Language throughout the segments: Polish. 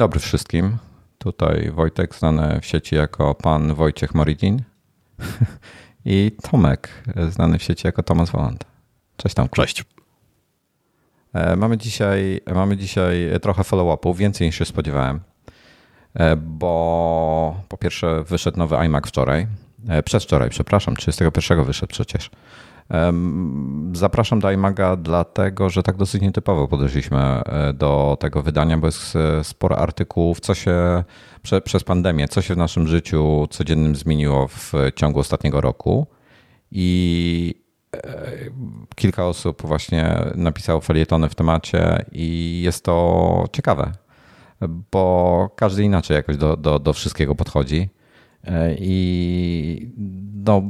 dobry wszystkim. Tutaj Wojtek, znany w sieci jako pan Wojciech Moridin i Tomek, znany w sieci jako Tomasz Woland. Cześć Tomku. Cześć. E, mamy dzisiaj, mamy dzisiaj trochę follow-upów, więcej niż się spodziewałem, e, bo po pierwsze wyszedł nowy iMac wczoraj, e, przedwczoraj, przepraszam, 31 wyszedł przecież. Zapraszam do iMaga dlatego, że tak dosyć nietypowo podeszliśmy do tego wydania, bo jest sporo artykułów, co się prze, przez pandemię, co się w naszym życiu codziennym zmieniło w ciągu ostatniego roku. I kilka osób właśnie napisało felietony w temacie i jest to ciekawe, bo każdy inaczej jakoś do, do, do wszystkiego podchodzi. I no,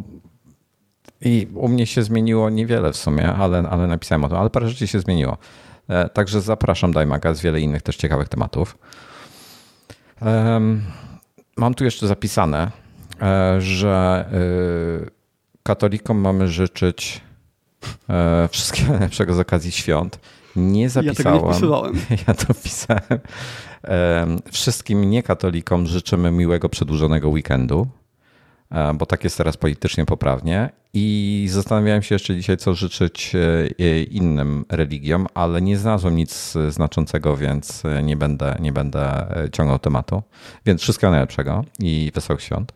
i u mnie się zmieniło niewiele w sumie, ale, ale napisałem o tym, ale parę rzeczy się zmieniło. Także zapraszam do iMaga z wiele innych też ciekawych tematów. Mam tu jeszcze zapisane, e, że y, katolikom mamy życzyć e, wszystkiego najlepszego z okazji świąt. Nie zapisałem. Ja tego nie Ja to pisałem. Wszystkim niekatolikom życzymy miłego, przedłużonego weekendu, e, bo tak jest teraz politycznie poprawnie. I zastanawiałem się jeszcze dzisiaj, co życzyć e, innym religiom, ale nie znalazłem nic znaczącego, więc nie będę, nie będę ciągnął tematu. Więc wszystkiego najlepszego i wesołych świąt.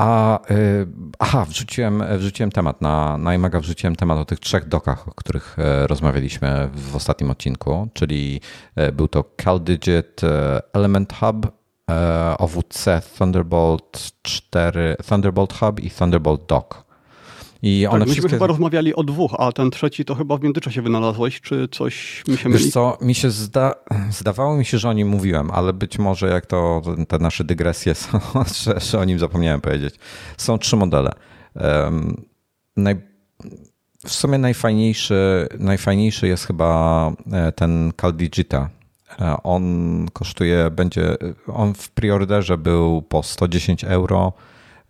A, aha, wrzuciłem, wrzuciłem temat na, na wrzuciłem temat o tych trzech dokach, o których e, rozmawialiśmy w ostatnim odcinku, czyli e, był to CalDigit e, Element Hub, OWC Thunderbolt 4, Thunderbolt Hub i Thunderbolt Dock. I tak, one myśmy wszystkie... chyba rozmawiali o dwóch, a ten trzeci to chyba w międzyczasie wynalazłeś, czy coś mi się myli? Wiesz co, mi się zda... zdawało mi się, że o nim mówiłem, ale być może jak to te nasze dygresje są, że, że o nim zapomniałem powiedzieć. Są trzy modele. Um, naj... W sumie najfajniejszy, najfajniejszy jest chyba e, ten Caldigita. E, on kosztuje, będzie, on w preorderze był po 110 euro,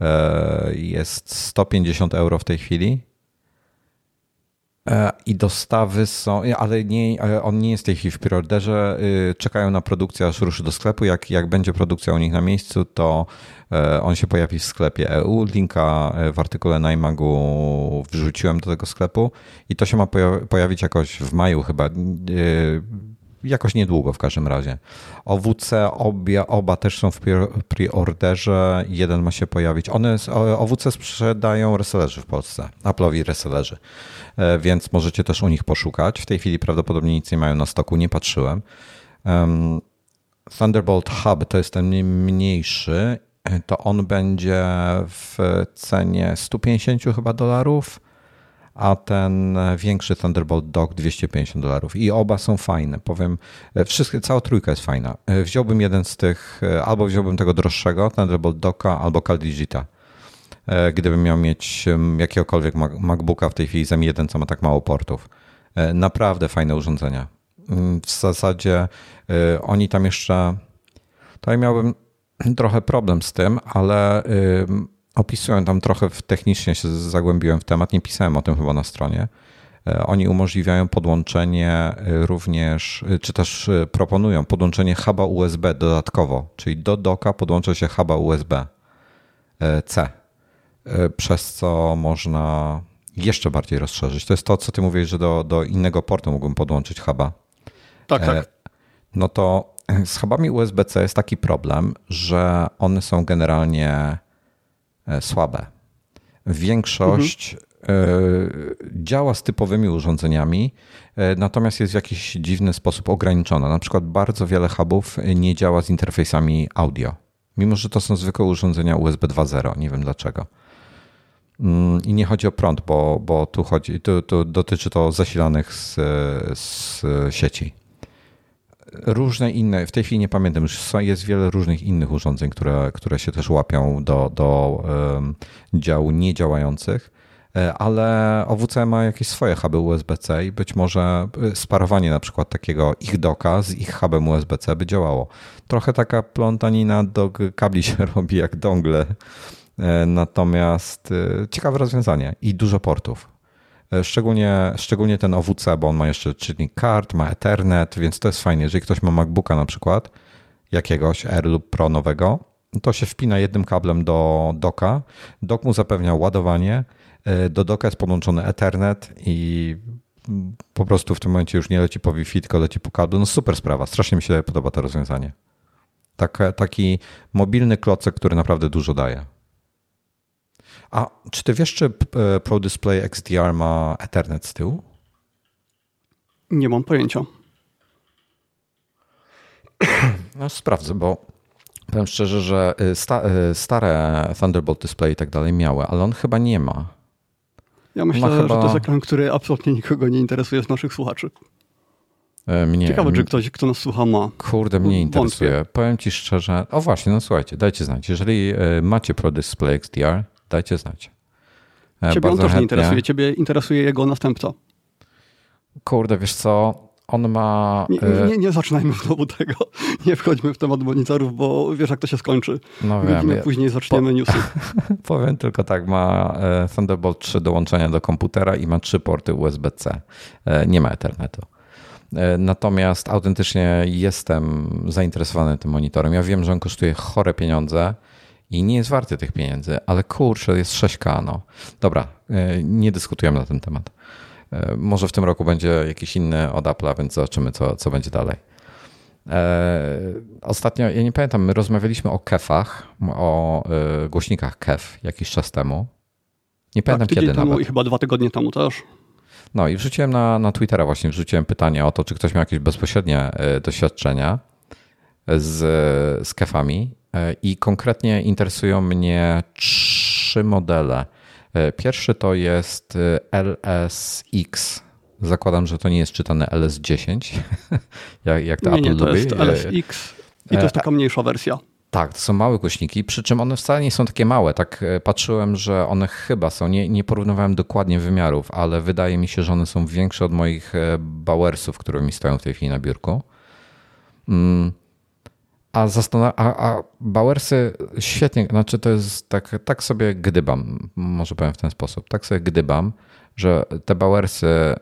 E, jest 150 euro w tej chwili. E, I dostawy są, ale nie, on nie jest w tej chwili w preorderze. Czekają na produkcję, aż ruszy do sklepu. Jak, jak będzie produkcja u nich na miejscu, to e, on się pojawi w sklepie EU. Linka w artykule na iMagu wrzuciłem do tego sklepu i to się ma pojawić jakoś w maju chyba jakoś niedługo w każdym razie. OWC obie, oba też są w preorderze, jeden ma się pojawić. One, OWC sprzedają resellerzy w Polsce, Apple'owi resellerzy, e, więc możecie też u nich poszukać. W tej chwili prawdopodobnie nic nie mają na stoku, nie patrzyłem. Thunderbolt Hub to jest ten mniejszy, e, to on będzie w cenie 150 chyba dolarów a ten większy Thunderbolt Dock 250 dolarów. I oba są fajne. Powiem, e, wszystkie, cała trójka jest fajna. E, wziąłbym jeden z tych, e, albo wziąłbym tego droższego, Thunderbolt Docka, albo CalDigita. Gdybym miał mieć jakiegokolwiek MacBooka w tej chwili z M1, co ma tak mało portów. Naprawdę fajne urządzenia. Mm, w zasadzie oni tam jeszcze. Tutaj miałbym trochę problem z tym, ale opisują tam trochę technicznie się zagłębiłem w temat, nie pisałem o tym chyba na stronie. E, oni umożliwiają podłączenie e, również, e, czy też proponują podłączenie huba USB dodatkowo, czyli do doka podłącza się huba USB-C, przez co można jeszcze bardziej rozszerzyć. To jest to, co ty mówisz, że do, do innego portu mógłbym podłączyć huba. Tak, tak. No to z hubami USB-C jest taki problem, że one są generalnie słabe. Większość mhm. działa z typowymi urządzeniami, e, natomiast jest w jakiś dziwny sposób ograniczona. Na przykład bardzo wiele hubów nie działa z interfejsami audio, mimo że to są zwykłe urządzenia USB 2.0. Nie wiem dlaczego. Mm, I nie chodzi o prąd, bo, bo tu, chodzi, tu, tu dotyczy to zasilanych z, z sieci różne inne, w tej chwili nie pamiętam, już jest wiele różnych innych urządzeń, które, które się też łapią do, do działu niedziałających, e, ale OWC ma jakieś swoje huby USB-C i być może e, sparowanie na przykład takiego ich doka z ich hubem USB-C by działało. Trochę taka plątanina do kabli się robi jak dongle, e, natomiast ciekawe rozwiązanie i dużo portów. Szczególnie, szczególnie ten OWC, bo on ma jeszcze czytnik kart, ma Ethernet, więc to jest fajnie. Jeżeli ktoś ma MacBooka na przykład, jakiegoś R lub Pro nowego, to się wpina jednym kablem do doka. Dok mu zapewnia ładowanie. Do doka jest podłączony Ethernet i po prostu w tym momencie już nie leci po Wi-Fi, tylko leci po kablu. No super sprawa, strasznie mi się podoba to rozwiązanie. Tak, taki mobilny klocek, który naprawdę dużo daje. A czy ty wiesz, czy e, Pro Display XDR ma Ethernet z tyłu? Nie mam pojęcia. No sprawdzę, bo powiem szczerze, że e, sta, e, stare Thunderbolt Display i tak dalej miały, ale on chyba nie ma. Ja myślę, chyba... że to jest ekran, który absolutnie nikogo nie interesuje z naszych słuchaczy. Mnie, Ciekawe, czy ktoś, kto nas słucha, ma. Kurde, mnie interesuje. Powiem ci szczerze. O właśnie, no słuchajcie, dajcie znać. Jeżeli macie Pro Display XDR, dajcie znać. E, Ciebie Bardzo on też nie interesuje, ciebie interesuje jego następca. Kurde, wiesz co, on ma... Nie, e, nie, nie zaczynajmy znowu tego. Nie wchodźmy w temat monitorów, bo wiesz, jak to się skończy. No wiem. później zaczniemy po... newsy. Powiem tylko tak, ma e, Thunderbolt 3 dołączenia do komputera i ma trzy porty USB-C. Nie ma Ethernetu. Natomiast autentycznie jestem zainteresowany tym monitorem. Ja wiem, że on kosztuje chore pieniądze i nie jest warty tych pieniędzy, ale kurczę, jest 6K. No. Dobra, e, nie dyskutujemy na ten temat. E, może w tym roku będzie jakiś inny od Apple'a, więc zobaczymy, co, co będzie dalej. E, ostatnio, ja nie pamiętam, my rozmawialiśmy o kefach, o głośnikach kef jakiś czas temu. Nie pamiętam tak, kiedy temu nawet. I chyba dwa tygodnie temu też. No i wrzuciłem na, na Twittera właśnie, wrzuciłem pytanie o to, czy ktoś miał jakieś bezpośrednie doświadczenia z, z kefami I konkretnie interesują mnie trzy modele. E, pierwszy to jest e, LSX. Zakładam, że to nie jest czytane LS10, jak, jak to nie, Apple nie, to lubi. jest LSX i to jest taka mniejsza wersja. Tak, to są małe głośniki, przy czym one wcale nie są takie małe. Tak patrzyłem, że one chyba są, nie, nie porównywałem dokładnie wymiarów, ale wydaje mi się, że one są większe od moich Bowersów, które mi stoją w tej chwili na biurku. Mm, a, zastan- a, a Bowersy świetnie, znaczy to jest tak, tak sobie gdybam, może powiem w ten sposób, tak sobie gdybam, że te Bowersy,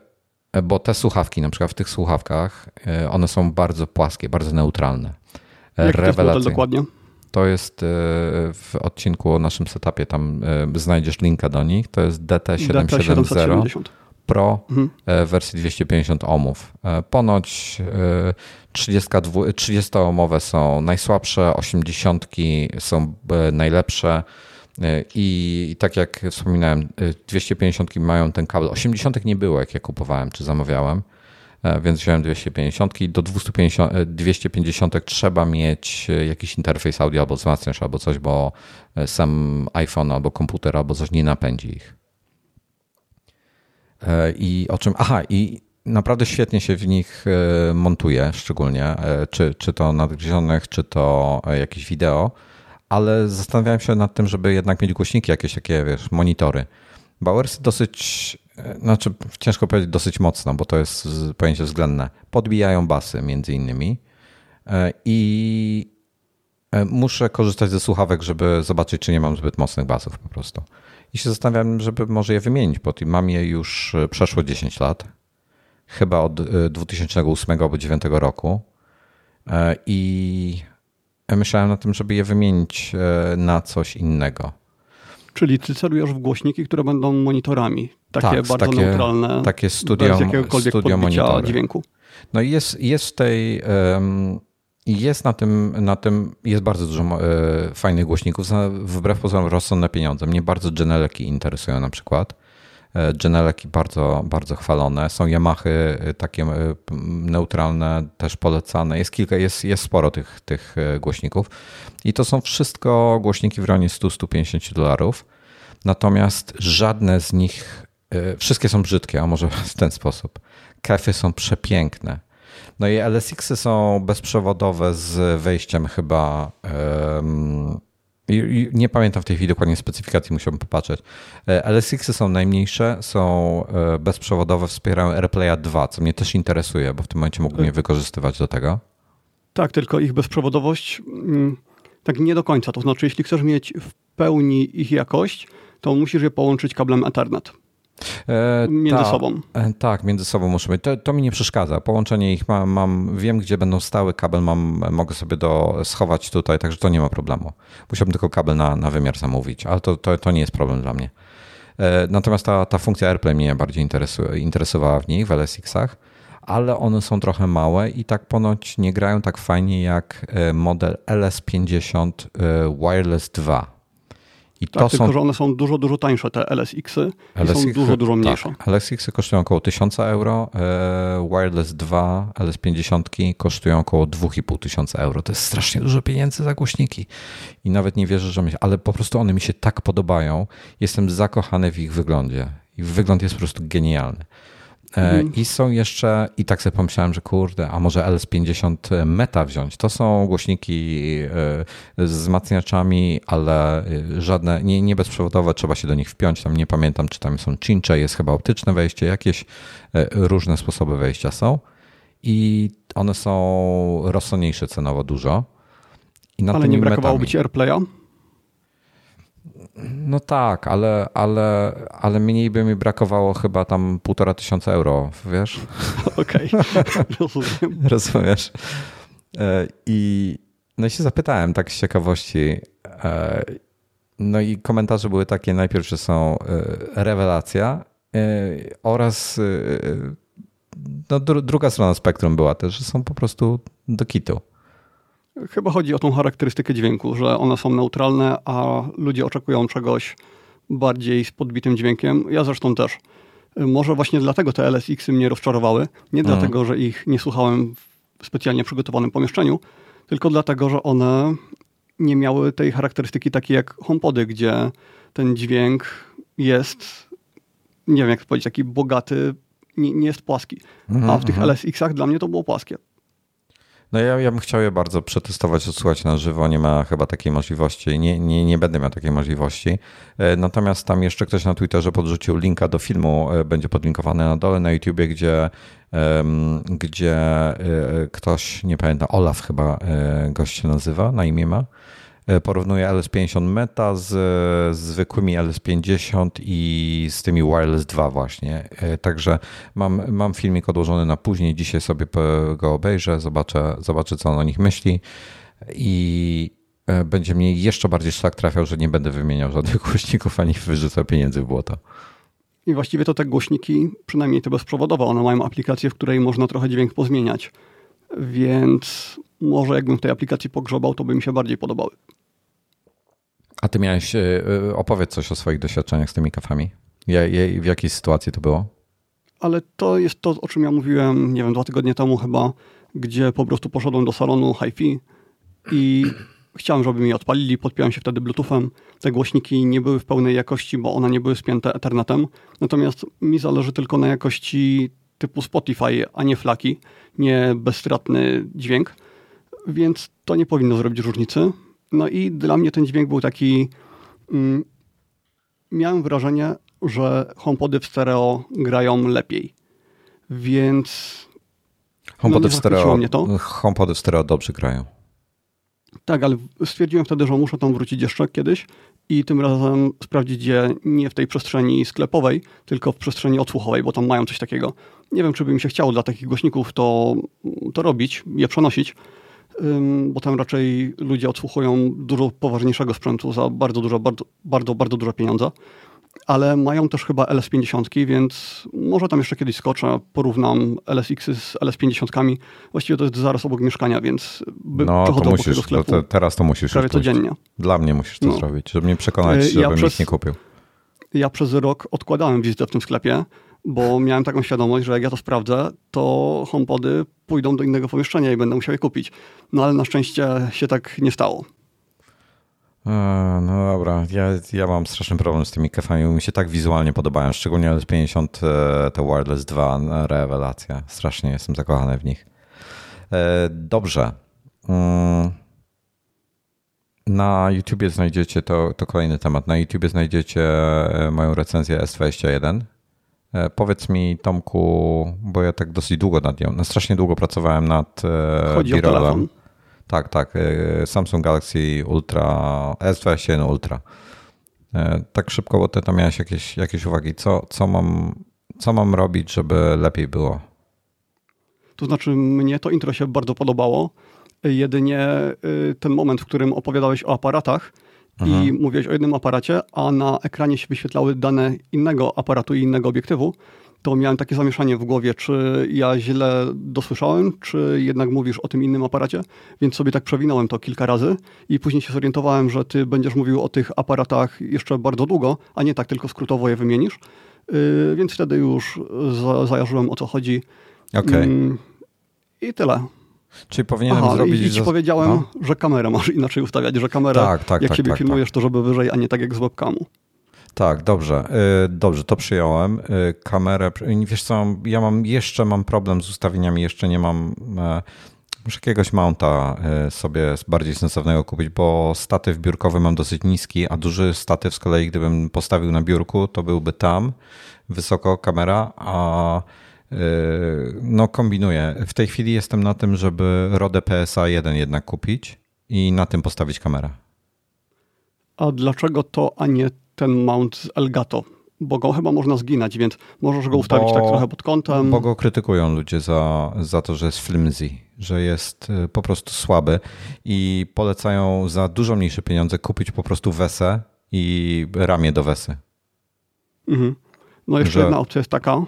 bo te słuchawki, na przykład w tych słuchawkach, e, one są bardzo płaskie, bardzo neutralne. Jak Rewelacyjne. To dokładnie? To jest e, w odcinku o naszym setupie, tam e, znajdziesz linka do nich, to jest DT770. DT770. Pro mhm. E, wersji 250 ohmów. E, ponoć 30-omowe e, są najsłabsze, 80 są najlepsze. I, tak jak wspominałem, 250 mają ten kabel. 80 nie było, jak ja kupowałem czy zamawiałem, więc wziąłem 250. Do 250, 250 trzeba mieć jakiś interfejs audio albo wzmacniacz albo coś, bo sam iPhone albo komputer albo coś nie napędzi ich. E, I o czym. Aha, i naprawdę świetnie się w nich e, montuje, szczególnie, e, czy, czy to nadgryzionych, czy to jakieś wideo, ale zastanawiałem się nad tym, żeby jednak mieć głośniki, jakieś takie, wiesz, monitory. Bowersy dosyć, znaczy ciężko powiedzieć dosyć mocno, bo to jest pojęcie względne. Podbijają basy między innymi i muszę korzystać ze słuchawek, żeby zobaczyć, czy nie mam zbyt mocnych basów po prostu. I się zastanawiam, żeby może je wymienić, bo mam je już e, przeszło 10 lat. Chyba od 2008 e, albo 2009 roku. E, I myślałem na tym, żeby je wymienić na coś innego. Czyli ty celujesz w głośniki, które będą monitorami. Takie tak, bardzo takie, neutralne. Takie studio, bez jakiegokolwiek studio monitory. dźwięku. No i jest, jest w tej um, jest na tym, na tym jest bardzo dużo e, fajnych głośników, wbrew pozorom rozsądne pieniądze. Mnie bardzo Geneleki interesują na przykład. E, Geneleki bardzo, bardzo chwalone. Są Yamahy e, takie neutralne, też polecane. Jest kilka, jest, jest sporo tych, tych głośników. I to są wszystko głośniki w rejonie 100-150 dolarów. Natomiast żadne z nich, wszystkie są brzydkie, a może w ten sposób. Kefy są przepiękne no i LSX-y są bezprzewodowe z wejściem chyba. Um, nie pamiętam w tej chwili dokładnie specyfikacji, musiałbym popatrzeć. E, LSX-y są najmniejsze, są e, bezprzewodowe, wspierają AirPlaya 2, co mnie też interesuje, bo w tym momencie mógłbym je wykorzystywać do tego. Tak, tylko ich bezprzewodowość mm, tak nie do końca. To znaczy, jeśli chcesz mieć w pełni ich jakość, to musisz je połączyć kablem Ethernet. E, między ta, sobą. E, tak, między sobą muszą być. To, to mi nie przeszkadza. Połączenie ich mam, mam, wiem, gdzie będą stały, kabel mam, mogę sobie do, schować tutaj, także to nie ma problemu. Musiałbym tylko kabel na, na wymiar zamówić, ale to, to, to nie jest problem dla mnie. E, natomiast ta, ta funkcja AirPlay mnie bardziej interesuje, interesowała w nich, w LSX-ach, ale one są trochę małe i tak ponoć nie grają tak fajnie jak model LS50 Wireless 2 i tak, to tylko są... że one są dużo, dużo tańsze, te LSX-y LSX, są dużo, dużo mniejsze. Tak, LSX-y kosztują około 1000 euro, e, Wireless 2, LS50 kosztują około 2500 euro. To jest strasznie dużo pieniędzy za głośniki. I nawet nie wierzę, że mi ale po prostu one mi się tak podobają. Jestem zakochany w ich wyglądzie. I wygląd jest po prostu genialny. E, mhm. I są jeszcze, i tak sobie pomyślałem, że kurde, a może LS50 Meta wziąć. To są głośniki e, z wzmacniaczami, ale e, żadne, nie, nie bezprzewodowe, trzeba się do nich wpiąć. Tam nie pamiętam, czy tam są cincze, jest chyba optyczne wejście, jakieś różne sposoby wejścia są. I one są rozsądniejsze cenowo dużo. Ale nie brakowałoby ci AirPlaya? No tak, ale, ale, ale mniej by mi brakowało chyba tam półtora tysiąca euro, wiesz? Okej, okay. rozumiem. Rozumiesz? E, I no i się zapytałem tak z ciekawości. E, no i komentarze były takie najpierw, że są e, rewelacja oraz no, druga strona spektrum była też, że są po prostu do kitu. Chyba chodzi o tą charakterystykę dźwięku, że one są neutralne, a ludzie oczekują czegoś bardziej z podbitym dźwiękiem. Ja zresztą też. Może właśnie dlatego te LSX-y mnie rozczarowały. Nie mhm. dlatego, że ich nie słuchałem w specjalnie przygotowanym pomieszczeniu, tylko dlatego, że one nie miały tej charakterystyki takiej jak HomePody, gdzie ten dźwięk jest, nie wiem jak to powiedzieć, taki bogaty, nie, nie jest płaski. A w tych mhm. LSX-ach dla mnie to było płaskie. No ja, ja bym chciał je bardzo przetestować, odsłuchać na żywo. Nie ma chyba takiej możliwości. Nie, nie, nie będę miał takiej możliwości. E, natomiast tam jeszcze ktoś na Twitterze podrzucił linka do filmu. E, będzie podlinkowany na dole na YouTubie, gdzie, gdzie e, ktoś, nie pamiętam, Olaf chyba gość się nazywa, na imię ma porównuję LS50 Meta z, z zwykłymi LS50 i z tymi Wireless 2 właśnie. E, także mam, mam filmik odłożony na później. Dzisiaj sobie go obejrzę, zobaczę, zobaczę co on o nich myśli i e, będzie mnie jeszcze bardziej szlak trafiał, że nie będę wymieniał żadnych głośników ani wyrzucał pieniędzy w błoto. I właściwie to te głośniki, przynajmniej te bezprzewodowe, one mają aplikację, w której można trochę dźwięk pozmieniać. Więc może jakbym w tej aplikacji pogrzebał, to by mi się bardziej podobały. A ty miałeś, e, e, opowiedz coś o swoich doświadczeniach z tymi kafami. W jakiej sytuacji to było? Ale to jest to, o czym ja mówiłem, nie wiem, dwa tygodnie temu chyba, gdzie po prostu poszedłem do salonu HiFi i chciałem, żeby mi odpalili, podpiąłem się wtedy Bluetoothem. Te głośniki nie były w pełnej jakości, bo one nie były spięte Ethernetem. Natomiast mi zależy tylko na jakości typu Spotify, a nie flaki, nie bezstratny dźwięk, więc to nie powinno zrobić różnicy. No i dla mnie ten dźwięk był taki. Mm, miałem wrażenie, że HomePody w stereo grają lepiej. Więc. HomePody, no, w, stereo, mnie to. HomePody w stereo dobrze grają. Tak, ale stwierdziłem wtedy, że muszę tam wrócić jeszcze kiedyś i tym razem sprawdzić je nie w tej przestrzeni sklepowej, tylko w przestrzeni odsłuchowej, bo tam mają coś takiego. Nie wiem, czy by mi się chciało dla takich głośników to, to robić, je przenosić, bo tam raczej ludzie odsłuchują dużo poważniejszego sprzętu za bardzo dużo, bardzo, bardzo, bardzo dużo pieniądze. Ale mają też chyba LS50, więc może tam jeszcze kiedyś skoczę, porównam LSX z LS50. Właściwie to jest zaraz obok mieszkania, więc no, to musisz, do sklepu to teraz to musisz prawie codziennie. Dla mnie musisz to no. zrobić, żeby mnie przekonać, żebym ja przez, nie kupił. Ja przez rok odkładałem wizytę w tym sklepie, bo miałem taką świadomość, że jak ja to sprawdzę, to HomePody pójdą do innego pomieszczenia i będę musiał je kupić. No ale na szczęście się tak nie stało. No dobra, ja, ja mam straszny problem z tymi kafami, mi się tak wizualnie podobają, szczególnie LS50, e, te Wireless 2, rewelacja. Strasznie jestem zakochany w nich. E, dobrze. Mm. Na YouTubie znajdziecie, to, to kolejny temat, na YouTubie znajdziecie e, moją recenzję S21 E, powiedz mi, Tomku, bo ja tak dosyć długo nad nią, no strasznie długo pracowałem nad e, Chodzi o telefon. Tak, tak. E, Samsung Galaxy Ultra S21 Ultra. Tak szybko, bo ty tam miałeś jakieś, jakieś uwagi. Co, co, mam, co mam robić, żeby lepiej było? To znaczy, mnie to intro się bardzo podobało. Jedynie y, ten moment, w którym opowiadałeś o aparatach mhm. i mówiłeś o jednym aparacie, a na ekranie się wyświetlały dane innego aparatu i innego obiektywu, to miałem takie zamieszanie w głowie, czy ja źle dosłyszałem, czy jednak mówisz o tym innym aparacie, więc sobie tak przewinąłem to kilka razy i później się zorientowałem, że ty będziesz mówił o tych aparatach jeszcze bardzo długo, a nie tak tylko skrótowo je wymienisz, yy, więc wtedy już za, zajarzyłem o co chodzi. Okej. Okay. Yy, I tyle. Czyli powinienem Aha, zrobić... I ci powiedziałem, no? że kamerę masz inaczej ustawiać, że kamera, tak, tak, jak tak, siebie tak, filmujesz, tak. to żeby wyżej, a nie tak jak z webcamu. Tak, dobrze. Y, dobrze, to przyjąłem. Y, kamerę, wiesz co, ja mam, jeszcze mam problem z ustawieniami, jeszcze nie mam... E, muszę jakiegoś mounta e, sobie bardziej sensownego kupić, bo statyw biurkowy mam dosyć niski, a duży statyw z kolei, gdybym postawił na biurku, to byłby tam, wysoko kamera, a no kombinuję. W tej chwili jestem na tym, żeby Rode PSA 1 jednak kupić i na tym postawić kamerę. A dlaczego to, a nie ten mount z Elgato, bo go chyba można zginać, więc możesz go ustawić tak bo, tak trochę pod kątem. Bo go krytykują ludzie za, za to, że jest flimsy, że jest y, po prostu słaby i polecają za dużo mniejsze pieniądze kupić po prostu wesę i ramię do wesy. Mhm. No jeszcze że... jedna opcja jest taka,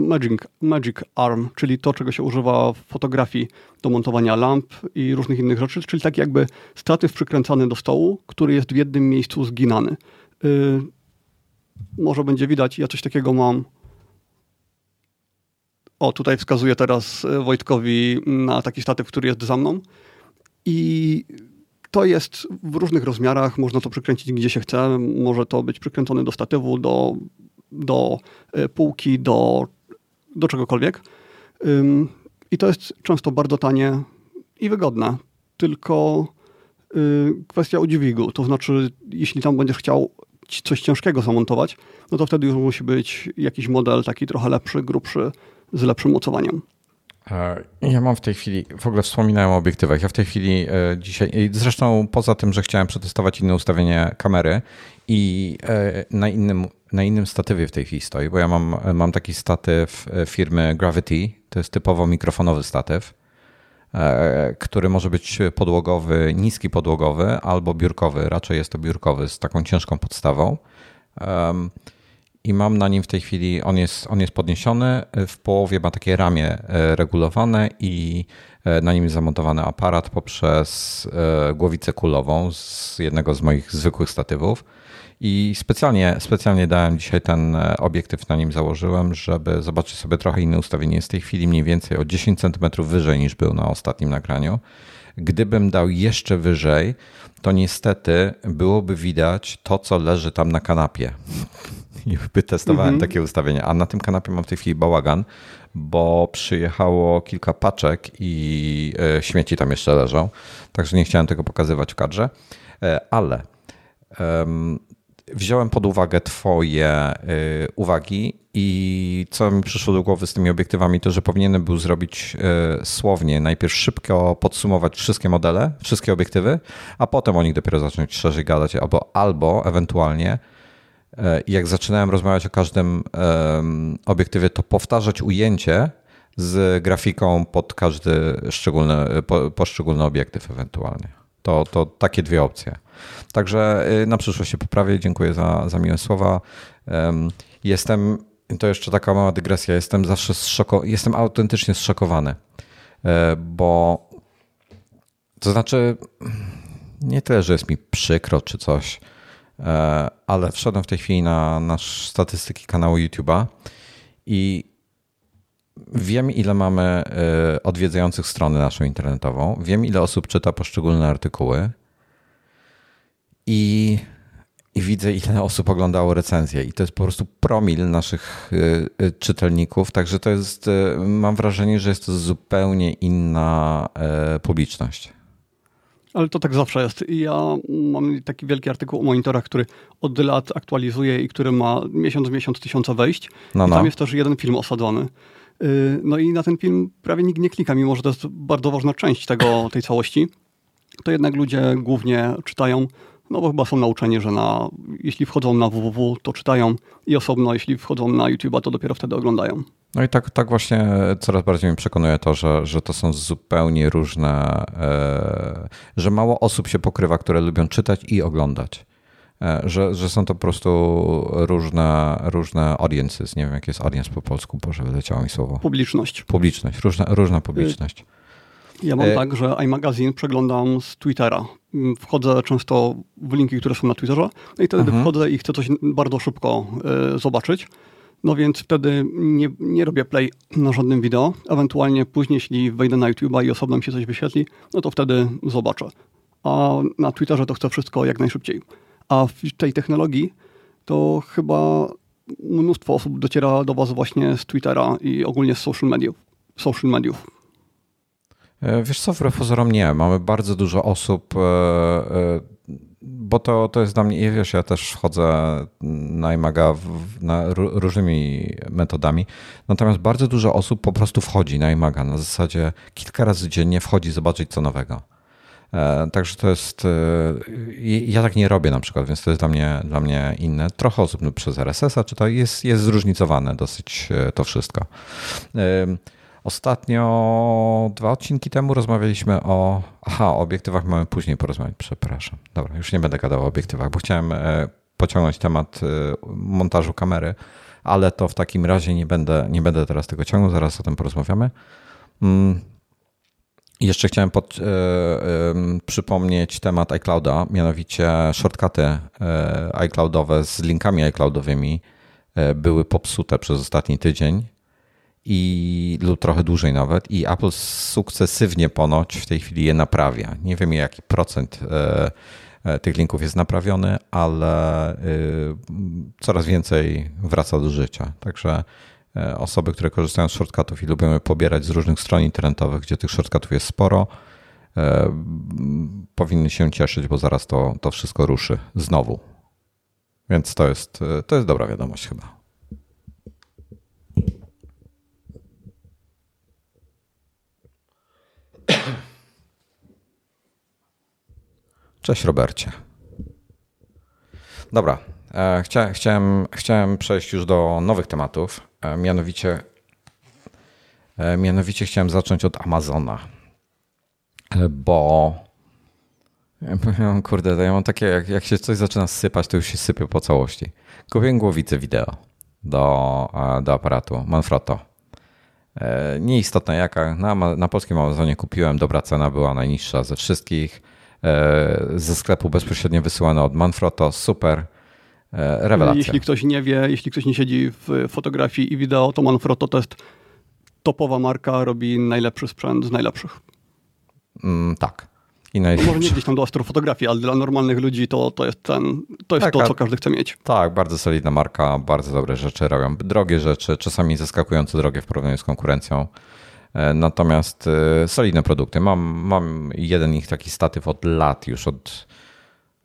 Magic, Magic Arm, czyli to, czego się używa w fotografii do montowania lamp i różnych innych rzeczy, czyli tak jakby statyw przykręcany do stołu, który jest w jednym miejscu zginany. Y, może będzie widać, ja coś takiego mam. O, tutaj wskazuję teraz y, Wojtkowi na taki statyw, który jest za mną. I to jest w różnych rozmiarach, można to przykręcić gdzie się chce. Może to być przykręcone do statywu, do, do y, półki, do, do czegokolwiek. I to jest często bardzo tanie i wygodne. Tylko kwestia udźwigu. To znaczy, jeśli tam będziesz chciał coś ciężkiego zamontować, no to wtedy już musi być jakiś model taki trochę lepszy, grubszy, z lepszym mocowaniem. E, ja mam w tej chwili, w ogóle wspominałem o obiektywach. Ja w tej chwili e, dzisiaj, zresztą poza tym, że chciałem przetestować inne ustawienie kamery i e, na innym, na innym statywie w tej chwili stoi, bo ja mam, mam taki statyw firmy Gravity, to jest typowo mikrofonowy statyw E, który może być podłogowy, niski podłogowy albo biurkowy. Raczej jest to biurkowy z taką ciężką podstawą. I mam na nim w tej chwili, on jest, on jest podniesiony, w połowie ma takie ramię e, regulowane i e, na nim zamontowany aparat poprzez głowicę kulową z jednego z moich zwykłych statywów. I specjalnie, specjalnie dałem dzisiaj ten e, obiektyw, na nim założyłem, żeby zobaczyć sobie trochę inne ustawienie. Jest w tej chwili mniej więcej o 10 cm wyżej niż był na ostatnim nagraniu. Gdybym dał jeszcze wyżej, to niestety byłoby widać to, co leży tam na kanapie. I by testowałem mhm. takie ustawienia. A na tym kanapie mam w tej chwili bałagan, bo przyjechało kilka paczek i e, śmieci tam jeszcze leżą. Także nie chciałem tego pokazywać w kadrze. E, ale wziąłem pod uwagę Twoje y, uwagi i co mi przyszło do głowy z tymi obiektywami, to że powinienem był zrobić y, słownie najpierw szybko podsumować wszystkie modele, wszystkie obiektywy, a potem o nich dopiero zacząć szerzej gadać, albo, albo ewentualnie y, jak zaczynałem rozmawiać o każdym obiektywie, to powtarzać ujęcie z grafiką pod każdy szczególny, poszczególny obiektyw ewentualnie. To, to takie dwie opcje. Także y, na przyszłość się poprawię. Dziękuję za, za miłe słowa. Jestem, to jeszcze taka mała dygresja, jestem zawsze zszoko, jestem autentycznie zszokowany, e, bo to znaczy nie tyle, że jest mi przykro czy coś, e, ale wszedłem w tej chwili na nasz statystyki kanału YouTube'a i wiem, ile mamy e, odwiedzających stronę naszą internetową, wiem, ile osób czyta poszczególne artykuły, i, i widzę, ile osób oglądało recenzję. I to jest po prostu promil naszych y, y, czytelników. Także to jest, y, mam wrażenie, że jest to zupełnie inna publiczność. Ale to tak zawsze jest. Ja mam taki wielki artykuł o monitorach, który od lat aktualizuje i który ma miesiąc w miesiąc tysiące wejść. No, no. I tam jest też jeden film osadzony. No i na ten film prawie nikt nie klika, mimo że to jest bardzo ważna część tego, tej całości. To jednak ludzie głównie czytają No bo chyba są nauczeni, że na, jeśli wchodzą na www, to czytają i osobno, jeśli wchodzą na YouTube'a, to dopiero wtedy oglądają. No i tak, tak właśnie coraz bardziej mi przekonuje to, że, że to są zupełnie różne, e, że mało osób się pokrywa, które lubią czytać i oglądać. E, że, że są to po prostu różne, różne audiences. Nie wiem, jak jest audience po polsku, Boże, wyleciało mi słowo. Publiczność. Publiczność, różna, różna publiczność. Ja mam e... tak, że iMagazine przeglądam z Twittera. Wchodzę często w linki, które są na Twitterze no i wtedy mhm. wchodzę i chcę coś bardzo szybko y, zobaczyć. No więc wtedy nie, nie robię play na żadnym wideo. Ewentualnie później, jeśli wejdę na YouTube'a i osobno mi się coś wyświetli, no to wtedy zobaczę. A na Twitterze to chcę wszystko jak najszybciej. A w tej technologii to chyba mnóstwo osób dociera do Was właśnie z Twittera i ogólnie z social mediów. Social mediów. E, wiesz co, wbrew pozorom nie. Mamy bardzo dużo osób, e, e, bo to, to jest dla mnie, wiesz, ja też wchodzę na iMaga na różnymi metodami, natomiast bardzo dużo osób po prostu wchodzi na iMaga na zasadzie kilka razy dziennie wchodzi zobaczyć co nowego. Także to jest. Ja tak nie robię na przykład, więc to jest dla mnie, dla mnie inne. Trochę osób no, przez RSS-a czy to jest, jest zróżnicowane dosyć to wszystko. Ostatnio, dwa odcinki temu rozmawialiśmy o. Aha, o obiektywach mamy później porozmawiać, przepraszam. Dobra, już nie będę gadał o obiektywach, bo chciałem pociągnąć temat montażu kamery, ale to w takim razie nie będę, nie będę teraz tego ciągnął, zaraz o tym porozmawiamy. Mm, jeszcze chciałem pod, y, przypomnieć temat iClouda, mianowicie shortcuty iCloudowe z linkami iCloudowymi były popsute przez ostatni tydzień i lub trochę dłużej nawet i Apple sukcesywnie ponoć w tej chwili je naprawia. Nie wiem jaki procent tych linków jest naprawiony, ale coraz więcej wraca do życia. Także E, osoby, które korzystają z shortcutów i lubią je pobierać z różnych stron internetowych, gdzie tych shortcutów jest sporo, e, powinny się cieszyć, bo zaraz to, to wszystko ruszy znowu. Więc to jest, e, to jest dobra wiadomość chyba. Cześć Robercie. Dobra, Chcia, chciałem, chciałem przejść już do nowych tematów. E, mianowicie, e, mianowicie chciałem zacząć od Amazona, e, bo kurde, ja mam takie, jak, jak się coś zaczyna sypać, to już się sypie po całości. Kupiłem głowicę wideo do, do aparatu Manfrotto. Nieistotna jaka, na, na polskim Amazonie kupiłem, dobra cena była najniższa ze wszystkich. Ze sklepu bezpośrednio wysyłano od Manfrotto, super E, rewelacja. Jeśli ktoś nie wie, jeśli ktoś nie siedzi w fotografii i wideo, to Manfrotto to jest topowa marka, robi najlepszy sprzęt z najlepszych. Mm, tak. I. Może nie gdzieś tam do astrofotografii, ale dla normalnych ludzi to, to jest, ten, to, jest tak, to, co każdy chce mieć. Tak, bardzo solidna marka, bardzo dobre rzeczy robią. Drogie rzeczy, czasami zaskakująco drogie w porównaniu z konkurencją. E, natomiast e, solidne produkty. Mam, mam jeden ich taki statyw od lat, już od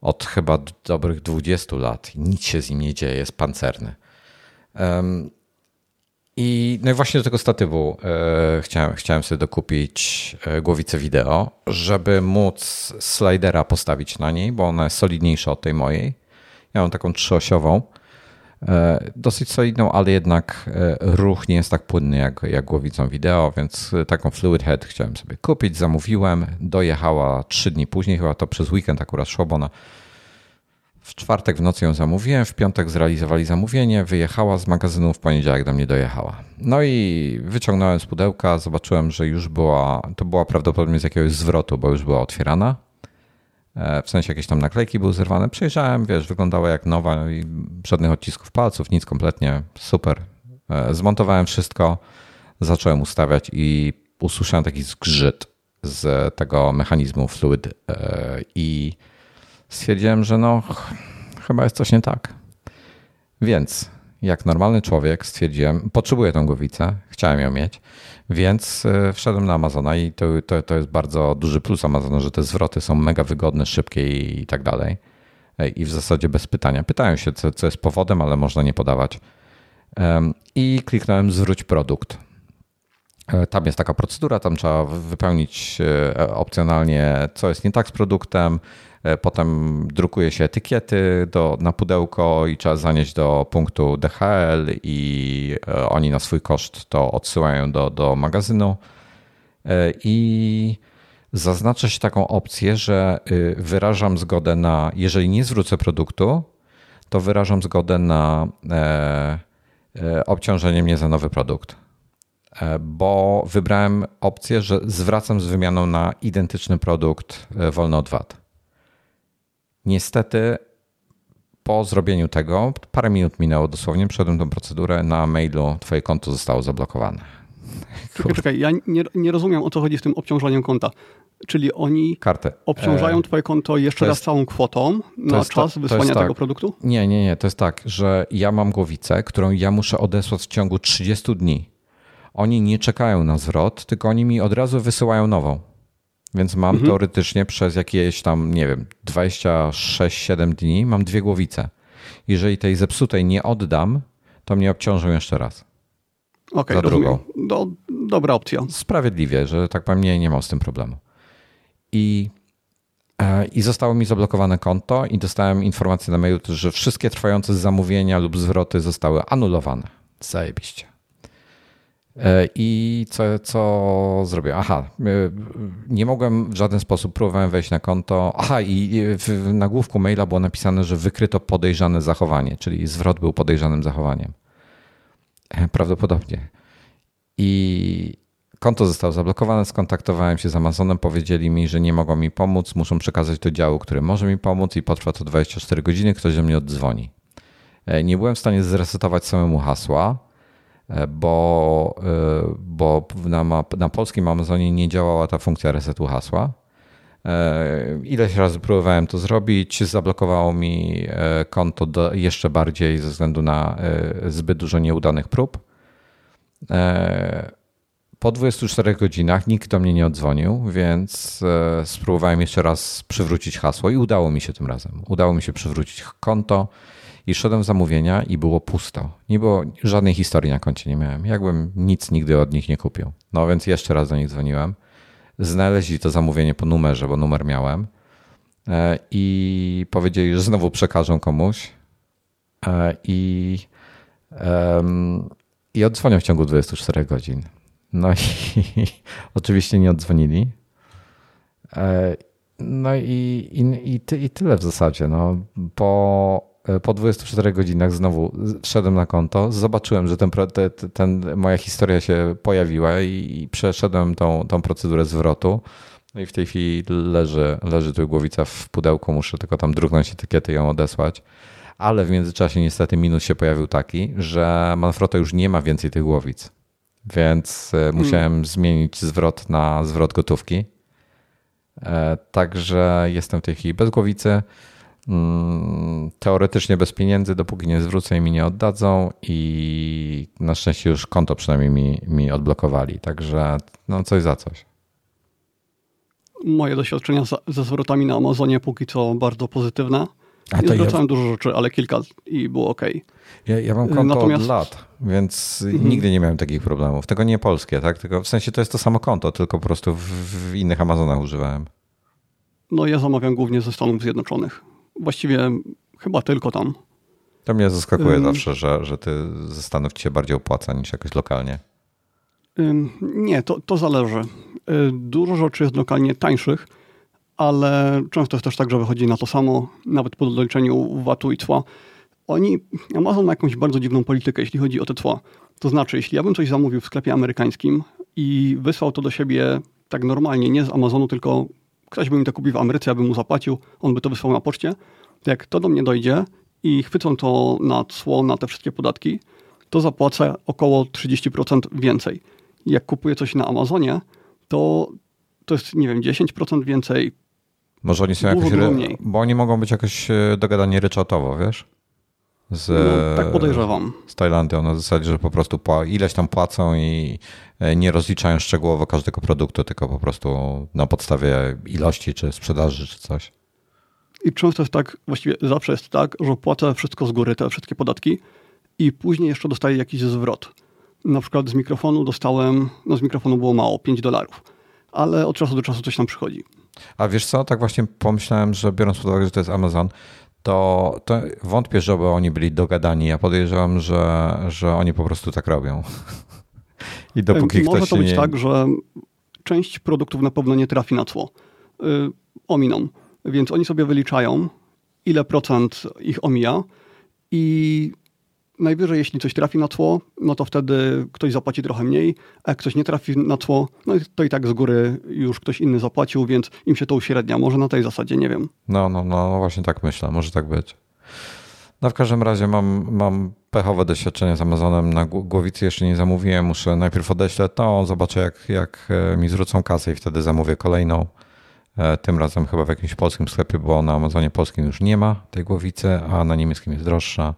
od chyba dobrych 20 lat nic się z nim nie dzieje, jest pancerny. I, no i właśnie do tego statywu e, chciałem, chciałem sobie dokupić głowicę wideo, żeby móc slidera postawić na niej, bo ona jest solidniejsza od tej mojej. Ja mam taką trzyosiową, dosyć solidną, ale jednak ruch nie jest tak płynny jak, jak głowicą wideo, więc taką Fluid Head chciałem sobie kupić, zamówiłem, dojechała trzy dni później, chyba to przez weekend akurat szło, bo ona w czwartek w nocy ją zamówiłem, w piątek zrealizowali zamówienie, wyjechała z magazynu, w poniedziałek do mnie dojechała. No i wyciągnąłem z pudełka, zobaczyłem, że już była, to była prawdopodobnie z jakiegoś zwrotu, bo już była otwierana. E, w sensie jakieś tam naklejki były zerwane. Przejrzałem, wiesz, wyglądała jak nowa i żadnych odcisków palców, nic kompletnie, super. E, zmontowałem wszystko, zacząłem ustawiać i usłyszałem taki zgrzyt z tego mechanizmu fluid e, i stwierdziłem, że no, chyba jest coś nie tak. Więc jak normalny człowiek stwierdziłem, potrzebuję tą głowicę, chciałem ją mieć, więc e, wszedłem na Amazona i to, to, to jest bardzo duży plus Amazona, że te zwroty są mega wygodne, szybkie i, i tak dalej. E, I w zasadzie bez pytania. Pytają się, co, co jest powodem, ale można nie podawać. I kliknąłem zwróć produkt. Tam jest taka procedura, tam trzeba wypełnić opcjonalnie, co jest nie tak z produktem. Potem drukuje się etykiety do, na pudełko i trzeba zanieść do punktu DHL i oni na swój koszt to odsyłają do, do magazynu. I zaznacza się taką opcję, że y, wyrażam zgodę na, jeżeli nie zwrócę produktu, to wyrażam zgodę na e, e, obciążenie mnie za nowy produkt. E, bo wybrałem opcję, że zwracam z wymianą na identyczny produkt wolny od VAT. Niestety po zrobieniu tego, parę minut minęło dosłownie, przeszedłem tą procedurę, na mailu twoje konto zostało zablokowane. Czekaj, czekaj, ja nie, nie rozumiem o co chodzi z tym obciążeniem konta. Czyli oni Kartę. obciążają e, twoje konto jeszcze raz całą kwotą na czas wysłania tego tak. produktu? Nie, nie, nie. To jest tak, że ja mam głowicę, którą ja muszę odesłać w ciągu 30 dni. Oni nie czekają na zwrot, tylko oni mi od razu wysyłają nową. Więc mam mhm. teoretycznie przez jakieś tam, nie wiem, 26-7 dni mam dwie głowice. Jeżeli tej zepsutej nie oddam, to mnie obciążą jeszcze raz. Okej, okay, drugą. Do, dobra opcja. Sprawiedliwie, że tak powiem, nie, nie mam z tym problemu i, e, i zostało mi zablokowane konto i dostałem informację na mailu, że wszystkie trwające zamówienia lub zwroty zostały anulowane. Zajebiście. E, I co, co zrobię? Aha, e, nie mogłem w żaden sposób, próbowałem wejść na konto. Aha, i w nagłówku maila było napisane, że wykryto podejrzane zachowanie, czyli zwrot był podejrzanym zachowaniem. Prawdopodobnie. I Konto zostało zablokowane, skontaktowałem się z Amazonem, powiedzieli mi, że nie mogą mi pomóc, muszą przekazać do działu, który może mi pomóc i potrwa to 24 godziny, ktoś do mnie oddzwoni. E, nie byłem w stanie zresetować samemu hasła, e, bo, e, bo na, na polskim Amazonie nie działała ta funkcja resetu hasła. Ileś razy próbowałem to zrobić, zablokowało mi konto do, jeszcze bardziej ze względu na zbyt dużo nieudanych prób. Po 24 godzinach nikt do mnie nie odzwonił, więc e, spróbowałem jeszcze raz przywrócić hasło i udało mi się tym razem. Udało mi się przywrócić konto i szedłem zamówienia i było pusto. Nie było żadnej historii na koncie nie miałem. Jakbym nic nigdy od nich nie kupił. No więc jeszcze raz do nich dzwoniłem. Znaleźli to zamówienie po numerze, bo numer miałem e, i powiedzieli, że znowu przekażą komuś e, i, i odzwonią w ciągu 24 godzin. No i oczywiście nie oddzwonili. E, no i, i, i, ty, i tyle w zasadzie. No, po, po 24 godzinach znowu wszedłem na konto, zobaczyłem, że ten, ten, ten moja historia się pojawiła i, i przeszedłem tą, tą procedurę zwrotu. No i w tej chwili leży, leży tu głowica w pudełku, muszę tylko tam druknąć etykiety i ją odesłać. Ale w międzyczasie niestety minus się pojawił taki, że Manfrotto już nie ma więcej tych głowic więc e, musiałem hmm. zmienić zwrot na zwrot gotówki. E, także jestem w tej chwili bez głowicy. Mm, teoretycznie bez pieniędzy, dopóki nie zwrócę i mi nie oddadzą i na szczęście już konto przynajmniej mi, mi odblokowali. Także no coś za coś. Moje doświadczenia ze zwrotami na Amazonie póki co bardzo pozytywne. A nie zwracałem ja... dużo rzeczy, ale kilka i było ok. Ja, ja mam konto Natomiast... od lat, więc mhm. nigdy nie miałem takich problemów. Tego nie polskie, tak? Tylko w sensie to jest to samo konto, tylko po prostu w, w innych Amazonach używałem. No ja zamawiam głównie ze Stanów Zjednoczonych. Właściwie chyba tylko tam. To mnie zaskakuje um, zawsze, że, że ty ze Stanów ci się bardziej opłaca niż jakoś lokalnie. Um, nie, to, to zależy. Y, dużo rzeczy jest lokalnie tańszych, ale często jest też tak, że wychodzi na to samo, nawet po doliczeniu VAT-u i cła. Oni, Amazon ma jakąś bardzo dziwną politykę, jeśli chodzi o te cła. To znaczy, jeśli ja bym coś zamówił w sklepie amerykańskim i wysłał to do siebie tak normalnie, nie z Amazonu, tylko ktoś by mi to kupił w Ameryce, ja bym mu zapłacił, on by to wysłał na poczcie, to jak to do mnie dojdzie i chwycą to na cło, na te wszystkie podatki, to zapłacę około 30% więcej. Jak kupuję coś na Amazonie, to to jest, nie wiem, 10% więcej. Może oni są jakoś, ry... bo oni mogą być jakoś e, dogadani ryczałtowo, wiesz? Z, no, tak podejrzewam. z Tajlandią na zasadzie, że po prostu ileś tam płacą i e, nie rozliczają szczegółowo każdego produktu, tylko po prostu na podstawie ilości czy sprzedaży czy coś. I często jest tak, właściwie zawsze jest tak, że płacę wszystko z góry, te wszystkie podatki i później jeszcze dostaję jakiś zwrot. na przykład z mikrofonu dostałem, no z mikrofonu było mało, 5 dolarów, ale od czasu do czasu coś tam przychodzi. A wiesz co, tak właśnie pomyślałem, że biorąc pod uwagę, że to jest Amazon, to, to wątpię, żeby oni byli dogadani. Ja podejrzewam, że, że oni po prostu tak robią. I dopóki Może ktoś to być nie... tak, że część produktów na pewno nie trafi na cło. Yy, ominą. Więc oni sobie wyliczają, ile procent ich omija i najwyżej jeśli coś trafi na cło, no to wtedy ktoś zapłaci trochę mniej, a jak coś nie trafi na cło, no to i tak z góry już ktoś inny zapłacił, więc im się to uśrednia. Może na tej zasadzie, nie wiem. No, no, no, no właśnie tak myślę, może tak być. No w każdym razie mam, mam pechowe doświadczenie z Amazonem. Na głowicy jeszcze nie zamówiłem. Muszę najpierw odeśleć to, zobaczę jak, jak e, mi zwrócą kasę i wtedy zamówię kolejną. E, tym razem chyba w jakimś polskim sklepie, bo na Amazonie polskim już nie ma tej głowicy, a na niemieckim jest droższa.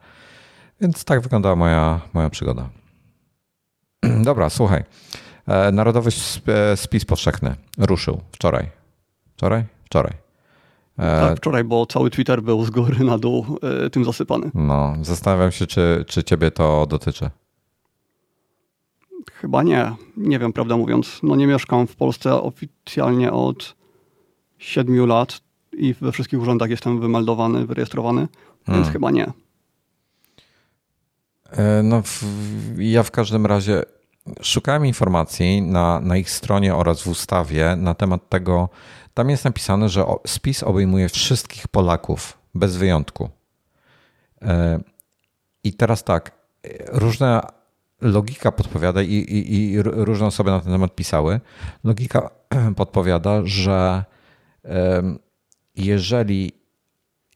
Więc tak wyglądała moja, moja przygoda. Dobra, słuchaj. E, Narodowy spis powszechny ruszył wczoraj. Wczoraj? Wczoraj. E, tak, wczoraj, bo cały Twitter był z góry na dół e, tym zasypany. No, zastanawiam się, czy, czy ciebie to dotyczy. Chyba nie. Nie wiem, prawdę mówiąc. No nie mieszkam w Polsce oficjalnie od siedmiu lat i we wszystkich urzędach jestem wymeldowany, wyrejestrowany, więc hmm. chyba nie. E, no, ja w każdym razie szukałem informacji na, na ich stronie oraz w ustawie na temat tego, tam jest napisane, że spis obejmuje wszystkich Polaków bez wyjątku. E, I teraz tak, różna logika podpowiada i, i, i różne osoby na ten temat pisały. Logika podpowiada, że jeżeli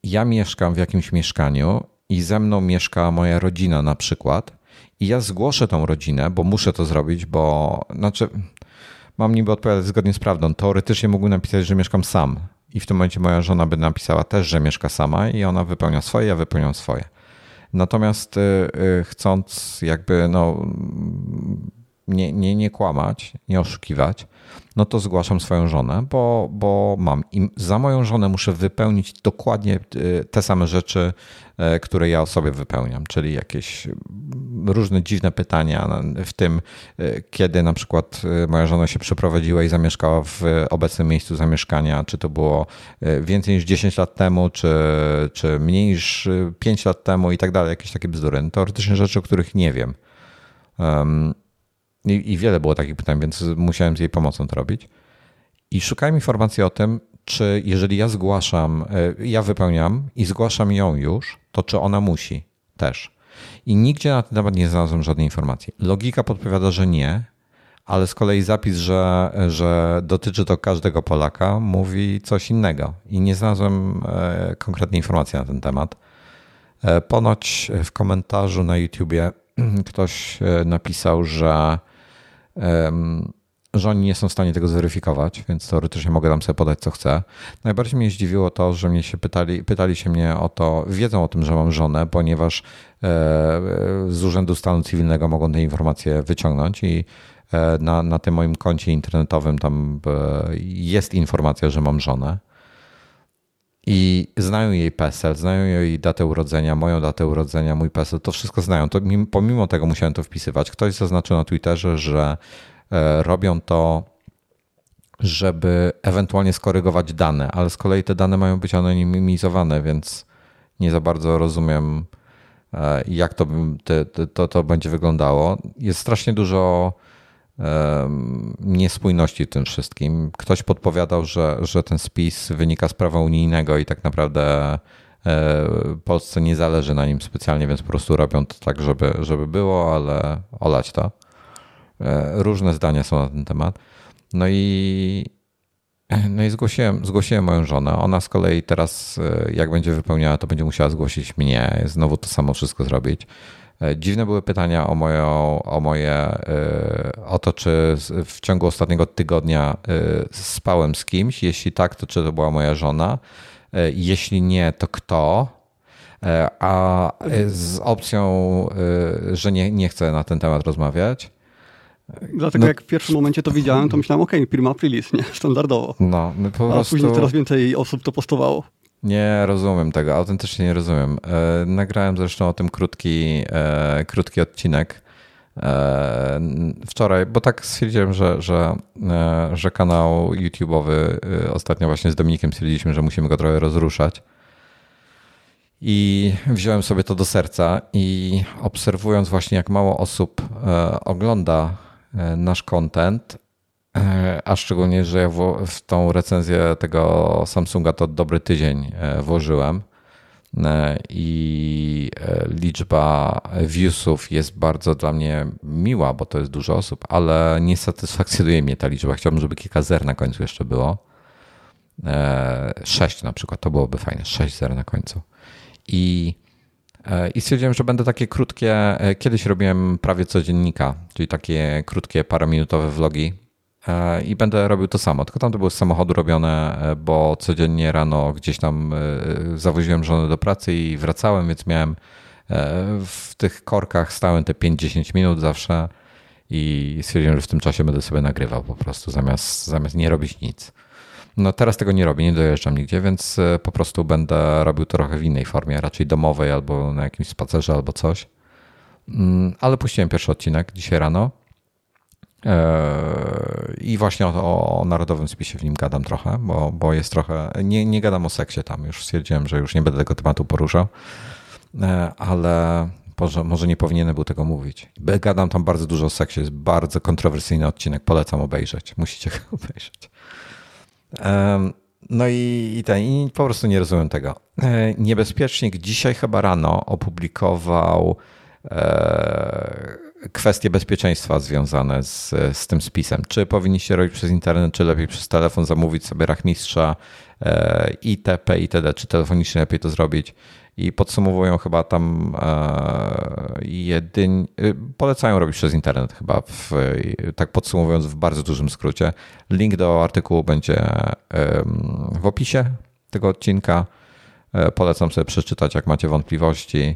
ja mieszkam w jakimś mieszkaniu i ze mną mieszka moja rodzina na przykład i ja zgłoszę tą rodzinę, bo muszę to zrobić, bo znaczy mam niby odpowiadać zgodnie z prawdą. Teoretycznie mógłbym napisać, że mieszkam sam i w tym momencie moja żona by napisała też, że mieszka sama i ona wypełnia swoje, ja wypełniam swoje. Natomiast y, y, chcąc jakby no, nie, nie, nie kłamać, nie oszukiwać, no to zgłaszam swoją żonę, bo, bo mam. I za moją żonę muszę wypełnić dokładnie y, te same rzeczy, y, które ja o sobie wypełniam, czyli jakieś różne dziwne pytania, w tym y, kiedy na przykład moja żona się przeprowadziła i zamieszkała w obecnym miejscu zamieszkania, czy to było więcej niż 10 lat temu, czy, czy mniej niż 5 lat temu i tak dalej, jakieś takie bzdury. No, teoretycznie rzeczy, o których nie wiem. I, I, wiele było takich pytań, więc musiałem z jej pomocą to robić. I szukałem informacji o tym, czy jeżeli ja zgłaszam, e, ja wypełniam i zgłaszam ją już, to czy ona musi też. I nigdzie na ten temat nie znalazłem żadnej informacji. Logika podpowiada, że nie, ale z kolei zapis, że, że dotyczy to każdego Polaka, mówi coś innego. I nie znalazłem e, konkretnej informacji na ten temat. E, ponoć w komentarzu na YouTubie ktoś napisał, że że oni nie są w stanie tego zweryfikować, więc teoretycznie mogę tam sobie podać, co chcę. Najbardziej mnie zdziwiło to, że mnie się pytali, pytali się mnie o to, wiedzą o tym, że mam żonę, ponieważ e, z Urzędu Stanu Cywilnego mogą te informacje wyciągnąć i e, na, na tym moim koncie internetowym tam e, jest informacja, że mam żonę. I znają jej PESEL, znają jej datę urodzenia, moją datę urodzenia, mój PESEL, to wszystko znają. To pomimo tego musiałem to wpisywać. Ktoś zaznaczył na Twitterze, że e, robią to, żeby ewentualnie skorygować dane, ale z kolei te dane mają być anonimizowane, więc nie za bardzo rozumiem, e, jak to, to, to, to będzie wyglądało. Jest strasznie dużo niespójności w tym wszystkim. Ktoś podpowiadał, że, że ten spis wynika z prawa unijnego i tak naprawdę e, Polsce nie zależy na nim specjalnie, więc po prostu robią to tak, żeby, żeby było, ale olać to. E, różne zdania są na ten temat. No i, no i zgłosiłem, zgłosiłem moją żonę. Ona z kolei teraz, e, jak będzie wypełniała, to będzie musiała zgłosić mnie. Znowu to samo wszystko zrobić. E, dziwne były pytania o, moją, o moje, e, o to, czy w ciągu ostatniego tygodnia e, spałem z kimś. Jeśli tak, to czy to była moja żona. Jeśli nie, to kto? A z opcją, że nie, nie chcę na ten temat rozmawiać. Dlatego no, jak w pierwszym momencie to widziałem, to myślałem, okej, okay, prima aprilis, nie? Standardowo. No, no po A prostu... później coraz więcej osób to postowało. Nie rozumiem tego, autentycznie nie rozumiem. E, nagrałem zresztą o tym krótki, e, krótki odcinek E, wczoraj, bo tak stwierdziłem, że, że, że kanał YouTube'owy ostatnio właśnie z Dominikiem stwierdziliśmy, że musimy go trochę rozruszać. I wziąłem sobie to do serca i obserwując właśnie jak mało osób ogląda nasz content, a szczególnie, że ja w tą recenzję tego Samsunga to dobry tydzień włożyłem, E, i e, liczba viewsów jest bardzo dla mnie miła, bo to jest dużo osób, ale nie satysfakcjonuje mnie ta liczba. Chciałbym, żeby kilka zer na końcu jeszcze było. E, sześć na przykład, to byłoby fajne. Sześć zer na końcu. I, I stwierdziłem, że będę takie krótkie. Kiedyś robiłem prawie codziennika, czyli takie krótkie, parominutowe vlogi E, i będę robił to samo. Tylko tam to było z samochodu robione, e, bo codziennie rano gdzieś tam e, zawoziłem żonę do pracy i wracałem, więc miałem w tych korkach stałem te 5-10 minut zawsze i stwierdziłem, że w tym czasie będę sobie nagrywał po prostu zamiast, zamiast nie robić nic. No teraz tego nie robię, nie dojeżdżam nigdzie, więc po prostu będę robił to trochę w innej formie, raczej domowej albo na jakimś spacerze albo coś. Mm, ale puściłem pierwszy odcinek dzisiaj rano E, I właśnie o, o, narodowym spisie w nim gadam trochę, bo, bo jest trochę. Nie, nie gadam o seksie tam, już stwierdziłem, że już nie będę tego tematu poruszał, e, ale może, może nie powinienem był tego mówić. Gadam tam bardzo dużo o seksie, jest bardzo kontrowersyjny odcinek, polecam obejrzeć. Musicie go obejrzeć. No i, i, ten, i po prostu nie rozumiem tego. Niebezpiecznik dzisiaj chyba rano opublikował kwestie bezpieczeństwa związane z, z tym spisem. Czy powinniście robić przez internet, czy lepiej przez telefon zamówić sobie rachmistrza e, itp. itd. Czy telefonicznie lepiej to zrobić? I podsumowują chyba tam e, jedyń, e, polecają robić przez internet chyba, w, tak podsumowując w bardzo dużym skrócie. Link do artykułu będzie w opisie tego odcinka. Polecam sobie przeczytać, jak macie wątpliwości.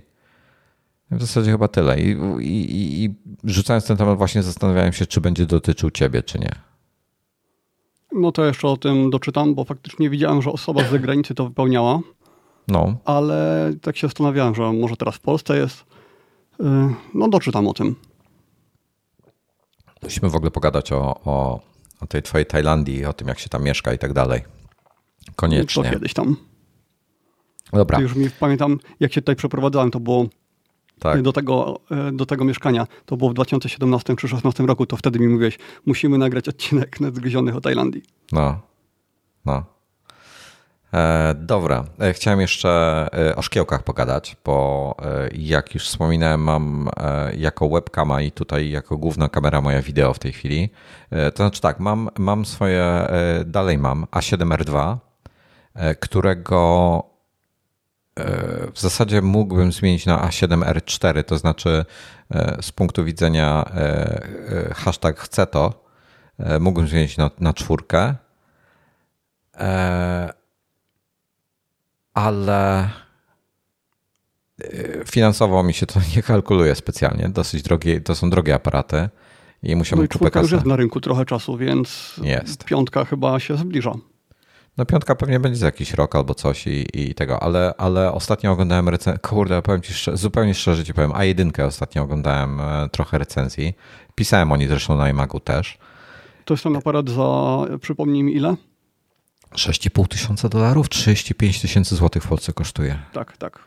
W zasadzie chyba tyle. I, i, I, rzucając ten temat, właśnie zastanawiałem się, czy będzie dotyczył ciebie, czy nie. No to jeszcze o tym doczytam, bo faktycznie widziałem, że osoba z zagranicy to wypełniała. No. Ale tak się zastanawiałem, że może teraz w Polsce jest. Y, no doczytam o tym. Musimy w ogóle pogadać o, o, o tej twojej Tajlandii, o tym, jak się tam mieszka i tak dalej. Koniecznie. To kiedyś tam. Dobra. To już mi pamiętam, jak się tutaj przeprowadzałem, to było tak. do, tego, e, do tego mieszkania. To było w 2017 czy 2016 roku, to wtedy mi mówiłeś, musimy nagrać odcinek nadgryzionych o Tajlandii. No, no. E, dobra, e, chciałem jeszcze e, o szkiełkach pogadać, bo jak już wspominałem, mam jako webkama i tutaj jako główna kamera moja wideo w tej chwili. to znaczy tak, mam, mam swoje, dalej mam A7R2, którego w zasadzie mógłbym zmienić na A7R4, to znaczy e, z punktu widzenia e, e, hashtag chcę to, mógłbym zmienić na, na czwórkę, ale finansowo mi się to nie kalkuluje specjalnie. Dosyć drogie, to są drogie aparaty i musiałbym no i kupę już jest na rynku trochę czasu, więc jest. piątka chyba się zbliża. No piątka pewnie będzie za jakiś rok albo coś i, i tego, ale, ale ostatnio oglądałem recenzję, kurde, powiem ci szczerze, zupełnie szczerze ci powiem, a jedynkę ostatnio oglądałem e, trochę recenzji. Pisałem o niej zresztą na iMagu też. To jest ten aparat za, przypomnij mi ile? 6,5 tysiąca dolarów, 35 tysięcy złotych w Polsce kosztuje. Tak, tak.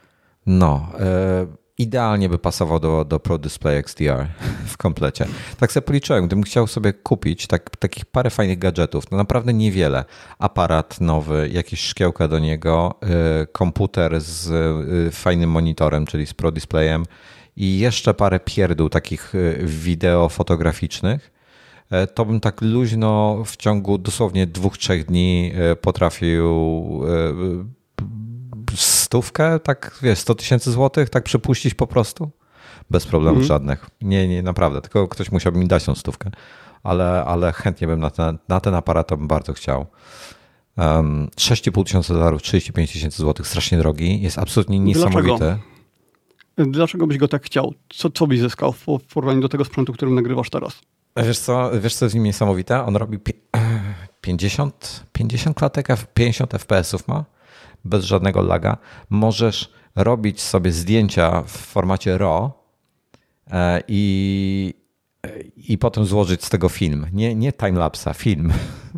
No, e, idealnie by pasował do, do Pro Display XDR w komplecie. Tak sobie policzyłem, gdybym chciał sobie kupić tak, takich parę fajnych gadżetów, no naprawdę niewiele. Aparat nowy, jakieś szkiełka do niego, y, komputer z y, fajnym monitorem, czyli z Pro Displayem i jeszcze parę pierdół takich y, wideo fotograficznych, to bym tak luźno w ciągu dosłownie dwóch, trzech dni potrafił stówkę, tak wiesz, 100 tysięcy złotych, tak przepuścić po prostu? Bez problemów mm. żadnych. Nie, nie, naprawdę. Tylko ktoś musiałby mi dać tą stówkę. Ale, ale chętnie bym na ten, na ten aparat bym bardzo chciał. Um, 6,5 tysiąca dolarów, 35 tysięcy złotych, strasznie drogi. Jest absolutnie niesamowity. Dlaczego? Dlaczego byś go tak chciał? Co, co byś zyskał w porównaniu do tego sprzętu, którym nagrywasz teraz? Wiesz co, wiesz co jest w nim niesamowite? On robi 50, 50 klatek, 50 FPS-ów ma bez żadnego laga. Możesz robić sobie zdjęcia w formacie RAW e, i, i potem złożyć z tego film. Nie, nie timelapsa, film.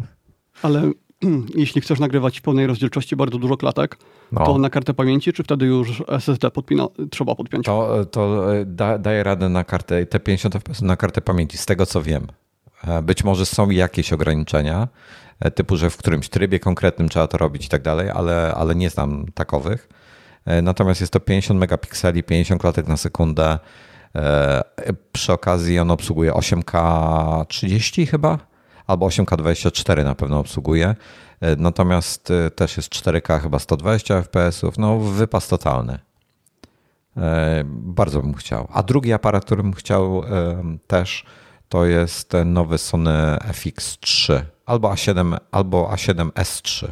Ale jeśli chcesz nagrywać w pełnej rozdzielczości bardzo dużo klatek, no. to na kartę pamięci, czy wtedy już SSD podpina, trzeba podpiąć? To, to e, da, daje radę na kartę, te 50 fps na kartę pamięci, z tego co wiem. E, być może są jakieś ograniczenia, typu, że w którymś trybie konkretnym trzeba to robić i tak dalej, ale, ale nie znam takowych. Natomiast jest to 50 megapikseli, 50 klatek na sekundę. Przy okazji on obsługuje 8K 30 chyba, albo 8K24 na pewno obsługuje. E, natomiast e, też jest 4K chyba 120 fps, no wypas totalny. E, bardzo bym chciał. A drugi aparat, który bym chciał też, to jest nowy Sony FX3 albo A7, albo A7S3.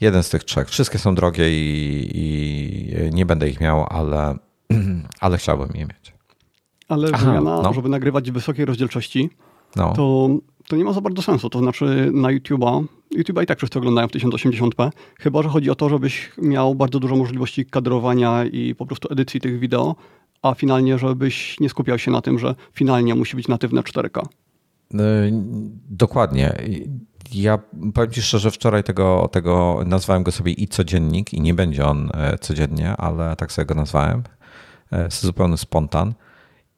Jeden z tych trzech. Wszystkie są drogie i, i nie będę ich miał, ale, ale chciałbym je mieć. Ale Aha, wymiana, no. żeby nagrywać w wysokiej rozdzielczości, no. to to nie ma za bardzo sensu. To znaczy na YouTube'a, YouTube'a i tak wszyscy oglądają w 1080p, chyba że chodzi o to, żebyś miał bardzo dużo możliwości kadrowania i po prostu edycji tych wideo, a finalnie, żebyś nie skupiał się na tym, że finalnie musi być natywne 4K. E, dokładnie. Ja powiem Ci szczerze, wczoraj tego, tego nazwałem go sobie i codziennik i nie będzie on e, codziennie, ale tak sobie go nazwałem. E, jest zupełny spontan.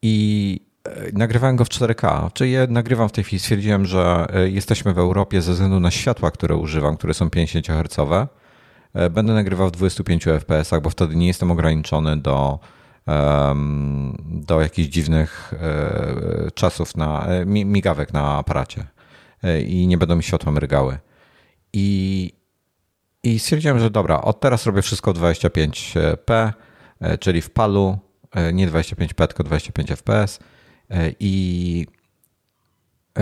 I E, nagrywałem go w 4K, czyli ja nagrywam w tej chwili, stwierdziłem, że jesteśmy w Europie ze względu na światła, które używam, które są 50 Hz. Będę nagrywał w 25 fps, bo wtedy nie jestem ograniczony do, do jakichś dziwnych czasów na migawek na aparacie i nie będą mi światła mrygały. I, i stwierdziłem, że dobra, od teraz robię wszystko w 25p, czyli w palu, nie 25p, tylko 25 fps E, I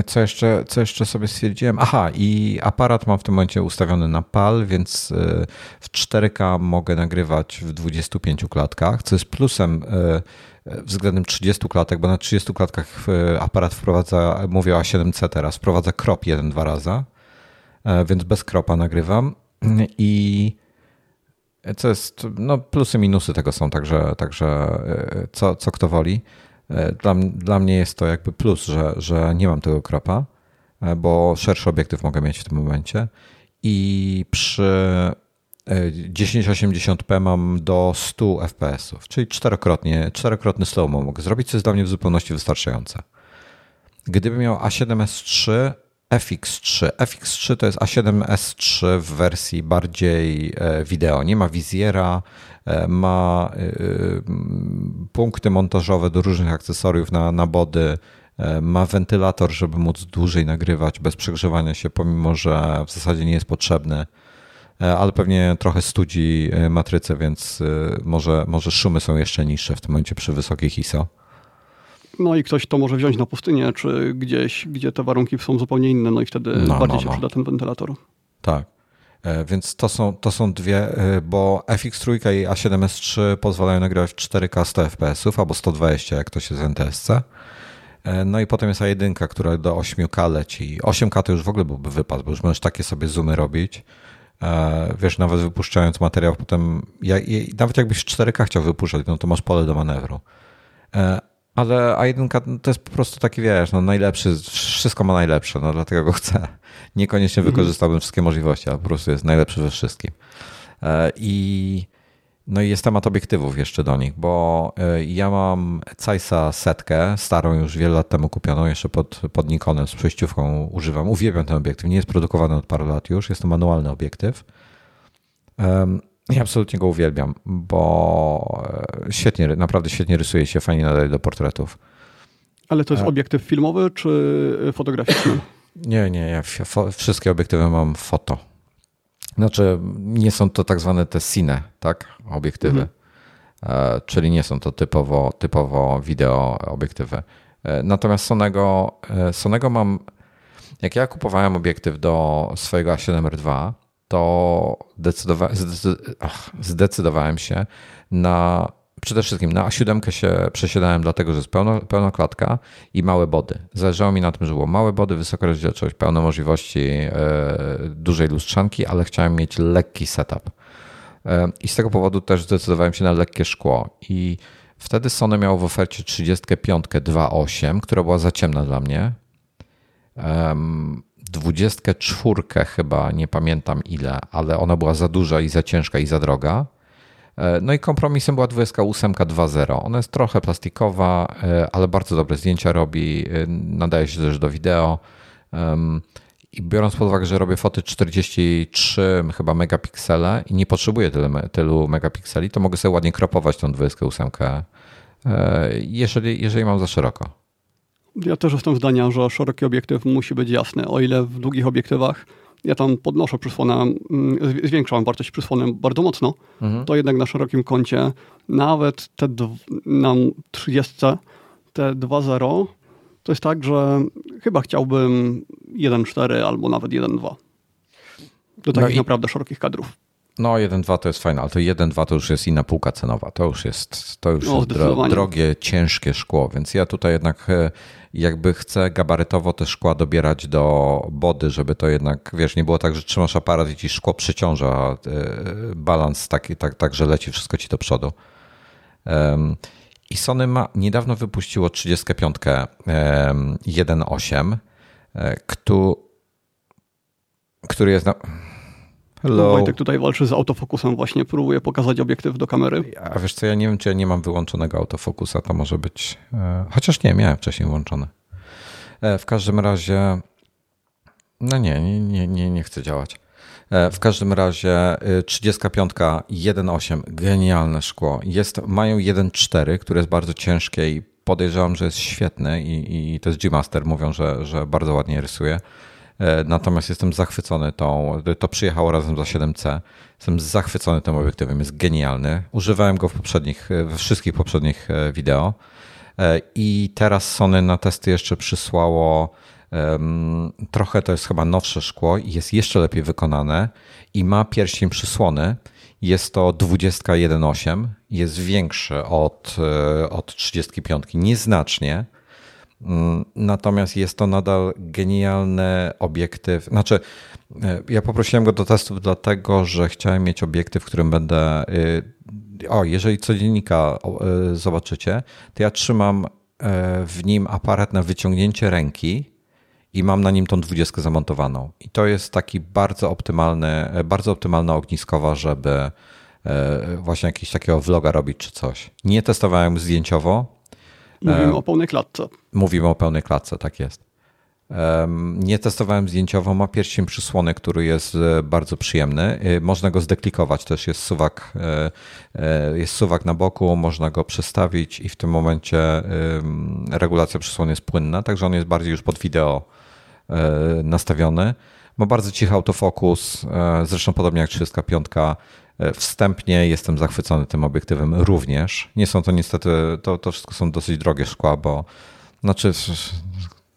co jeszcze, co jeszcze sobie stwierdziłem? Aha, i aparat mam w tym momencie ustawiony na PAL, więc e, w 4K mogę nagrywać w 25 klatkach, co jest plusem e, względem 30 klatek, bo na 30 klatkach aparat wprowadza, mówię o A7C teraz, wprowadza krop jeden, dwa razy, więc bez kropa nagrywam i co jest, no plusy, minusy tego są, także, także co, co kto woli. E, dla, dla mnie jest to jakby plus, że, że nie mam tego kropa, e, bo szerszy obiektyw mogę mieć w tym momencie i przy 1080p e, mam do 100 fps, czyli czterokrotnie, czterokrotny slow-mo mogę zrobić, co jest dla mnie w zupełności wystarczające. Gdybym miał A7S3, FX3. FX3 to jest A7S3 w wersji bardziej wideo. Nie ma wizjera, E, ma e, punkty montażowe do różnych akcesoriów na, na body, e, ma wentylator, żeby móc dłużej nagrywać bez przegrzewania się, pomimo że w zasadzie nie jest potrzebny, ale pewnie trochę studzi matrycę, więc może, może szumy są jeszcze niższe w tym momencie przy wysokich ISO. No i ktoś to może wziąć na pustynię, czy gdzieś, gdzie te warunki są zupełnie inne, no i wtedy no, bardziej no, się no. przyda ten wentylator. Tak. E, więc to są, to są dwie, e, bo FX3 i A7S3 pozwalają nagrywać w 4K 100 fps albo 120, jak to się z NTSC. E, no i potem jest A1, która do 8K leci. 8K to już w ogóle byłby wypad, bo już możesz takie sobie zoomy robić. Wiesz, nawet wypuszczając materiał, potem nawet jakbyś 4K chciał wypuszczać, no to masz pole do manewru. Ale A1 to jest po prostu taki, wiesz, no najlepszy, wszystko ma najlepsze, no dlatego go chcę. Niekoniecznie mhm. wykorzystałbym wszystkie możliwości, ale po prostu jest najlepszy we wszystkim. E, I no i jest temat obiektywów jeszcze do nich, bo e, ja mam Zeissa setkę, starą już wiele lat temu kupioną, jeszcze pod, pod Nikonem z przejściówką używam. Uwielbiam ten obiektyw, nie jest produkowany od paru lat już, jest to manualny obiektyw. Ja absolutnie go uwielbiam, bo e, świetnie, naprawdę świetnie rysuje się, fajnie nadaje do portretów. Ale to jest e. obiektyw filmowy czy fotograficzny? Nie, nie, ja wszystkie obiektywy mam foto. Znaczy, nie są to tak zwane te cine, tak? Obiektywy. Mhm. E, czyli nie są to typowo, typowo wideo obiektywy. Natomiast Sonego, Sonego mam, jak ja kupowałem obiektyw do swojego A7R2, to zdecydowa zdecydowałem się na przede wszystkim na A7 się przesiadałem dlatego, że jest pełno, pełna klatka i małe body. Zależało mi na tym, że było małe body, wysoka rozdzielczość, pełno możliwości e, dużej lustrzanki, ale chciałem mieć lekki setup. E, I z tego powodu też zdecydowałem się na lekkie szkło. I Wtedy Sony miało w ofercie 35 2.8, która była za ciemna dla mnie. 24 chyba, nie pamiętam ile, ale ona była za duża i za ciężka i za droga. E, no i kompromisem była 28 2.0. Ona jest trochę plastikowa, e, ale bardzo dobre zdjęcia robi, e, nadaje się też do wideo. I biorąc pod uwagę, że robię foty 43 chyba megapiksele i nie potrzebuję tylu, megapikseli, to mogę sobie ładnie kropować tą 28, jeżeli, jeżeli mam za szeroko. Ja też jestem zdania, że szeroki obiektyw musi być jasny. O ile w długich obiektywach ja tam podnoszę przysłonę, mm, zwiększam wartość przysłony bardzo mocno, mhm. to jednak na szerokim kącie nawet te na 30 te 2.0 to jest tak, że chyba chciałbym 1.4 albo nawet 1.2 do takich no naprawdę szerokich kadrów. No, 1.2 to jest fajne, ale to 1.2 to już jest inna półka cenowa. To już jest, to już no, jest drogie, ciężkie szkło, więc ja tutaj jednak jakby chcę gabarytowo te szkła dobierać do body, żeby to jednak, wiesz, nie było tak, że trzymasz aparat i ci szkło przyciąża, e, balans taki, tak, tak, że leci wszystko ci do przodu. I Sony ma, niedawno wypuściło 35 1.8, który, który jest na Hello. Wojtek tutaj walczy z autofokusem, właśnie próbuje pokazać obiektyw do kamery. A wiesz co, ja nie wiem, czy ja nie mam wyłączonego autofokusa, to może być... E, chociaż nie, miałem wcześniej włączony. E, w każdym razie... No nie, nie, nie, nie, nie chcę działać. E, w każdym razie 35 1.8, genialne szkło. Jest, mają 1.4, które jest bardzo ciężkie i podejrzewam, że jest świetne i, i to jest G-Master, mówią, że, że bardzo ładnie rysuje. E, natomiast jestem zachwycony tą, to przyjechało razem za 7C. Jestem zachwycony tym obiektywem, jest genialny. Używałem go w poprzednich, we wszystkich poprzednich e, wideo. E, I teraz Sony na testy jeszcze przysłało trochę, to jest chyba nowsze szkło i jest jeszcze lepiej wykonane i ma pierścień przysłony. Jest to 21.8, jest większy od, od 35, nieznacznie natomiast jest to nadal genialny obiektyw. Znaczy, e, ja poprosiłem go do testów dlatego, że chciałem mieć obiektyw, w którym będę. Y, o, jeżeli codziennika y, zobaczycie, to ja trzymam e, w nim aparat na wyciągnięcie ręki i mam na nim tą dwudziestkę zamontowaną. I to jest taki bardzo optymalny, e, bardzo optymalna ogniskowa, żeby właśnie jakiegoś takiego vloga robić czy coś. Nie testowałem zdjęciowo, Mówimy o pełnej klatce. Mówimy o pełnej klatce, tak jest. Nie testowałem zdjęciowo, ma pierścień przysłony, który jest e, bardzo przyjemny. E, można go zdeklikować, też jest suwak, e, jest suwak na boku, można go przestawić i w tym momencie regulacja przysłony jest płynna, także on jest bardziej już pod wideo nastawiony. Ma bardzo cichy autofokus, zresztą podobnie jak 35 E, wstępnie jestem zachwycony tym obiektywem również. Nie są to niestety, to, to wszystko są dosyć drogie szkła, bo znaczy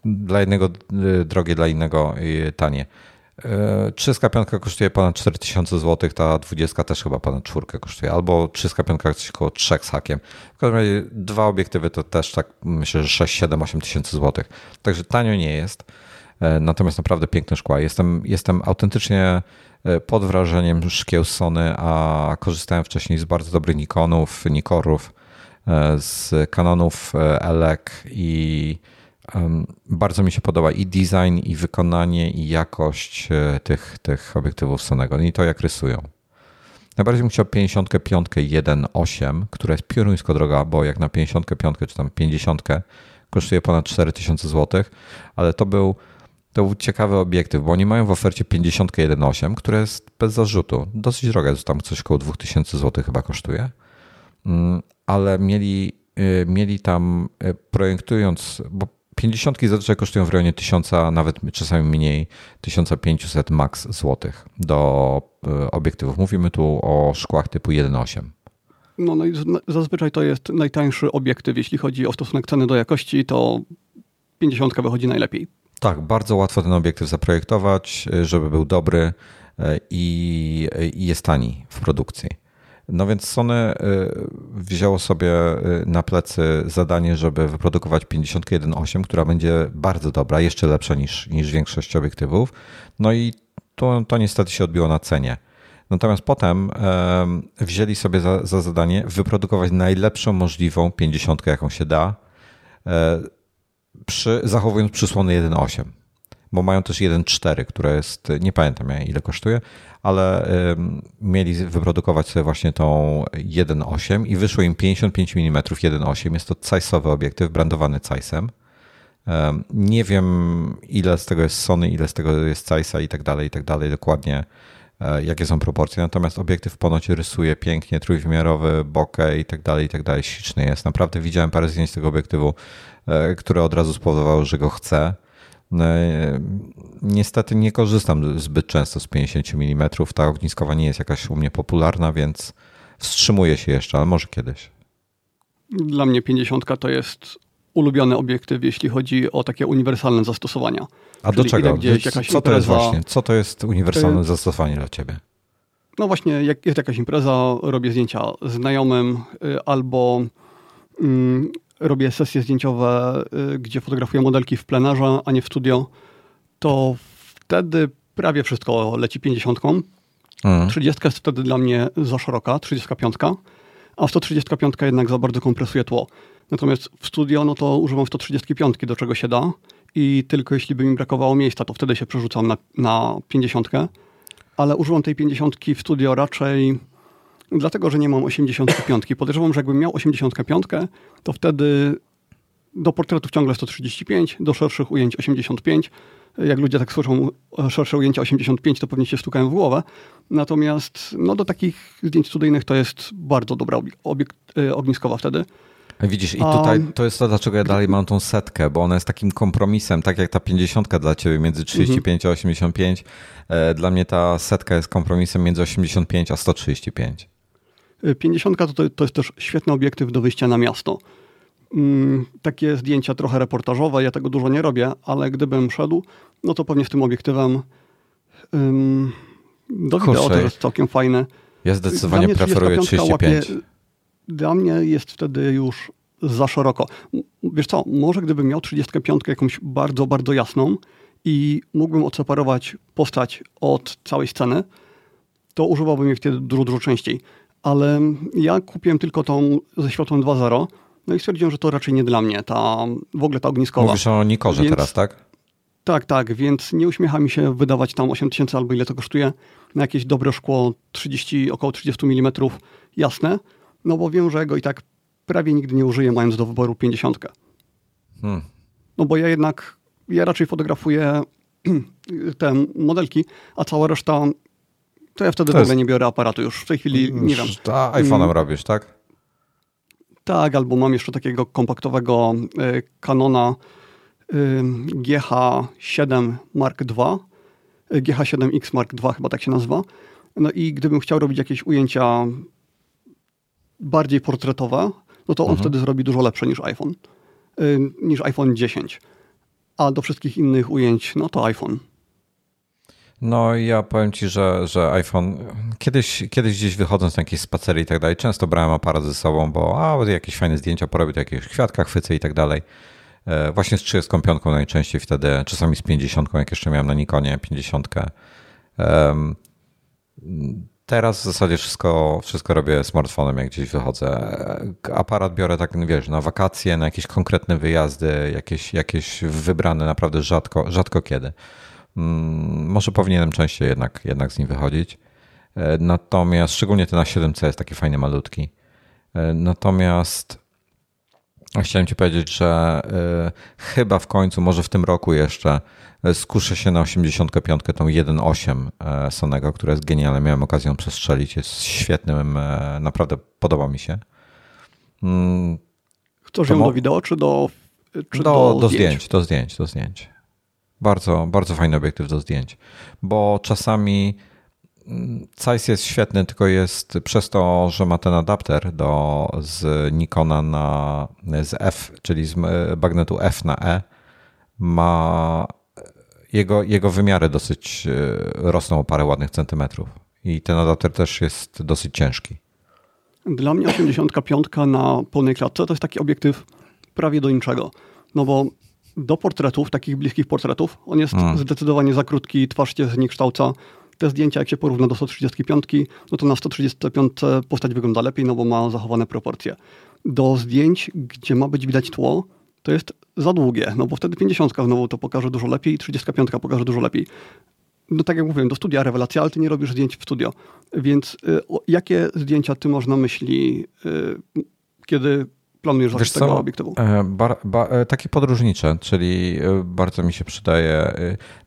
dla jednego e, drogie, dla innego e, tanie. 35 kosztuje ponad 4000 zł, ta 20 też chyba ponad 4 kosztuje, albo 35 coś około 3 z hakiem. W każdym razie dwa obiektywy to też tak myślę, że 6, 7, 8 tysięcy złotych. Także tanio nie jest, natomiast naprawdę piękne szkła. Jestem, jestem autentycznie E, pod wrażeniem szkieł Sony, a korzystałem wcześniej z bardzo dobrych Nikonów, Nikorów, e, z Canonów e, ELEC i bardzo mi się podoba i design, i wykonanie, i jakość tych, tych obiektywów Sonego i to jak rysują. Najbardziej bym chciał 55 1.8, która jest pioruńsko droga, bo jak na 55 czy tam 50 kosztuje ponad 4000 zł, ale to był to był ciekawy obiektyw, bo oni mają w ofercie 51.8, które jest bez zarzutu. Dosyć droga, jest tam coś około 2000 zł chyba kosztuje. Mm, ale mieli, y, mieli tam y, projektując, bo 50 zazwyczaj kosztują w rejonie 1000, a nawet czasami mniej 1500 max złotych do y, obiektywów. Mówimy tu o szkłach typu 1.8. No, no i zazwyczaj to jest najtańszy obiektyw, jeśli chodzi o stosunek ceny do jakości, to 50 wychodzi najlepiej. Tak, bardzo łatwo ten obiektyw zaprojektować, żeby był dobry e, i, i jest tani w produkcji. No więc Sony e, wzięło sobie e, na plecy zadanie, żeby wyprodukować 51.8, która będzie bardzo dobra, jeszcze lepsza niż, niż większość obiektywów. No i to, to niestety się odbiło na cenie. Natomiast potem wzięli sobie za, za zadanie wyprodukować najlepszą możliwą 50, jaką się da, przy, zachowując przysłony 1.8 bo mają też 1.4, które jest, nie pamiętam ile kosztuje, ale mieli wyprodukować sobie właśnie tą 1.8 i wyszło im 55 mm 1.8. Jest to Zeissowy obiektyw, brandowany Zeissem. Nie wiem, ile z tego jest Sony, ile z tego jest Zeissa i tak dalej, i tak dalej, dokładnie e, jakie są proporcje. Natomiast obiektyw ponoć rysuje pięknie, trójwymiarowy, bokeh i tak dalej, i tak dalej. Śliczny jest. Naprawdę widziałem parę zdjęć tego obiektywu, które od razu spowodowały, że go chcę. No, e, niestety nie korzystam zbyt często z 50 mm. Ta ogniskowa nie jest jakaś u mnie popularna, więc wstrzymuję się jeszcze, ale może kiedyś. Dla mnie 50 to jest ulubiony obiektyw, jeśli chodzi o takie uniwersalne zastosowania. A do czego? Co to jest właśnie? Co to jest uniwersalne zastosowanie dla ciebie? No właśnie, jak jest jakaś impreza, robię zdjęcia znajomym y, albo mm, robię sesje zdjęciowe, y, gdzie fotografuję modelki w plenerze, a nie w studio, to wtedy prawie wszystko leci 50. Mhm. 30 jest wtedy dla mnie za szeroka, 35, a 135 jednak za bardzo kompresuje tło. Natomiast w studio, no to używam 135, do czego się da i tylko jeśli by mi brakowało miejsca, to wtedy się przerzucam na, na 50, ale używam tej 50 w studio raczej dlatego, że nie mam 85. Podejrzewam, że jakbym miał 85, to wtedy do portretów ciągle 135, do szerszych ujęć 85. Jak ludzie tak słyszą szersze ujęcia 85, to pewnie się stukają w głowę. Natomiast no, do takich zdjęć studyjnych to jest bardzo dobra obiekt, e, ogniskowa wtedy. Widzisz, i tutaj to jest to, dlaczego ja dalej mam tą setkę, bo ona jest takim kompromisem, tak jak ta 50 dla ciebie między 35 mhm. a 85. E, dla mnie ta setka jest kompromisem między 85 a 135. 50 to, to jest też świetny obiektyw do wyjścia na miasto. Mm, takie zdjęcia trochę reportażowe, ja tego dużo nie robię, ale gdybym szedł, no to pewnie z tym obiektywem um, do wideo to jest całkiem fajne. Ja zdecydowanie preferuję 35. Łapie, dla mnie jest wtedy już za szeroko. Wiesz co, może gdybym miał 35 jakąś bardzo, bardzo jasną i mógłbym odseparować postać od całej sceny, to używałbym jej wtedy dużo, dużo częściej ale ja kupiłem tylko tą ze światłem 2.0, no i stwierdziłem, że to raczej nie dla mnie, ta, w ogóle ta ogniskowa. Mówisz o Nikorze więc, teraz, tak? Tak, tak, więc nie uśmiecha mi się wydawać tam 8000 albo ile to kosztuje na jakieś dobre szkło 30, około 30 mm jasne, no bo wiem, że go i tak prawie nigdy nie użyję, mając do wyboru 50. Hmm. No bo ja jednak, ja raczej fotografuję te modelki, a cała reszta to ja wtedy to w ogóle jest... nie biorę aparatu już. W tej chwili nie wiem. To iPhone'em mm. robisz, tak? Tak, albo mam jeszcze takiego kompaktowego y, Canona y, GH7 Mark II. Y, GH7X Mark II chyba tak się nazywa. No i gdybym chciał robić jakieś ujęcia bardziej portretowe, no to on mhm. wtedy zrobi dużo lepsze niż iPhone. Y, niż iPhone 10. A do wszystkich innych ujęć, no to iPhone. No ja powiem Ci, że, że iPhone, kiedyś, kiedyś gdzieś wychodząc na jakieś spacery i tak dalej, często brałem aparat ze sobą, bo a, jakieś fajne zdjęcia porobię, to jakieś kwiatka chwycę i tak dalej. E, właśnie z 35 najczęściej wtedy, czasami z 50, jak jeszcze miałem na Nikonie 50. Teraz w zasadzie wszystko, wszystko robię smartfonem, jak gdzieś wychodzę. Aparat biorę tak, wiesz, na wakacje, na jakieś konkretne wyjazdy, jakieś, jakieś wybrane naprawdę rzadko, rzadko kiedy. Mm, może powinienem częściej jednak, jednak z nim wychodzić. E, natomiast szczególnie ten na 7C jest taki fajny, malutki. E, natomiast chciałem Ci powiedzieć, że e, chyba w końcu, może w tym roku jeszcze, skuszę się na 85, tą 1.8 Sonego, która jest genialna. Miałem okazję ją przestrzelić. Jest świetnym, naprawdę podoba mi się. Mm, Chcesz ją do wideo, czy do, czy do, do, zdjęć? zdjęć? Do zdjęć, do zdjęć. Bardzo, bardzo fajny obiektyw do zdjęć, bo czasami mm, Zeiss jest świetny, tylko jest przez to, że ma ten adapter do, z Nikona na, z F, czyli z magnetu F na E, ma jego, jego wymiary dosyć e, rosną o parę ładnych centymetrów i ten adapter też jest dosyć ciężki. Dla mnie 85 na pełnej klatce to jest taki obiektyw prawie do niczego. No bo do portretów, takich bliskich portretów. On jest hmm. zdecydowanie za krótki, twarz się zniekształca. te zdjęcia, jak się porówna do 135, no to na 135 postać wygląda lepiej, no bo ma zachowane proporcje. Do zdjęć, gdzie ma być widać tło, to jest za długie, no bo wtedy 50 znowu to pokaże dużo lepiej i 35 pokaże dużo lepiej. No tak jak mówiłem, do studia rewelacja, ale ty nie robisz zdjęć w studio. Więc y, jakie zdjęcia ty masz na myśli, y, kiedy planujesz zakup tego obiektywu? E, bar, ba, e, takie podróżnicze, czyli e, bardzo mi się przydaje,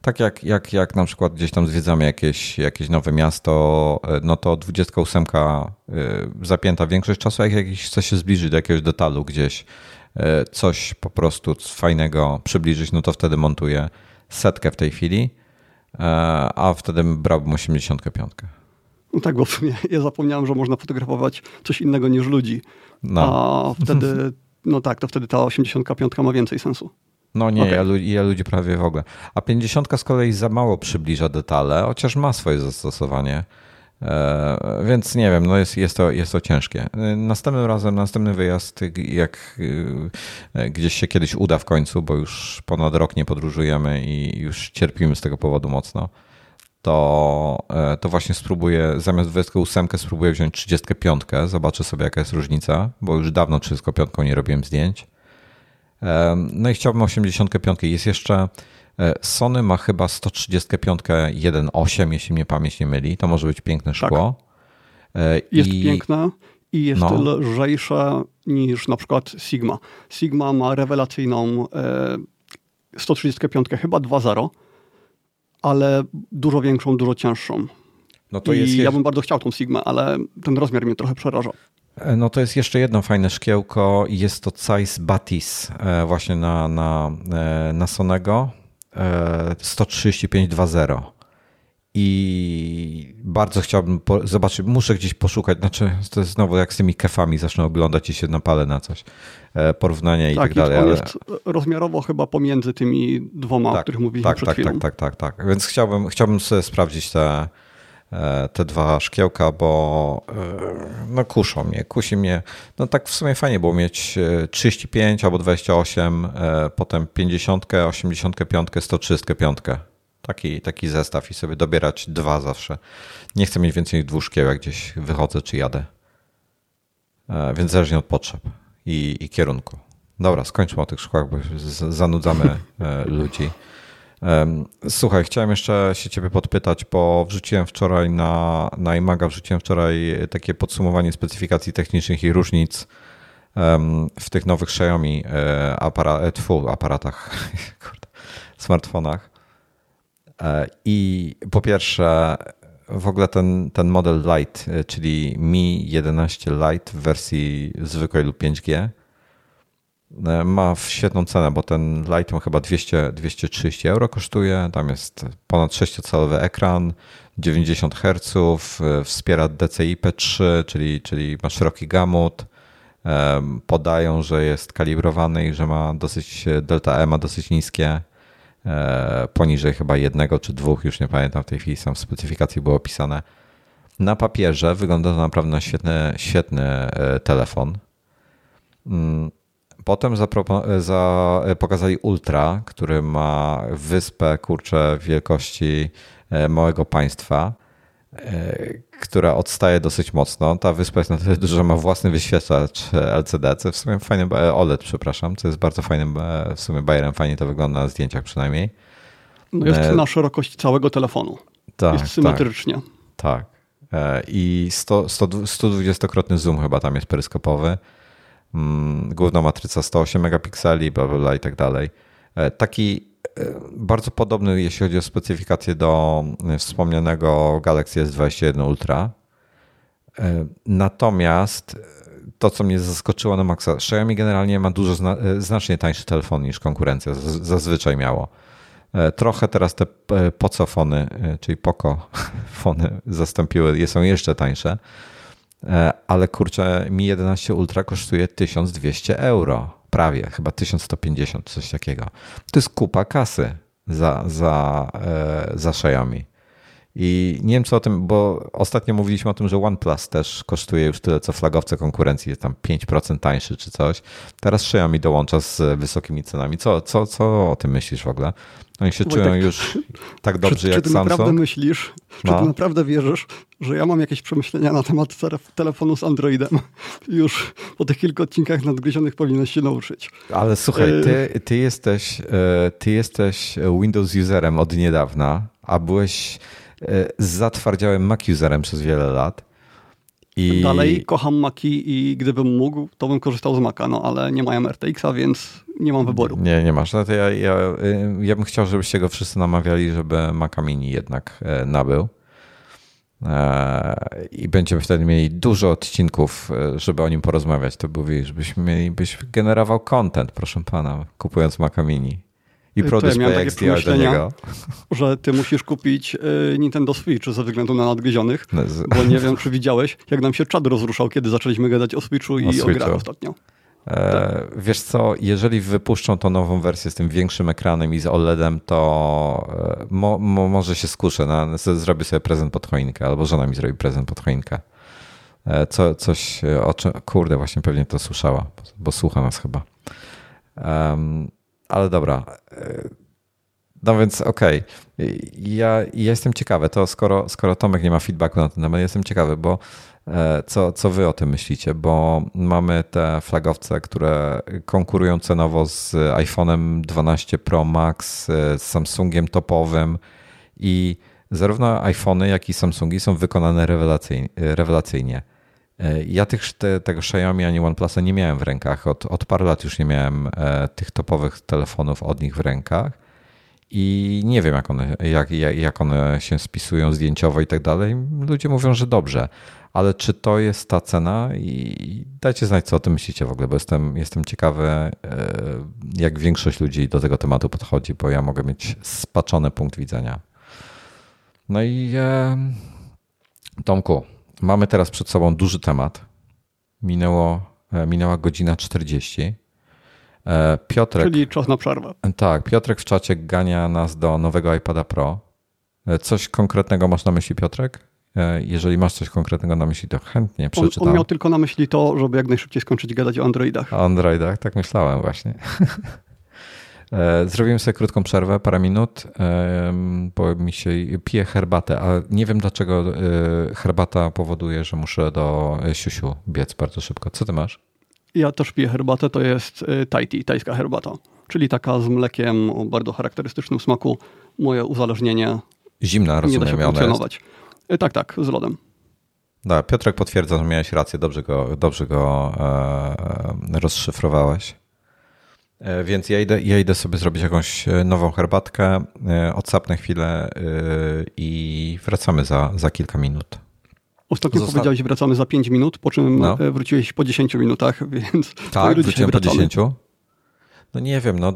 tak jak, jak, jak na przykład gdzieś tam zwiedzamy jakieś, jakieś nowe miasto, no to 28 zapięta większość czasu, jak jakiś chce się zbliżyć do jakiegoś detalu gdzieś, coś po prostu fajnego przybliżyć, no to wtedy montuję setkę w tej chwili, a wtedy brałbym 85. No tak, bo w sumie ja zapomniałem, że można fotografować coś innego niż ludzi. No. A wtedy, no tak, to wtedy ta 85 ma więcej sensu. No nie, okay. ja, ja ludzi prawie w ogóle. A 50 z kolei za mało przybliża detale, chociaż ma swoje zastosowanie. E, więc nie wiem, no jest, jest, to, jest to ciężkie. E, następnym razem, następny wyjazd, jak e, gdzieś się kiedyś uda w końcu, bo już ponad rok nie podróżujemy i już cierpimy z tego powodu mocno, to, e, to właśnie spróbuję, zamiast 28 spróbuję wziąć 35, zobaczę sobie jaka jest różnica, bo już dawno 35 nie robiłem zdjęć. E, no i chciałbym 85. Jest jeszcze, e, Sony ma chyba 135 1.8, jeśli mnie pamięć nie myli, to może być piękne szkło. Tak. Jest I... piękna i jest no. lżejsza niż na przykład Sigma. Sigma ma rewelacyjną 135 chyba 2.0 ale dużo większą, dużo cięższą. No to I jest ja bym bardzo chciał tą Sigmę, ale ten rozmiar mnie trochę przeraża. E, no to jest jeszcze jedno fajne szkiełko jest to Zeiss Batis e, właśnie na, na, na Sonego 135.2.0 i bardzo chciałbym zobaczyć, muszę gdzieś poszukać, znaczy to jest znowu jak z tymi kefami zacznę oglądać i się napalę na coś, e, porównania i tak, tak dalej. Ale... jest rozmiarowo chyba pomiędzy tymi dwoma, tak, o których mówiliśmy tak, przed tak, chwilą. Tak, tak, tak, tak. Więc chciałbym, chciałbym sobie sprawdzić te, e, te dwa szkiełka, bo e, no kuszą mnie, kusi mnie. No tak w sumie fajnie było mieć 35 albo 28, potem 50, 85, 135 taki, taki zestaw i sobie dobierać dwa zawsze. Nie chcę mieć więcej niż dwóch szkieł, jak gdzieś wychodzę czy jadę. E, więc zależnie od potrzeb i, i kierunku. Dobra, skończmy o tych szkłach, bo zanudzamy e, ludzi. Słuchaj, chciałem jeszcze się ciebie podpytać, bo wrzuciłem wczoraj na, na iMaga, wrzuciłem wczoraj takie podsumowanie specyfikacji technicznych i różnic w tych nowych Xiaomi e, apara, tfu, aparatach, smartfonach. E, I po pierwsze, w ogóle ten, ten model Lite, e, czyli Mi 11 Lite w wersji zwykłej lub 5G, e, ma świetną cenę, bo ten Lite ma chyba 200, 230 euro kosztuje. Tam jest ponad 6-calowy ekran, 90 Hz, wspiera DCI-P3, czyli, czyli ma szeroki gamut. Podają, że jest kalibrowany i że ma dosyć, delta E ma dosyć niskie poniżej chyba jednego czy dwóch, już nie pamiętam w tej chwili, są w specyfikacji było opisane. Na papierze wygląda to naprawdę na świetny, świetny e, telefon. Mm, potem za, pokazali Ultra, który ma wyspę, kurczę, wielkości e, małego państwa która odstaje dosyć mocno. Ta wyspa jest na tyle duża, że ma własny wyświetlacz LCD, co w sumie fajny, OLED, przepraszam, co jest bardzo fajnym w sumie bajerem, fajnie to wygląda na zdjęciach przynajmniej. No jest e... na szerokość całego telefonu. Tak, jest symetrycznie. Tak. tak. E... I 100, 100, 120-krotny zoom chyba tam jest peryskopowy. Mm, główna matryca 108 megapikseli, bla, bla, bla i tak dalej. E, taki bardzo podobny, jeśli chodzi o specyfikację do wspomnianego Galaxy S21 Ultra. E, natomiast to, co mnie zaskoczyło na maksa, Xiaomi generalnie ma dużo e, znacznie tańszy telefon niż konkurencja zazwyczaj miało. E, trochę teraz te pocofony, czyli Poco fony zastąpiły, są jeszcze tańsze, ale kurczę, Mi 11 Ultra kosztuje 1200 euro prawie, chyba 1150, coś takiego. To jest kupa kasy za, za, e, za Xiaomi. I nie wiem co o tym, bo ostatnio mówiliśmy o tym, że OnePlus też kosztuje już tyle, co flagowce konkurencji, jest tam 5% tańszy czy coś. Teraz Xiaomi dołącza z wysokimi cenami. Co, co, co o tym myślisz w ogóle? Oni się Wojtek, czują już tak dobrze czy, jak Czy ty Samsung? naprawdę myślisz, no. czy ty naprawdę wierzysz, że ja mam jakieś przemyślenia na temat telefonu z Androidem? Już po tych kilku odcinkach nadgryzionych powinieneś się nauczyć. Ale słuchaj, ty, ty, jesteś, e, ty jesteś Windows userem od niedawna, a byłeś e, zatwardziałym Mac userem przez wiele lat. I... Dalej kocham Maki i gdybym mógł, to bym korzystał z Maca, no ale nie mają RTX-a, więc nie mam wyboru. Nie, nie masz. No to ja, ja, y, ja bym chciał, żebyście go wszyscy namawiali, żeby Maca Mini jednak e, nabył. E, I będziemy wtedy mieli dużo odcinków, e, żeby o nim porozmawiać. To mówi, żebyśmy mieli, byś generował content, proszę pana, kupując Maca Mini. I Produce ja XDR do niego. Że ty musisz kupić Nintendo Switch ze względu na nadgryzionych, no, bo nie wiem, czy widziałeś, jak nam się czad rozruszał, kiedy zaczęliśmy gadać o Switchu i o, Switchu. o grach ostatnio. E, wiesz co, jeżeli wypuszczą tą nową wersję z tym większym ekranem i z OLEDem, to e, mo, mo, może się skuszę, na, zrobię sobie prezent pod choinkę, albo żona mi zrobi prezent pod choinkę. E, co, coś, o czym, kurde, właśnie pewnie to słyszała, bo słucha nas chyba. Um, ale dobra. No więc okej. Okay. Ja, ja jestem ciekawy, to skoro, skoro Tomek nie ma feedbacku na ten temat, jestem ciekawy, bo E, co, co wy o tym myślicie? Bo mamy te flagowce, które konkurują cenowo z iPhone'em 12 Pro Max, e, z Samsungiem topowym i zarówno iPhony, jak i Samsungi są wykonane rewelacyjnie. E, ja tych, te, tego Xiaomi ani OnePlusa nie miałem w rękach. Od, od paru lat już nie miałem tych topowych telefonów od nich w rękach i nie wiem, jak one, jak, jak one się spisują zdjęciowo i tak dalej. Ludzie mówią, że dobrze, ale czy to jest ta cena? I dajcie znać, co o tym myślicie w ogóle, bo jestem, jestem ciekawy, e, jak większość ludzi do tego tematu podchodzi, bo ja mogę mieć spaczony punkt widzenia. No i e, Tomku, mamy teraz przed sobą duży temat. Minęło, e, minęła godzina 40. Piotrek. Czyli czas na przerwę. Tak, Piotrek w czacie gania nas do nowego iPada Pro. Coś konkretnego masz na myśli, Piotrek? E, jeżeli masz coś konkretnego na myśli, to chętnie przeczytam. On, on miał tylko na myśli to, żeby jak najszybciej skończyć gadać o Androidach. O Androidach, tak myślałem właśnie. E, zrobimy sobie krótką przerwę, parę minut, bo mi się pije herbatę, a nie wiem dlaczego e, herbata powoduje, że muszę do siusiu biec bardzo szybko. Co ty masz? Ja też piję herbatę, to jest Thai tea, tajska herbata, czyli taka z mlekiem o bardzo charakterystycznym smaku. Moje uzależnienie Zimna, rozumiem, nie da się funkcjonować. Jest. E, tak, tak, z lodem. Da, Piotrek potwierdza, że miałeś rację, dobrze go, dobrze go e, rozszyfrowałeś. E, więc ja idę, ja idę sobie zrobić jakąś e, nową herbatkę, e, odsapnę chwilę i wracamy za, za kilka minut. Ostatnio Zosta... powiedziałeś, wracamy za 5 minut, po czym no. wróciłeś po 10 minutach, więc. Tak, wróciłem po 10. No nie wiem, no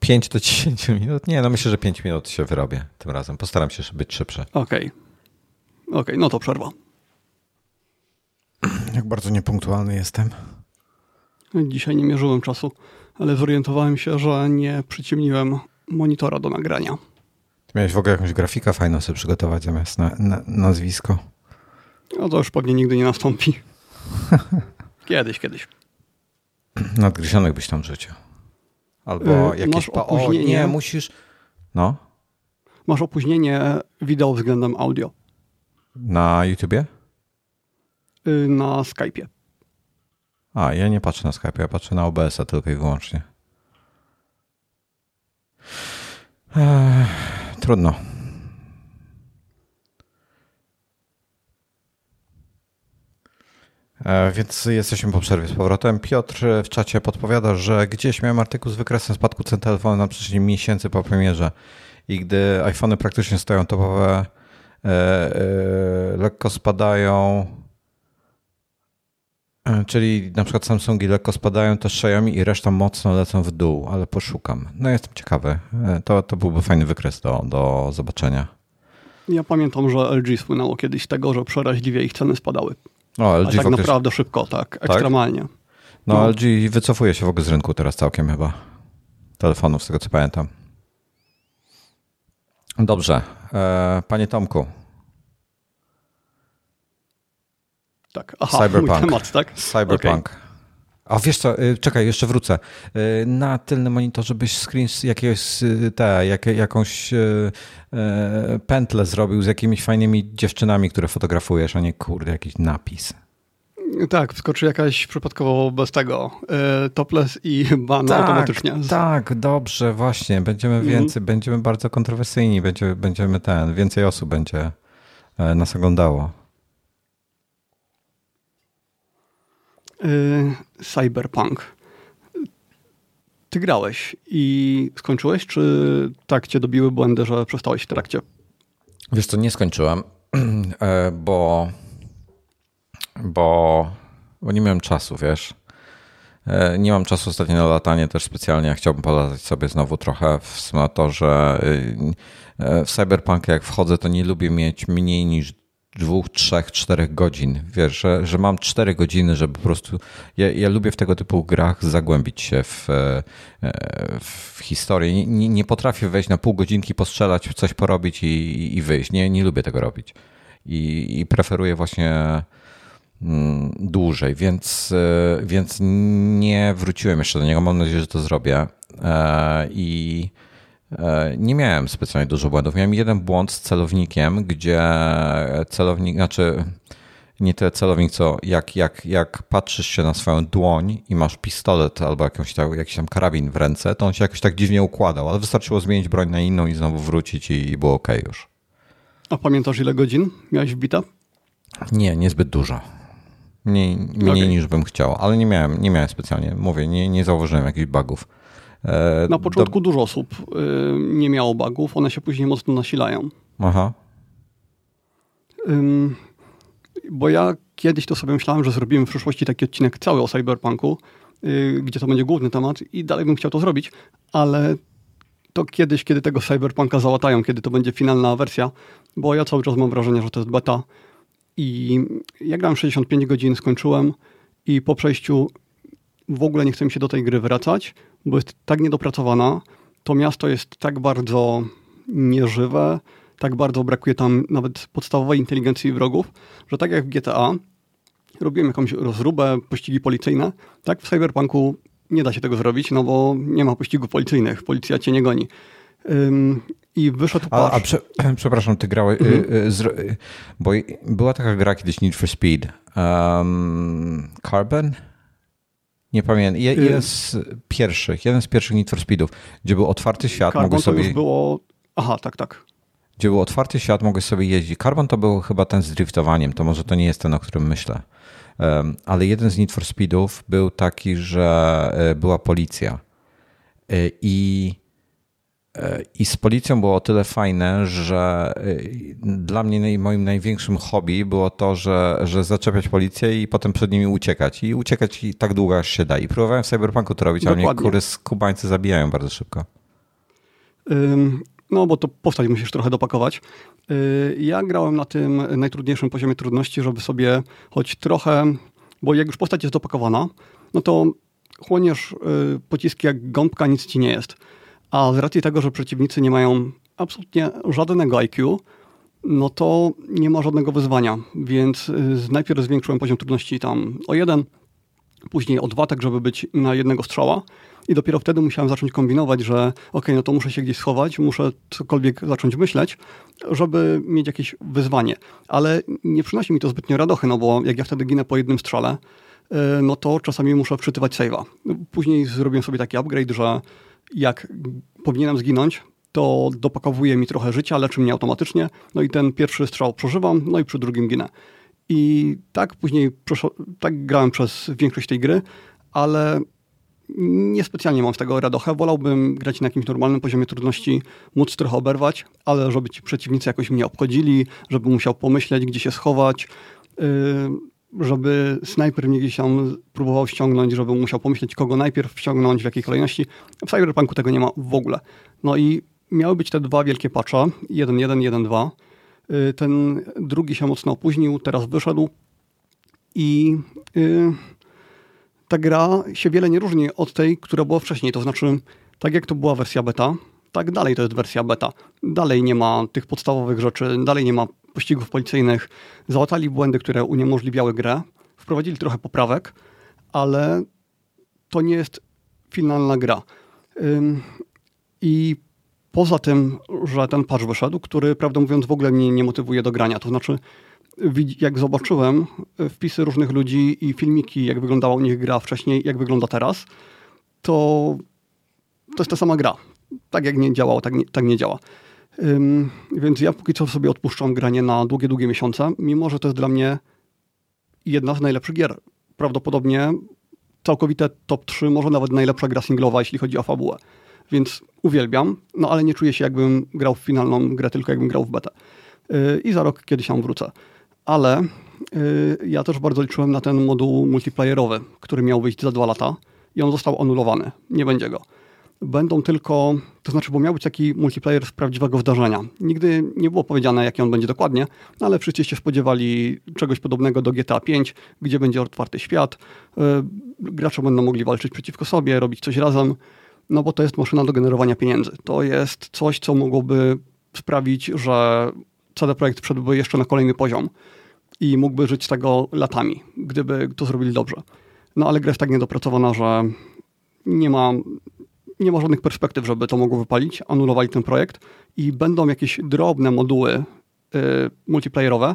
5 do 10 minut? Nie, no myślę, że 5 minut się wyrobię tym razem. Postaram się być szybszy. Okej. Okay. Okej, okay, no to przerwa. Jak bardzo niepunktualny jestem. Dzisiaj nie mierzyłem czasu, ale zorientowałem się, że nie przyciemniłem monitora do nagrania. Ty miałeś w ogóle jakąś grafikę fajną sobie przygotować zamiast na, na, nazwisko? No to już pewnie nigdy nie nastąpi. Kiedyś, kiedyś. Nadgryzionych byś tam rzucił. Albo y, jakieś... Opóźnienie. O, nie, musisz... No. Masz opóźnienie wideo względem audio. Na YouTubie? Y, na Skype'ie. A, ja nie patrzę na Skype, ja patrzę na OBS-a tylko i wyłącznie. Ech, trudno. E, więc jesteśmy po przerwie z powrotem. Piotr w czacie podpowiada, że gdzieś miałem artykuł z wykresem spadku cen telefonu na przestrzeni miesięcy po premierze i gdy iPhony praktycznie stoją topowe, e, e, lekko spadają, czyli na przykład Samsungi lekko spadają, też Xiaomi i reszta mocno lecą w dół, ale poszukam. No jestem ciekawy. E, to, to byłby fajny wykres do, do zobaczenia. Ja pamiętam, że LG słynęło kiedyś tego, że przeraźliwie ich ceny spadały. O, LG tak naprawdę szybko, tak, tak? ekstremalnie. No, no, LG wycofuje się w ogóle z rynku teraz całkiem chyba telefonów, z tego co pamiętam. Dobrze. E, panie Tomku. Tak, aha, Cyberpunk. temat, tak? Cyberpunk. Okay. A wiesz co, y, czekaj, jeszcze wrócę. Y, na tylnym monitorze byś screen jakiegoś, y, te, jak, jakąś pętlę zrobił z jakimiś fajnymi dziewczynami, które fotografujesz, a nie kurde, jakiś napis. Tak, wskoczy jakaś przypadkowo bez tego topless i ban tak, automatycznie. Tak, dobrze, właśnie. Będziemy mhm. więcej, będziemy bardzo kontrowersyjni, będziemy, będziemy ten, więcej osób będzie e, nas oglądało. Y, cyberpunk. Ty grałeś i skończyłeś, czy tak cię dobiły błędy, że przestałeś w trakcie? Wiesz co, nie skończyłem, e, bo, bo, bo nie miałem czasu, wiesz. E, nie mam czasu ostatnio na latanie też specjalnie. Chciałbym polatać sobie znowu trochę w symulatorze. Y, e, w Cyberpunk jak wchodzę, to nie lubię mieć mniej niż dwóch, trzech, czterech godzin. Wiesz, że, że mam cztery godziny, żeby po prostu. Ja, ja lubię w tego typu grach zagłębić się w, e, w historię. Nie, nie, potrafię wejść na pół godzinki, postrzelać, coś porobić i, i wyjść. Nie, nie lubię tego robić. I, i preferuję właśnie mm, dłużej, więc, e, więc nie wróciłem jeszcze do niego. Mam nadzieję, że to zrobię. E, I E, nie miałem specjalnie dużo błędów. Miałem jeden błąd z celownikiem, gdzie celownik, znaczy nie tyle celownik, co jak, jak, jak patrzysz się na swoją dłoń i masz pistolet albo jakąś tam, jakiś tam karabin w ręce, to on się jakoś tak dziwnie układał, ale wystarczyło zmienić broń na inną i znowu wrócić i, było ok już. A pamiętasz ile godzin miałeś wbita? Nie, niezbyt dużo. Mniej, mniej okay. niż bym chciał, ale nie miałem, nie miałem specjalnie, mówię, nie, nie zauważyłem jakichś bugów. E, Na początku Do... dużo osób y, nie miało bugów, one się później mocno nasilają. Aha. Bo ja kiedyś to sobie myślałem, że zrobimy w przyszłości taki odcinek cały o cyberpunku, y, gdzie to będzie główny temat i dalej bym chciał to zrobić, ale to kiedyś, kiedy tego cyberpunka załatają, kiedy to będzie finalna wersja, bo ja cały czas mam wrażenie, że to jest beta i ja grałem 65 godzin, skończyłem i po przejściu w ogóle nie chcę mi się do tej gry wracać, bo jest tak niedopracowana. To miasto jest tak bardzo nieżywe, tak bardzo brakuje tam nawet podstawowej inteligencji wrogów, że tak jak w GTA robiłem jakąś rozróbę, pościgi policyjne, tak w Cyberpunku nie da się tego zrobić, no bo nie ma pościgów policyjnych, policja cię nie goni. Ym, I wyszedł A, a prze, przepraszam, ty grałeś, mhm. y, y, y, bo była taka gra kiedyś Need for Speed. Um, Carbon? Nie pamiętam. Je, jeden z pierwszych, jeden z pierwszych Need for Speedów, gdzie był otwarty świat, Carbon mogłeś sobie... było... Aha, tak, tak. Gdzie był otwarty świat, mogłeś sobie jeździć. Carbon to był chyba ten z driftowaniem, to może to nie jest ten, o którym myślę. Um, ale jeden z Need for Speedów był taki, że e, była policja. E, I i z policją było o tyle fajne, że y, dla mnie moim największym hobby było to, że, że zaczepiać policję i potem przed nimi uciekać. I uciekać tak długo, aż się da. I próbowałem w Cyberpunku to robić, Dokładnie. ale mnie kury kubańcy zabijają bardzo szybko. No, bo to postać musisz trochę dopakować. Y, ja grałem na tym najtrudniejszym poziomie trudności, żeby sobie choć trochę, bo jak już postać jest dopakowana, no to chłoniesz y, pociski jak gąbka, nic ci nie jest. A z racji tego, że przeciwnicy nie mają absolutnie żadnego IQ, no to nie ma żadnego wyzwania. Więc y, najpierw zwiększyłem poziom trudności tam o jeden, później o dwa, tak żeby być na jednego strzała. I dopiero wtedy musiałem zacząć kombinować, że ok, no to muszę się gdzieś schować, muszę cokolwiek zacząć myśleć, żeby mieć jakieś wyzwanie. Ale nie przynosi mi to zbytnio radochy, no bo jak ja wtedy ginę po jednym strzale, y, no to czasami muszę wczytywać save'a. Później zrobiłem sobie taki upgrade, że jak powinienem zginąć, to dopakowuje mi trochę życia, leczy mnie automatycznie, no i ten pierwszy strzał przeżywam, no i przy drugim ginę. I tak później, tak grałem przez większość tej gry, ale niespecjalnie mam z tego radochę. Wolałbym grać na jakimś normalnym poziomie trudności, móc trochę oberwać, ale żeby ci przeciwnicy jakoś mnie obchodzili, żeby musiał pomyśleć, gdzie się schować. Yy, żeby snajper mnie gdzieś tam próbował ściągnąć, żeby musiał pomyśleć, kogo najpierw ściągnąć, w jakiej kolejności. W Cyberpunku tego nie ma w ogóle. No i miały być te dwa wielkie patche, 1.1, 1.2. Y, ten drugi się mocno opóźnił, teraz wyszedł i yy, ta gra się wiele nie różni od tej, która była wcześniej. To znaczy, tak jak to była wersja beta, tak dalej to jest wersja beta. Dalej nie ma tych podstawowych rzeczy, dalej nie ma pościgów policyjnych. Załatali błędy, które uniemożliwiały grę, wprowadzili trochę poprawek, ale to nie jest finalna gra. I poza tym, że ten patch wyszedł, który prawdę mówiąc w ogóle mnie nie motywuje do grania, to znaczy jak zobaczyłem wpisy różnych ludzi i filmiki, jak wyglądała u nich gra wcześniej, jak wygląda teraz, to to jest ta sama gra. Tak jak nie działało, tak nie, tak nie działa. Więc ja póki co sobie odpuszczam granie na długie, długie miesiące, mimo że to jest dla mnie jedna z najlepszych gier. Prawdopodobnie całkowite top 3, może nawet najlepsza gra singlowa, jeśli chodzi o fabułę. Więc uwielbiam, no ale nie czuję się jakbym grał w finalną grę, tylko jakbym grał w betę. Yy, I za rok kiedyś tam wrócę. Ale yy, ja też bardzo liczyłem na ten moduł multiplayerowy, który miał wyjść za dwa lata i on został anulowany. Nie będzie go będą tylko, to znaczy, bo miał być taki multiplayer z prawdziwego zdarzenia. Nigdy nie było powiedziane, jaki on będzie dokładnie, no ale wszyscy się spodziewali czegoś podobnego do GTA V, gdzie będzie otwarty świat, yy, gracze będą mogli walczyć przeciwko sobie, robić coś razem, no bo to jest maszyna do generowania pieniędzy. To jest coś, co mogłoby sprawić, że CD Projekt wszedłby jeszcze na kolejny poziom i mógłby żyć z tego latami, gdyby to zrobili dobrze. No ale gra jest tak niedopracowana, że nie ma nie ma żadnych perspektyw, żeby to mogło wypalić. Anulowali ten projekt i będą jakieś drobne moduły y, multiplayerowe.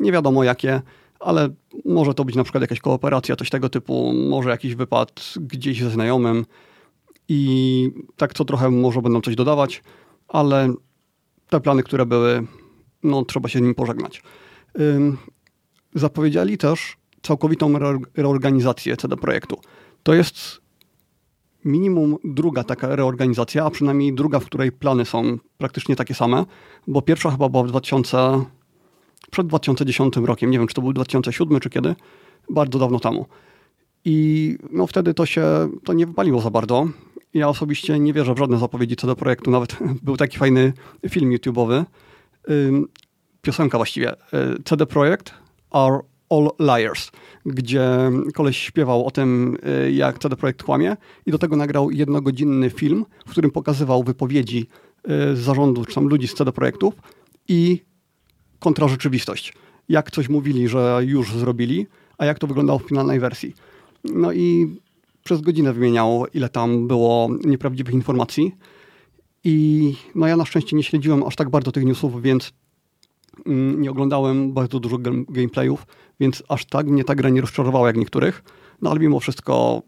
Nie wiadomo jakie, ale może to być na przykład jakaś kooperacja, coś tego typu, może jakiś wypad gdzieś ze znajomym i tak co trochę może będą coś dodawać, ale te plany, które były, no trzeba się z nim pożegnać. zapowiedzieli też całkowitą reorganizację CD Projektu. To jest minimum druga taka reorganizacja, a przynajmniej druga, w której plany są praktycznie takie same, bo pierwsza chyba była w 2000, przed 2010 rokiem, nie wiem czy to był 2007 czy kiedy, bardzo dawno temu. I no wtedy to się, to nie wypaliło za bardzo. Ja osobiście nie wierzę w żadne zapowiedzi co do projektu, nawet był taki fajny film YouTube'owy, piosenka właściwie, y, CD Projekt are All Liars, gdzie koleś śpiewał o tym, y, jak CD Projekt kłamie i do tego nagrał jednogodzinny film, w którym pokazywał wypowiedzi y, zarządu, czy tam ludzi z CD Projektów i kontrarzeczywistość. Jak coś mówili, że już zrobili, a jak to wyglądało w finalnej wersji. No i przez godzinę wymieniał, ile tam było nieprawdziwych informacji. I no ja na szczęście nie śledziłem aż tak bardzo tych newsów, więc nie oglądałem bardzo dużo gameplayów, więc aż tak mnie ta gra nie rozczarowała jak niektórych, no ale mimo wszystko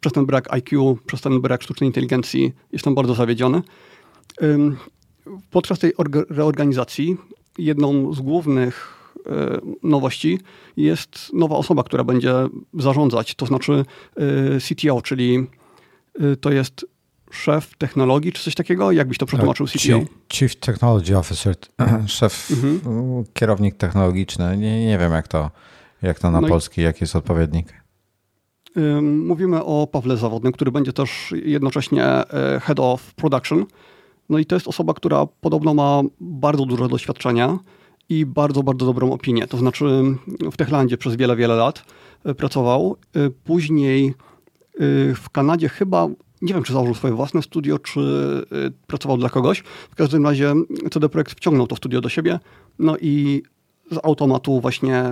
przez ten brak IQ, przez ten brak sztucznej inteligencji jestem bardzo zawiedziony. Podczas tej reorganizacji jedną z głównych e, nowości jest nowa osoba, która będzie zarządzać, to znaczy e, CTO, czyli e, to jest szef technologii, czy coś takiego? Jakbyś to przetłumaczył CTO? Chief, Chief Technology Officer, szef, mhm. kierownik technologiczny. Nie, nie wiem, jak to, jak to na no polski, i... jaki jest odpowiednik. Mówimy o Pawle Zawodnym, który będzie też jednocześnie e, Head of Production. No i to jest osoba, która podobno ma bardzo duże doświadczenie i bardzo, bardzo dobrą opinię. To znaczy w Techlandzie przez wiele, wiele lat e, pracował. E, później w Kanadzie chyba nie wiem, czy założył swoje własne studio, czy y, pracował dla kogoś. W każdym razie CD Projekt wciągnął to studio do siebie, no i z automatu właśnie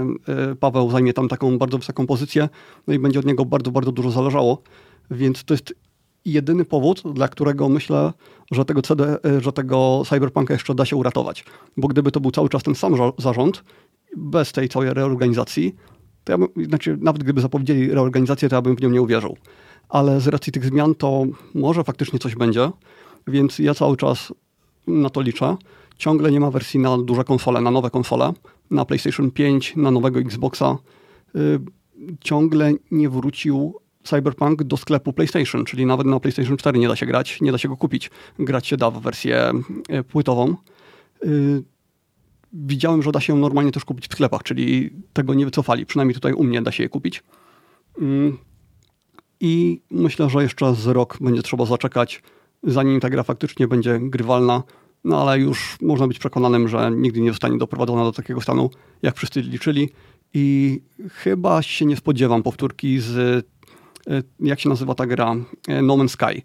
y, Paweł zajmie tam taką bardzo wysoką pozycję, no i będzie od niego bardzo, bardzo dużo zależało, więc to jest jedyny powód, dla którego myślę, że tego CD, y, że tego Cyberpunka jeszcze da się uratować. Bo gdyby to był cały czas ten sam zarząd, bez tej całej reorganizacji, to ja bym, znaczy nawet gdyby zapowiedzieli reorganizację, to ja bym w nią nie uwierzył ale z racji tych zmian to może faktycznie coś będzie, więc ja cały czas na to liczę. Ciągle nie ma wersji na duże konsole, na nowe konsole, na PlayStation 5, na nowego Xboxa. Y, ciągle nie wrócił Cyberpunk do sklepu PlayStation, czyli nawet na PlayStation 4 nie da się grać, nie da się go kupić. Grać się da w wersję y, płytową. Y, widziałem, że da się normalnie też kupić w sklepach, czyli tego nie wycofali. Przynajmniej tutaj u mnie da się je kupić i myślę, że jeszcze z rok będzie trzeba zaczekać, zanim ta gra faktycznie będzie grywalna, no ale już można być przekonanym, że nigdy nie zostanie doprowadzona do takiego stanu, jak wszyscy liczyli i chyba się nie spodziewam powtórki z, e, jak się nazywa ta gra, e, No Man's Sky.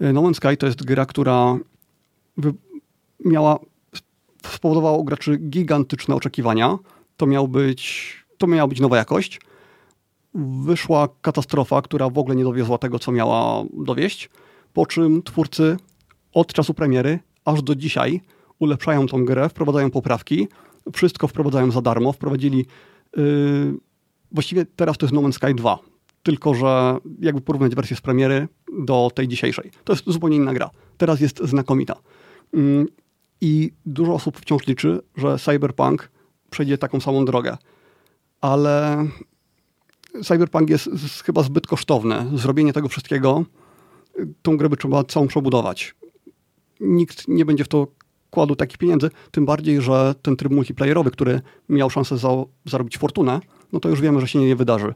No Man's Sky to jest gra, która miała, spowodowała u graczy gigantyczne oczekiwania. To, miał być, to miała być nowa jakość. Wyszła katastrofa, która w ogóle nie dowiozła tego, co miała dowieść. Po czym twórcy od czasu premiery aż do dzisiaj ulepszają tą grę, wprowadzają poprawki, wszystko wprowadzają za darmo. Wprowadzili. Yy, właściwie teraz to jest No Man's Sky 2 tylko że jakby porównać wersję z premiery do tej dzisiejszej. To jest zupełnie inna gra. Teraz jest znakomita. Mm, I dużo osób wciąż liczy, że Cyberpunk przejdzie taką samą drogę. Ale Cyberpunk jest chyba zbyt kosztowny. Zrobienie tego wszystkiego, tą grę by trzeba całą przebudować. Nikt nie będzie w to kładł takich pieniędzy, tym bardziej, że ten tryb multiplayerowy, który miał szansę za, zarobić fortunę, no to już wiemy, że się nie wydarzy.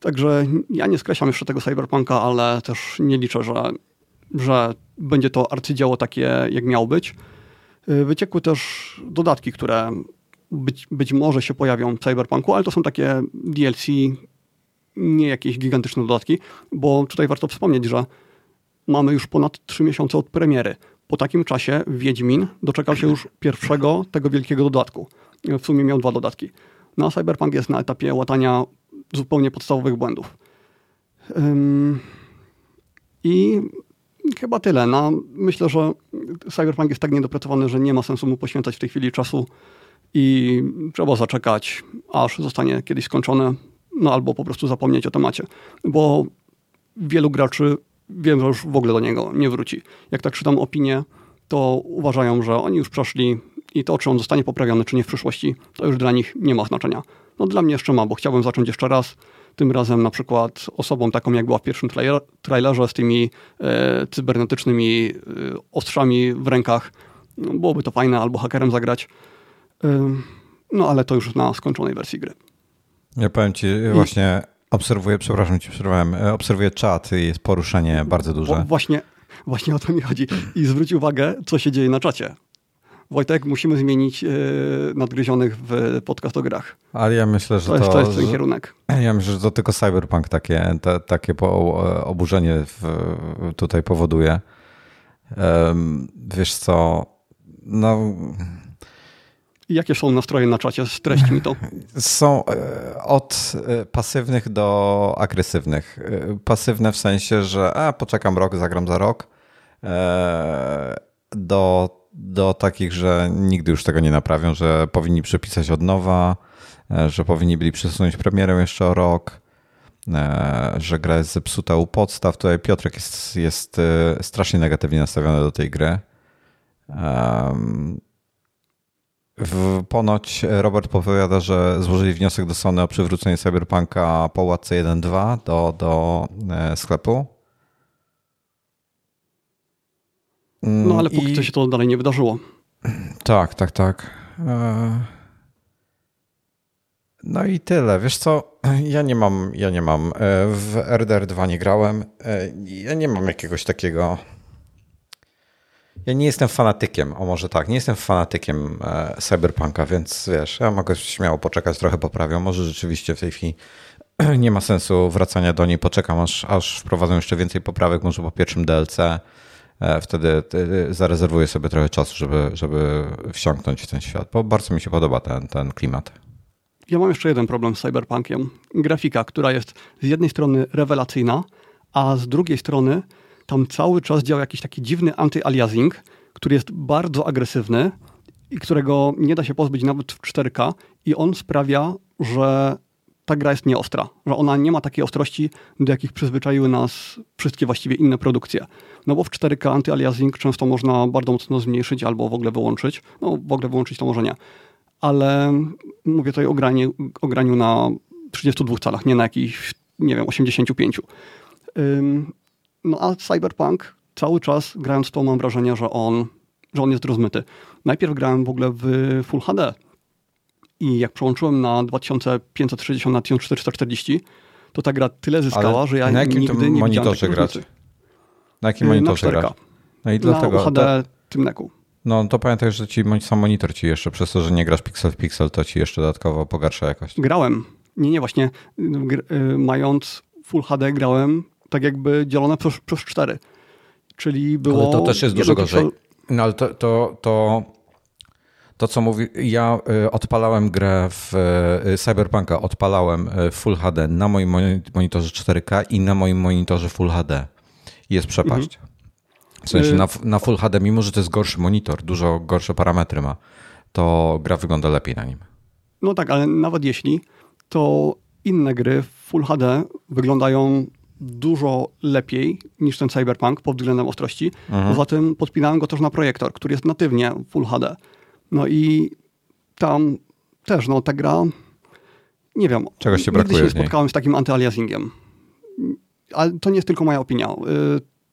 Także ja nie skreślam jeszcze tego cyberpunka, ale też nie liczę, że, że będzie to arcydzieło takie, jak miało być. Y, wyciekły też dodatki, które być, być może się pojawią w cyberpunku, ale to są takie DLC, nie jakieś gigantyczne dodatki, bo tutaj warto wspomnieć, że mamy już ponad 3 miesiące od premiery. Po takim czasie Wiedźmin doczekał się już pierwszego tego wielkiego dodatku. W sumie miał dwa dodatki. No a Cyberpunk jest na etapie łatania zupełnie podstawowych błędów. I chyba tyle. No, myślę, że Cyberpunk jest tak niedopracowany, że nie ma sensu mu poświęcać w tej chwili czasu i trzeba zaczekać, aż zostanie kiedyś skończony, no albo po prostu zapomnieć o temacie, bo wielu graczy wiem, że już w ogóle do niego nie wróci. Jak tak czytam opinie, to uważają, że oni już przeszli i to, czy on zostanie poprawiony, czy nie w przyszłości, to już dla nich nie ma znaczenia. No dla mnie jeszcze ma, bo chciałbym zacząć jeszcze raz, tym razem na przykład osobą taką, jak była w pierwszym trailer, trailerze z tymi e, cybernetycznymi e, ostrzami w rękach. No, byłoby to fajne, albo hakerem zagrać. E, no ale to już na skończonej wersji gry. Ja powiem ci, właśnie obserwuję, przepraszam ci przerwałem, e, obserwuję czat i jest poruszenie bardzo duże. Właśnie, właśnie o to mi chodzi. I zwróć uwagę, co się dzieje na czacie. Wojtek, musimy zmienić yy, nadgryzionych w podcast o grach. Ale ja myślę, że to, jest, to jest ten kierunek. Ja myślę, że to tylko Cyberpunk takie, te, takie po, oburzenie w, tutaj powoduje. Um, wiesz co, no... Jakie są nastroje na czacie? Streść mi to. Są e, od e, pasywnych do agresywnych. Pasywne w sensie, że a, poczekam rok, zagram za rok, do do takich, że nigdy już tego nie naprawią, że powinni przepisać od nowa, e, że powinni byli przesunąć premierę jeszcze o rok, e, że gra jest zepsuta u podstaw. Tutaj Piotrek jest, jest e, strasznie negatywnie nastawiony do tej gry. W, ponoć Robert powiada, że złożyli wniosek do Sony o przywrócenie Cyberpunka po łatce 1.2 do, do sklepu No ale póki I... co się to dalej nie wydarzyło. Tak, tak, tak. E, no i tyle. Wiesz co, ja nie mam, ja nie mam. E, w RDR 2 nie grałem. E, ja nie mam jakiegoś takiego. Ja nie jestem fanatykiem, o może tak, nie jestem fanatykiem Cyberpunka, więc wiesz, ja mogę śmiało poczekać, trochę poprawią. Może rzeczywiście w tej chwili nie ma sensu wracania do niej, poczekam aż, aż wprowadzą jeszcze więcej poprawek, może po pierwszym DLC E, wtedy zarezerwuję sobie trochę czasu, żeby, żeby wsiąknąć w ten świat, bo bardzo mi się podoba ten, ten klimat. Ja mam jeszcze jeden problem z Cyberpunkiem. Grafika, która jest z jednej strony rewelacyjna, a z drugiej strony tam cały czas działa jakiś taki dziwny anty-aliasing, który jest bardzo agresywny i którego nie da się pozbyć nawet w 4K i on sprawia, że ta gra jest nieostra, że ona nie ma takiej ostrości, do jakich przyzwyczaiły nas wszystkie właściwie inne produkcje. No bo w 4K anty-aliasing często można bardzo mocno zmniejszyć albo w ogóle wyłączyć. No w ogóle wyłączyć to może nie. Ale mówię tutaj o graniu, o graniu na 32 calach, nie na jakichś, nie wiem, 85. No a Cyberpunk cały czas grając to mam wrażenie, że on, że on jest rozmyty. Najpierw grałem w ogóle w Full HD i jak przełączyłem na 2560 na 1440, to ta gra tyle zyskała, Ale że ja na jakim nigdy nie monitorze grać? Na jakim monitorze na grać? No i dlatego, na UHD to, Tymneku. No to pamiętaj, że ci sam monitor ci jeszcze, przez to, że nie grasz pixel w pixel, to ci jeszcze dodatkowo pogarsza jakość. Grałem. Nie, nie, właśnie y, mając Full HD grałem tak jakby dzielone przez, przez 4. czyli było... Ale to też jest dużo gorzej. No ale to, to, to, to co mówi, ja y, odpalałem grę w y, Cyberpunka, odpalałem y, Full HD na moim monitorze 4K i na moim monitorze Full HD. Jest przepaść. Mhm. W sensie na, na Full HD, mimo że to jest gorszy monitor, dużo gorsze parametry ma, to gra wygląda lepiej na nim. No tak, ale nawet jeśli, to inne gry w Full HD wyglądają dużo lepiej niż ten Cyberpunk pod względem ostrości. Mhm. Poza tym podpinałem go też na projektor, który jest natywnie Full HD. No i tam też, no ta gra, nie wiem. Czegoś się brakuje się nie spotkałem z takim antyaliasingiem. Ale to nie jest tylko moja opinia. Y,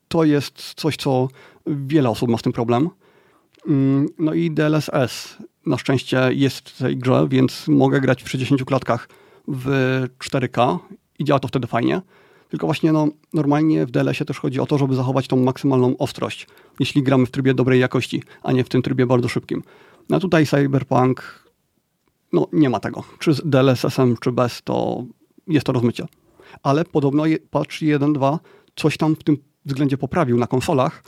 to jest coś, co wiele osób ma z tym problem. Mm, no i DLSS na szczęście jest w tej grze, więc mogę grać w 60 klatkach w 4K i działa to wtedy fajnie. Tylko właśnie no, normalnie w DLS-ie też chodzi o to, żeby zachować tą maksymalną ostrość, jeśli gramy w trybie dobrej jakości, a nie w tym trybie bardzo szybkim. No tutaj Cyberpunk no, nie ma tego. Czy z DLSS-em, czy bez, to jest to rozmycie. Ale podobno je, patch 1.2 coś tam w tym względzie poprawił na konsolach,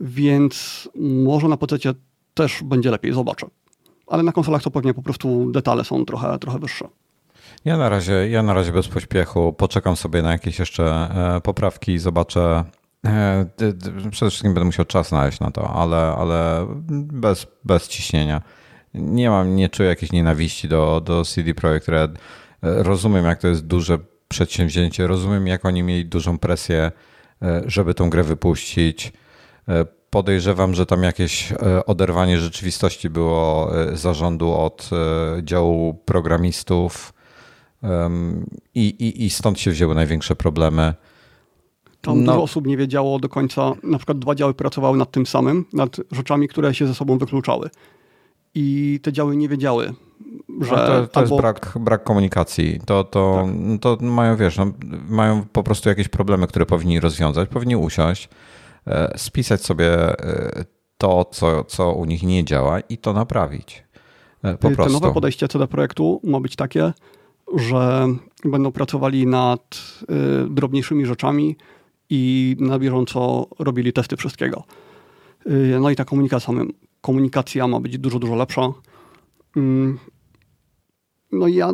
więc może na PC też będzie lepiej, zobaczę. Ale na konsolach to pewnie po prostu detale są trochę, trochę wyższe. Ja na, razie, ja na razie bez pośpiechu poczekam sobie na jakieś jeszcze e, poprawki i zobaczę. E, przede wszystkim będę musiał czas znaleźć na to, ale, ale bez, bez ciśnienia. Nie mam, nie czuję jakiejś nienawiści do, do CD Projekt Red. E, rozumiem, jak to jest duże przedsięwzięcie, rozumiem, jak oni mieli dużą presję, żeby tą grę wypuścić. Podejrzewam, że tam jakieś oderwanie rzeczywistości było zarządu od działu programistów i, i, I stąd się wzięły największe problemy. Tam no. dużo osób nie wiedziało do końca, na przykład dwa działy pracowały nad tym samym, nad rzeczami, które się ze sobą wykluczały. I te działy nie wiedziały, że... No to, to albo... jest brak, brak komunikacji. To, to, tak. to mają, wiesz, no, mają po prostu jakieś problemy, które powinni rozwiązać, powinni usiąść, e, spisać sobie e, to, co, co u nich nie działa i to naprawić. E, po prostu. To nowe podejście co do projektu ma być takie, że będą pracowali nad y, drobniejszymi rzeczami i na bieżąco robili testy wszystkiego. Y, no i ta komunikacja, komunikacja ma być dużo, dużo lepsza. Y, no i ja,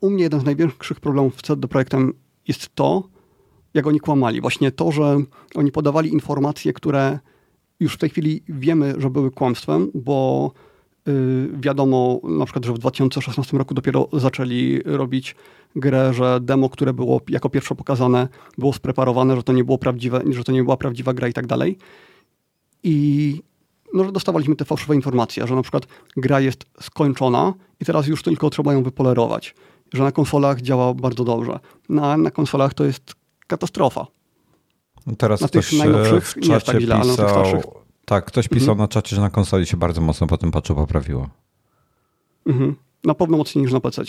u mnie jeden z największych problemów z CD Projektem jest to, jak oni kłamali. Właśnie to, że oni podawali informacje, które już w tej chwili wiemy, że były kłamstwem, bo wiadomo na przykład, że w 2016 roku dopiero zaczęli robić grę, że demo, które było jako pierwsze pokazane, było spreparowane, że to nie było prawdziwe, że to nie była prawdziwa gra i tak dalej. I no, że dostawaliśmy te fałszywe informacje, że na przykład gra jest skończona i teraz już tylko trzeba ją wypolerować. Że na konsolach działa bardzo dobrze. Na, na konsolach to jest katastrofa. Teraz na tych najnowszych nie jest tak źle, ale na tych starszych tak, ktoś pisał mhm. na czacie, że na konsoli się bardzo mocno po tym patchu poprawiło. Mhm. Na pewno mocniej niż na PC.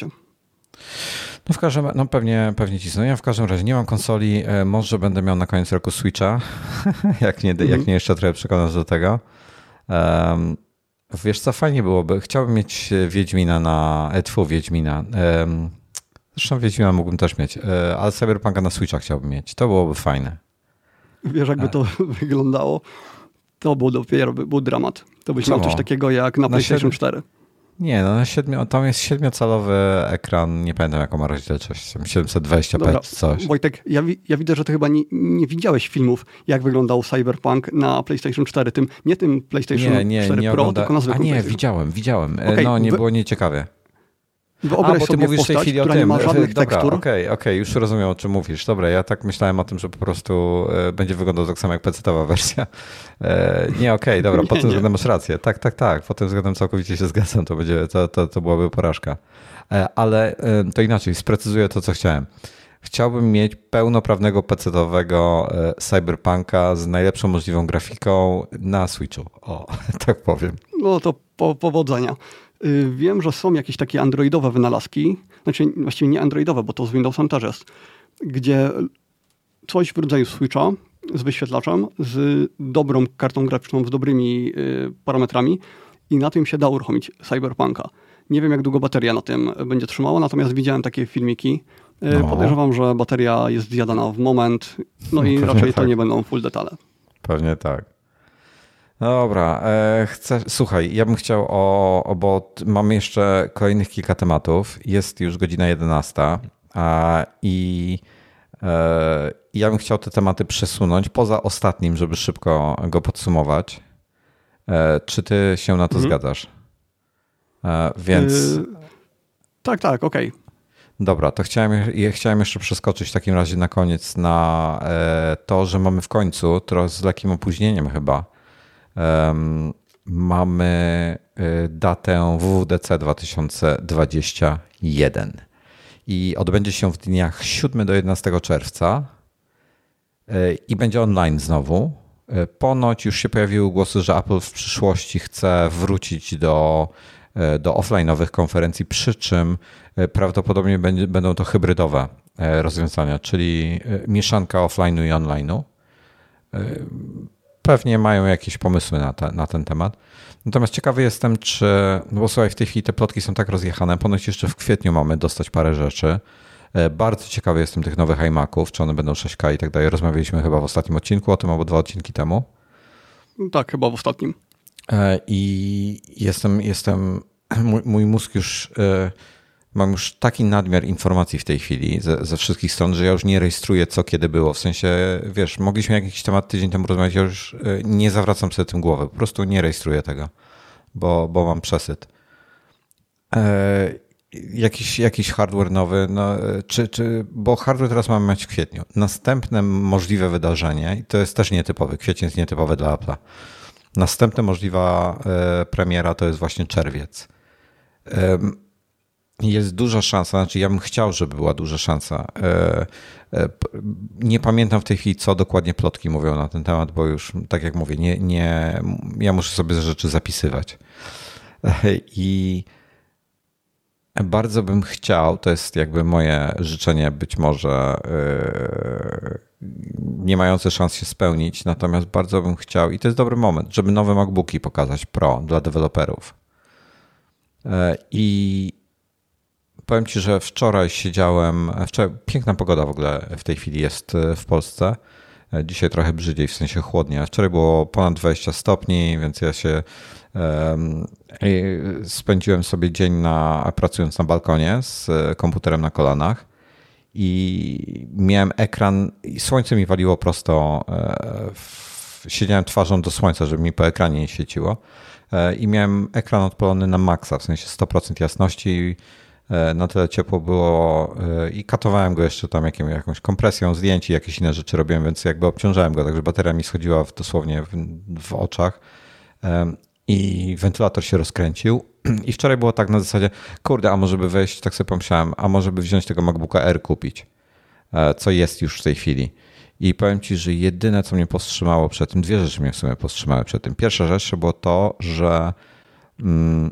No w każdym no pewnie, pewnie cisnę. Ja w każdym razie nie mam konsoli. E, może będę miał na koniec roku Switcha, jak, nie, mhm. jak nie jeszcze trochę przekonasz do tego. Um, wiesz co, fajnie byłoby. Chciałbym mieć Wiedźmina na... E, Wiedźmina. Um, zresztą Wiedźmina mógłbym też mieć, e, ale Cyberpunka na Switcha chciałbym mieć. To byłoby fajne. Wiesz, jakby to wyglądało? To był dopiero był dramat. To byś miał coś takiego jak na, na PlayStation 4. Nie, no na siedmiu, tam jest siedmiocalowy ekran, nie pamiętam jaką ma rozdzielczość, 720p Dobra, coś. Wojtek, ja, ja widzę, że ty chyba nie, nie, widziałeś filmów, jak wyglądał Cyberpunk na PlayStation 4, tym, nie tym PlayStation nie, nie, 4 nie Pro, ogląda... tylko na zwykłym A nie, widziałem, widziałem. Okay, no nie wy... było nieciekawie. Wyobraź A, bo ty mówisz postać, w tej chwili o tym. nie tekstur. Okej, okay, okej, okay, już rozumiem o czym mówisz. Dobra, ja tak myślałem o tym, że po prostu e, będzie wyglądał tak samo jak PC-towa wersja. E, nie, okej, okay, dobra, pod tym względem masz rację. Tak, tak, tak, pod tym względem całkowicie się zgadzam, to, będzie, to, to, to byłaby porażka. E, ale to inaczej, sprecyzuję to, co chciałem. Chciałbym mieć pełnoprawnego PC-owego Cyberpunka z najlepszą możliwą grafiką na Switchu. O, tak powiem. No to po, powodzenia. Y, wiem, że są jakieś takie androidowe wynalazki, znaczy właściwie nie androidowe, bo to z Windowsem też jest, gdzie coś w rodzaju Switcha z wyświetlaczem, z dobrą kartą graficzną, z dobrymi y, parametrami i na tym się da uruchomić Cyberpunka. Nie wiem, jak długo bateria na tym będzie trzymała, natomiast widziałem takie filmiki. Y, no. Podejrzewam, że bateria jest zjadana w moment, no i raczej to nie będą full detale. Pewnie tak. Dobra, e, chcę, słuchaj, ja bym chciał o, o, bo mamy jeszcze kolejnych kilka tematów. Jest już godzina 11 a, i e, ja bym chciał te tematy przesunąć poza ostatnim, żeby szybko go podsumować. E, czy ty się na to mhm. zgadzasz? E, więc. Yy, tak, tak, okej. Okay. Dobra, to chciałem, chciałem jeszcze przeskoczyć w takim razie na koniec na e, to, że mamy w końcu, trochę z lekkim opóźnieniem chyba, mamy e, datę WWDC 2021 i odbędzie się w dniach 7 do 11 czerwca e, i będzie online znowu. E, ponoć już się pojawiły głosy, że Apple w przyszłości chce wrócić do, do offline'owych konferencji, przy czym prawdopodobnie będą to hybrydowe rozwiązania, czyli mieszanka offline'u i online'u pewnie mają jakieś pomysły na, te, na ten temat. Natomiast ciekawy jestem, czy. No bo słuchaj, w tej chwili te plotki są tak rozjechane. Ponoć jeszcze w kwietniu mamy dostać parę rzeczy. E, bardzo ciekawy jestem tych nowych iMaców, czy one będą 6K i tak dalej. Rozmawialiśmy chyba w ostatnim odcinku o tym, albo dwa odcinki temu. Tak, chyba w ostatnim. E, I jestem, jestem mój, mój mózg już e, mam już taki nadmiar informacji w tej chwili ze, ze, wszystkich stron, że ja już nie rejestruję, co kiedy było. W sensie, wiesz, mogliśmy jakiś temat tydzień temu rozmawiać, ja już e, nie zawracam sobie tym głowy. Po prostu nie rejestruję tego, bo, bo mam przesyt. E, jakiś, jakiś hardware nowy, no, e, czy, czy, bo hardware teraz mamy mieć w kwietniu. Następne możliwe wydarzenie, i to jest też nietypowy, kwiecień jest nietypowy dla Apple'a. Następna możliwa premiera to jest właśnie czerwiec jest duża szansa, znaczy ja bym chciał, żeby była duża szansa. E, e, nie pamiętam w tej chwili, co dokładnie plotki mówią na ten temat, bo już, tak jak mówię, nie, nie, ja muszę sobie rzeczy zapisywać. E, I bardzo bym chciał, to jest jakby moje życzenie, być może nie mające szans się spełnić, natomiast bardzo bym chciał, i to jest dobry moment, żeby nowe MacBooki pokazać Pro dla deweloperów. I powiem Ci, że wczoraj siedziałem, wczoraj, piękna pogoda w ogóle w tej chwili jest e, w Polsce. E, dzisiaj trochę brzydziej, w sensie chłodnie. Wczoraj było ponad 20 stopni, więc ja się um, spędziłem sobie dzień na, pracując na balkonie z komputerem na kolanach i miałem ekran i słońce mi waliło prosto. E, w, siedziałem twarzą do słońca, żeby mi po ekranie nie świeciło i miałem ekran odpalony na maksa, w sensie 100% jasności E, na tyle ciepło było e, i katowałem go jeszcze tam jakim, jakąś kompresją zdjęć i jakieś inne rzeczy robiłem, więc jakby obciążałem go, także bateria mi schodziła w, dosłownie w, w oczach e, i wentylator się rozkręcił. I wczoraj było tak na zasadzie, kurde, a może by wejść, tak sobie pomyślałem, a może by wziąć tego MacBooka R kupić, co jest już w tej chwili. I powiem Ci, że jedyne, co mnie powstrzymało przed tym, dwie rzeczy mnie w sumie powstrzymały przed tym. Pierwsza rzecz było to, że mm,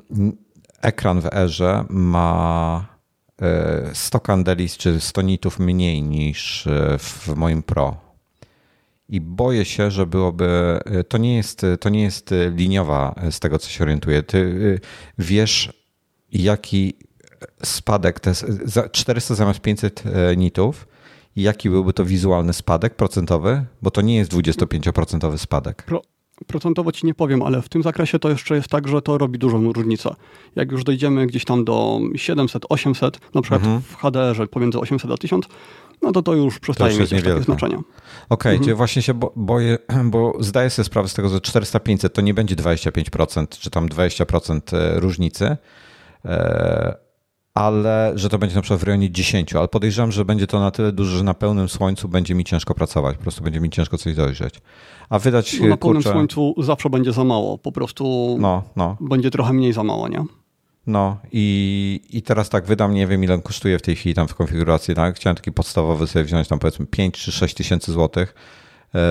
ekran w Erze ma 100 e, kandeli czy 100 nitów mniej niż e, w moim Pro. I boję się, że byłoby. E, to nie jest, to nie jest liniowa z tego, co się orientuję. Ty wiesz, jaki spadek, te 400 zamiast 500 nitów, jaki byłby to wizualny spadek procentowy, bo to nie jest 25% spadek. Pro, Procentowo ci nie powiem, ale w tym zakresie to jeszcze jest tak, że to robi dużą różnicę. Jak już dojdziemy gdzieś tam do 700, 800, na przykład mhm. w HDR-ze pomiędzy 800 a 1000, no to to już przestaje to mieć takie znaczenia. Okej, okay, mhm. właśnie się boję, bo zdaję sobie sprawę z tego, że 400-500 to nie będzie 25% czy tam 20% e, różnicy, e, ale że to będzie na przykład w rejonie 10, ale podejrzewam, że będzie to na tyle duże, że na pełnym słońcu będzie mi ciężko pracować, po prostu będzie mi ciężko coś dojrzeć. A wydać no, Na pełnym kurczę... słońcu zawsze będzie za mało, po prostu no, no. będzie trochę mniej za mało, nie? No i, i teraz tak wydam, nie wiem ile on kosztuje w tej chwili tam w konfiguracji, tak? Chciałem taki podstawowy sobie wziąć tam powiedzmy 5 czy 6 tysięcy złotych, e,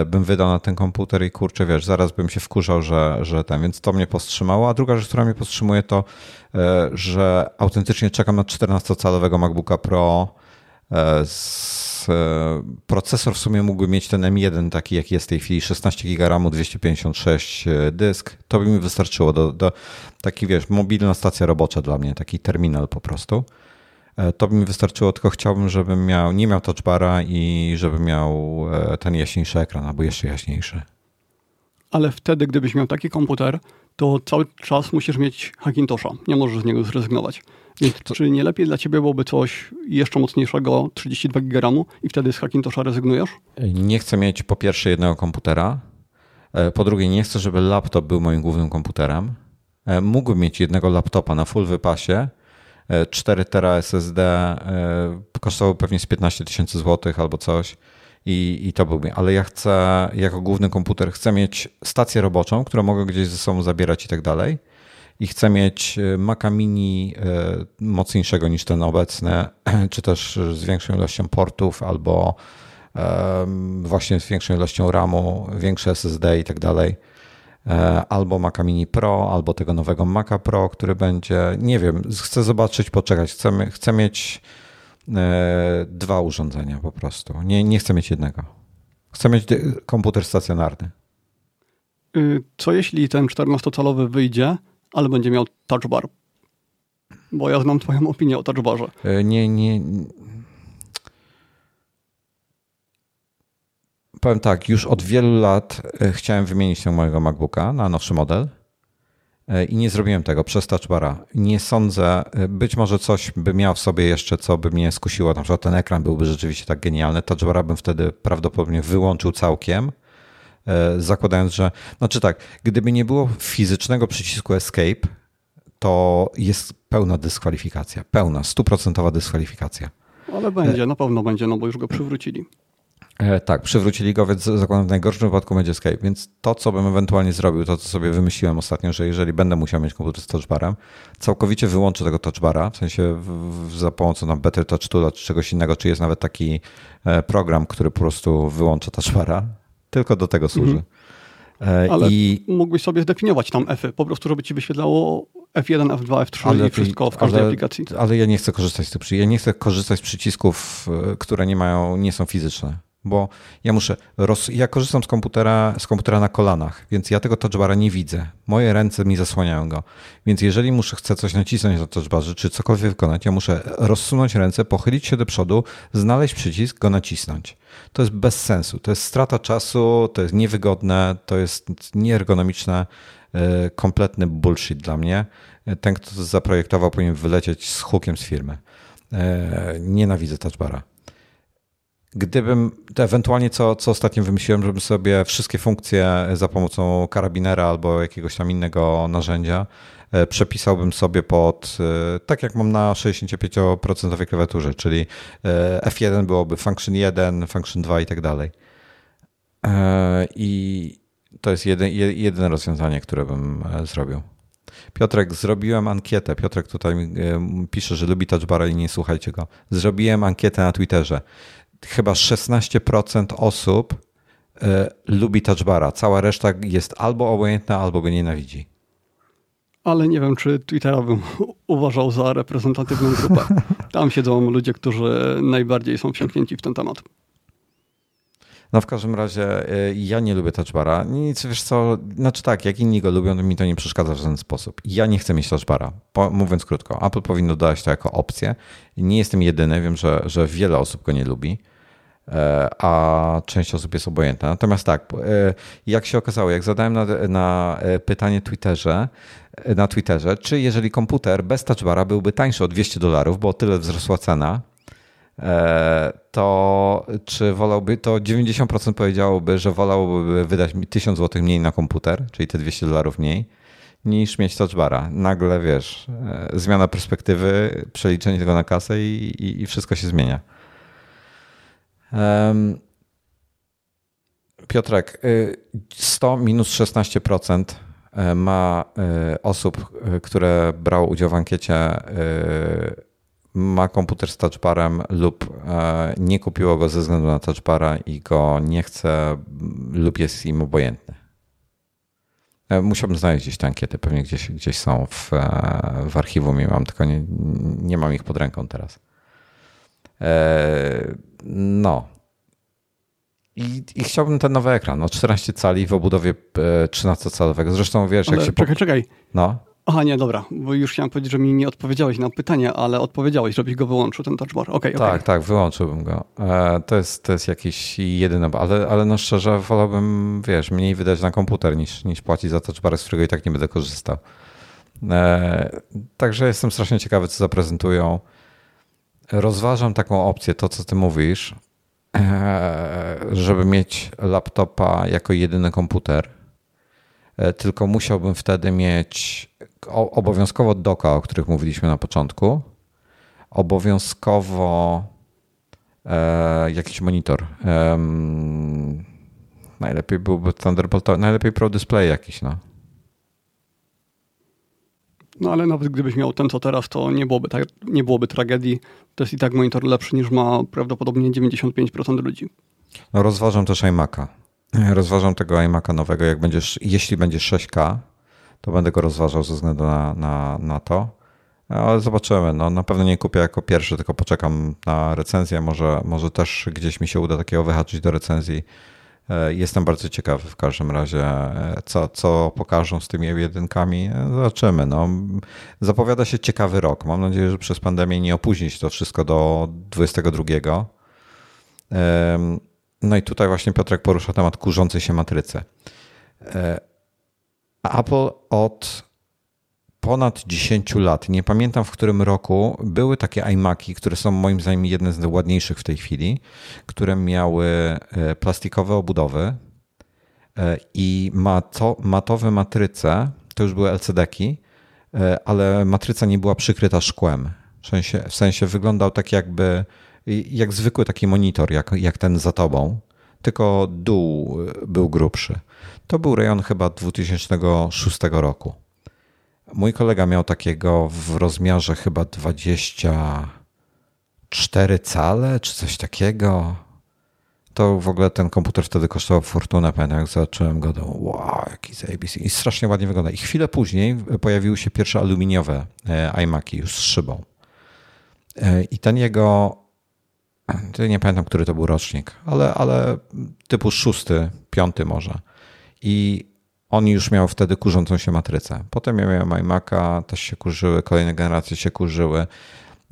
bym wydał na ten komputer i kurczę, wiesz, zaraz bym się wkurzał, że, że ten, więc to mnie powstrzymało. A druga rzecz, która mnie powstrzymuje to, e, że autentycznie czekam na 14-calowego MacBooka Pro e, z E, procesor w sumie mógłby mieć ten M1 taki, jaki jest w tej chwili, 16 GB RAMu, 256 dysk. To by mi wystarczyło do, do taki, wiesz, mobilna stacja robocza dla mnie, taki terminal po prostu. E, to by mi wystarczyło, tylko chciałbym, żebym miał, nie miał touchbara i żeby miał e, ten jaśniejszy ekran, albo jeszcze jaśniejszy. ale wtedy, gdybyś miał taki komputer, to cały czas musisz mieć Hackintosha. Nie możesz z niego zrezygnować. Więc to... czy nie lepiej dla ciebie byłoby coś jeszcze mocniejszego, 32 GB i wtedy z Hackintosha rezygnujesz? Nie chcę mieć po pierwsze jednego komputera. E, po drugie, nie chcę, żeby laptop był moim głównym komputerem. E, mógłbym mieć jednego laptopa na full wypasie, 4 tera SSD, kosztowało pewnie z 15 tysięcy złotych albo coś i, i to byłby. Ale ja chcę, jako główny komputer, chcę mieć stację roboczą, którą mogę gdzieś ze sobą zabierać i tak dalej. I chcę mieć e, Maca Mini e, mocniejszego niż ten obecny, czy też z większą ilością portów, albo właśnie z większą ilością RAMu, większe SSD i tak dalej. E, albo Maca Mini Pro, albo tego nowego Maca Pro, który będzie, nie wiem, chcę zobaczyć, poczekać. Chcę, chcę mieć E, dwa urządzenia po prostu. Nie, nie chcę mieć jednego. Chcę mieć komputer stacjonarny. Y, co jeśli ten 14-calowy wyjdzie, ale będzie miał touch bar? Bo ja znam twoją opinię o touch barze. E, nie, nie. Powiem tak, już od wielu lat e, chciałem wymienić tego mojego MacBooka na nowszy model E, i nie zrobiłem tego przez touchbara. Nie sądzę, e, być może coś by miał w sobie jeszcze, co by mnie skusiło, na przykład ten ekran byłby rzeczywiście tak genialny, touchbara bym wtedy prawdopodobnie wyłączył całkiem, zakładając, że, znaczy tak, gdyby nie było fizycznego przycisku escape, to jest pełna dyskwalifikacja, pełna, stuprocentowa dyskwalifikacja. Ale będzie, na pewno będzie, no bo już go przywrócili. E, tak, przywrócili go, więc zakładam w najgorszym wypadku będzie Escape, więc to, co bym ewentualnie zrobił, to co sobie wymyśliłem ostatnio, że jeżeli będę musiał mieć komputer z touchbarem, całkowicie wyłączę tego touchbara, w sensie w, za pomocą tam Better Touch Tool czy czegoś innego, czy jest nawet taki e, program, który po prostu wyłącza touchbara, tylko do tego służy. Mhm. E, ale I... mógłbyś sobie zdefiniować tam F-y, po prostu, żeby ci wyświetlało F1, F2, F3 ale, i wszystko w każdej ale, aplikacji. Ale ja nie chcę korzystać z tych przycisków. Ja nie chcę korzystać z przycisków, które nie mają, nie są fizyczne bo ja muszę, roz, ja korzystam z komputera, z komputera na kolanach, więc ja tego touchbara nie widzę. Moje ręce mi zasłaniają go. Więc jeżeli muszę, chcę coś nacisnąć na touchbarze, czy cokolwiek wykonać, ja muszę rozsunąć ręce, pochylić się do przodu, znaleźć przycisk, go nacisnąć. To jest bez sensu. To jest strata czasu, to jest niewygodne, to jest nieergonomiczne, e, kompletny bullshit dla mnie. Ten, kto to zaprojektował, powinien wylecieć z hukiem z firmy. E, nienawidzę touchbara. Gdybym ewentualnie, co, co ostatnio wymyśliłem, żebym sobie wszystkie funkcje za pomocą karabinera albo jakiegoś tam innego narzędzia e, przepisałbym sobie pod, e, tak jak mam na 65% klawiaturze, czyli e, F1 byłoby function 1, function 2 i tak dalej. I to jest jedyne, jedyne rozwiązanie, które bym zrobił. Piotrek, zrobiłem ankietę. Piotrek tutaj pisze, że lubi touchbara i nie słuchajcie go. Zrobiłem ankietę na Twitterze chyba 16% osób y, lubi touchbara. Cała reszta jest albo obojętna, albo go nienawidzi. Ale nie wiem, czy Twittera bym uważał za reprezentatywną grupę. Tam siedzą ludzie, którzy najbardziej są wsiąknięci w ten temat. No w każdym razie y, ja nie lubię touchbara. Nic, wiesz co, znaczy tak, jak inni go lubią, to mi to nie przeszkadza w żaden sposób. Ja nie chcę mieć touchbara. Mówiąc krótko, Apple powinno dodać to jako opcję. Nie jestem jedyny, wiem, że, że wiele osób go nie lubi. E, a część osób jest obojętna. Natomiast tak, e, jak się okazało, jak zadałem na, na e, pytanie Twitterze, na Twitterze, czy jeżeli komputer bez touchbara byłby tańszy o 200 dolarów, bo o tyle wzrosła cena, to czy wolałby, to 90% powiedziałoby, że wolałby wydać 1000 zł mniej na komputer, czyli te 200 dolarów mniej, niż mieć touchbara. Nagle, wiesz, zmiana perspektywy, przeliczenie tego na kasę i, i, i wszystko się zmienia. Piotrek, 100 y, minus 16% e, ma e, osób, e, które brało udział w ankiecie, ma komputer z touchbarem lub nie kupiło go ze względu na touchbara i go nie chce lub jest im obojętny. Musiałbym znaleźć gdzieś te ankiety, pewnie gdzieś, gdzieś są w, w archiwum i mam, tylko nie, nie mam ich pod ręką teraz. No. I, I, chciałbym ten nowy ekran, no 14 cali w obudowie 13-calowego. Zresztą wiesz, Ale jak się. Czekaj, czekaj. No. Aha, nie, dobra, bo już chciałem powiedzieć, że mi nie odpowiedziałeś na pytanie, ale odpowiedziałeś, żebyś go wyłączył, ten touch bar. Okay, tak, okay. tak, wyłączyłbym go. E, to jest, to jest jakiś jedyny, ale, ale no szczerze wolałbym, wiesz, mniej wydać na komputer niż, niż płacić za touch bar, z którego i tak nie będę korzystał. E, także jestem strasznie ciekawy, co zaprezentują. Rozważam taką opcję, to co ty mówisz, e, żeby mieć laptopa jako jedyny komputer, tylko musiałbym wtedy mieć obowiązkowo doka, o których mówiliśmy na początku, obowiązkowo e, jakiś monitor. E, najlepiej byłby Thunderbolt, najlepiej Pro Display jakiś, no. No ale nawet gdybyś miał ten co teraz, to nie byłoby, tak, nie byłoby tragedii. To jest i tak monitor lepszy niż ma prawdopodobnie 95% ludzi. No rozważam też iMac'a. Rozważam tego iMac'a nowego, jak będziesz, jeśli będzie 6K, to będę go rozważał ze względu na, na, na to. Ale zobaczymy. No, na pewno nie kupię jako pierwszy, tylko poczekam na recenzję. Może, może też gdzieś mi się uda takiego wyhaczyć do recenzji. E, jestem bardzo ciekawy w każdym razie, e, co, co pokażą z tymi jedynkami. E, zobaczymy. No. Zapowiada się ciekawy rok. Mam nadzieję, że przez pandemię nie opóźni się to wszystko do 22. No i tutaj właśnie Piotrek porusza temat kurzącej się matrycy. Apple od ponad 10 lat, nie pamiętam w którym roku, były takie iMaki, które są moim zdaniem jedne z ładniejszych w tej chwili, które miały e, plastikowe obudowy e, i mato, matowe matryce, to już były LCD-ki, e, ale matryca nie była przykryta szkłem. W sensie, w sensie wyglądał tak jakby, jak zwykły taki monitor, jak, jak ten za tobą, tylko dół był grubszy. To był rejon chyba 2006 roku. Mój kolega miał takiego w rozmiarze chyba 24 cale, czy coś takiego. To w ogóle ten komputer wtedy kosztował fortunę. Pamiętam, jak zobaczyłem go, to wow, jaki zajebisty. I strasznie ładnie wygląda. I chwilę później pojawiły się pierwsze aluminiowe e, iMaki już z szybą. E, I ten jego, nie pamiętam, który to był rocznik, ale, ale typu szósty, piąty może i on już miał wtedy kurzącą się matrycę. Potem ja miałem iMac'a, też się kurzyły, kolejne generacje się kurzyły.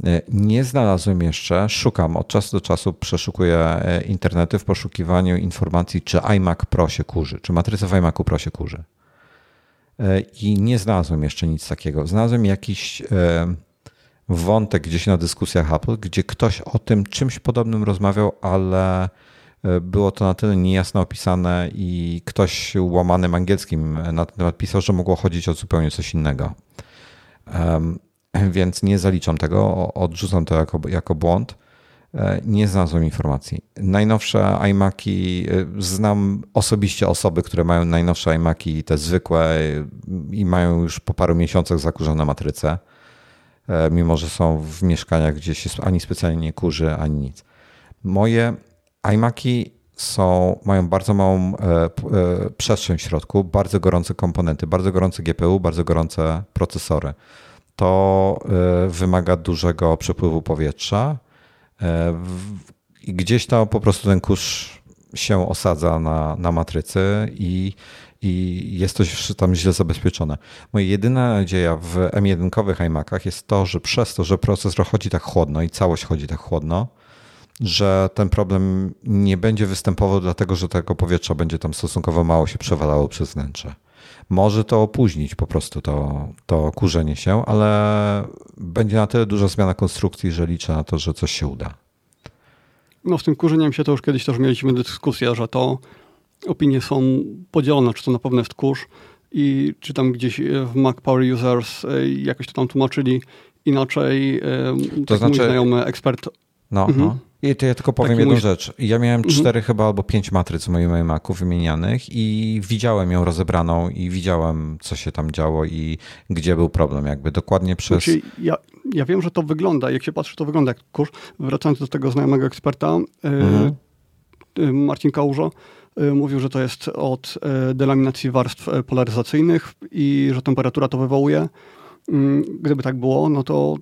E, nie znalazłem jeszcze, szukam od czasu do czasu, przeszukuję e, internety w poszukiwaniu informacji, czy iMac Pro się kurzy, czy matryca w iMacu Pro się kurzy. E, I nie znalazłem jeszcze nic takiego. Znalazłem jakiś wątek gdzieś na dyskusjach Apple, gdzie ktoś o tym czymś podobnym rozmawiał, ale było to na tyle niejasno opisane i ktoś łamanym angielskim na ten temat pisał, że mogło chodzić o zupełnie coś innego. Więc nie zaliczam tego, odrzucam to jako, jako błąd. E, nie znalazłem informacji. Najnowsze iMaki, e, znam osobiście osoby, które mają najnowsze iMaki, te zwykłe i mają już po paru miesiącach zakurzone matryce, mimo że są w mieszkaniach, gdzie się ani specjalnie nie kurzy, ani nic. Moje iMaki są, mają bardzo małą e, e, przestrzeń w środku, bardzo gorące komponenty, bardzo gorące GPU, bardzo gorące procesory. To e, wymaga dużego przepływu powietrza i gdzieś tam po prostu ten kurz się osadza na, na matrycy i, i jest to tam źle zabezpieczone. Moja jedyna nadzieja w M1 iMacach jest to, że przez to, że procesor chodzi tak chłodno i całość chodzi tak chłodno, że ten problem nie będzie występował, dlatego że tego powietrza będzie tam stosunkowo mało się przewalało przez wnętrze. Może to opóźnić po prostu to, to kurzenie się, ale będzie na tyle duża zmiana konstrukcji, że liczę na to, że coś się uda. No z tym kurzeniem się to już kiedyś też mieliśmy dyskusję, że to opinie są podzielone, czy to na pewno jest kurz i czy tam gdzieś w Mac Power Users e, jakoś to tam tłumaczyli inaczej. E, to tak znaczy... mój znajomy ekspert no, mhm. no. I to ja tylko powiem Taki jedną mój... rzecz. Ja miałem mhm. cztery chyba albo pięć matryc w moim Macu wymienianych i widziałem ją rozebraną i widziałem, co się tam działo i gdzie był problem. Jakby dokładnie przez... Znaczy, ja, ja wiem, że to wygląda, jak się patrzy, to wygląda jak kurs. Wracając do tego znajomego eksperta, y, mhm. y, Marcin Kałużo, y, mówił, że to jest od delaminacji warstw polaryzacyjnych i że temperatura to wywołuje. Mm, gdyby tak było, no to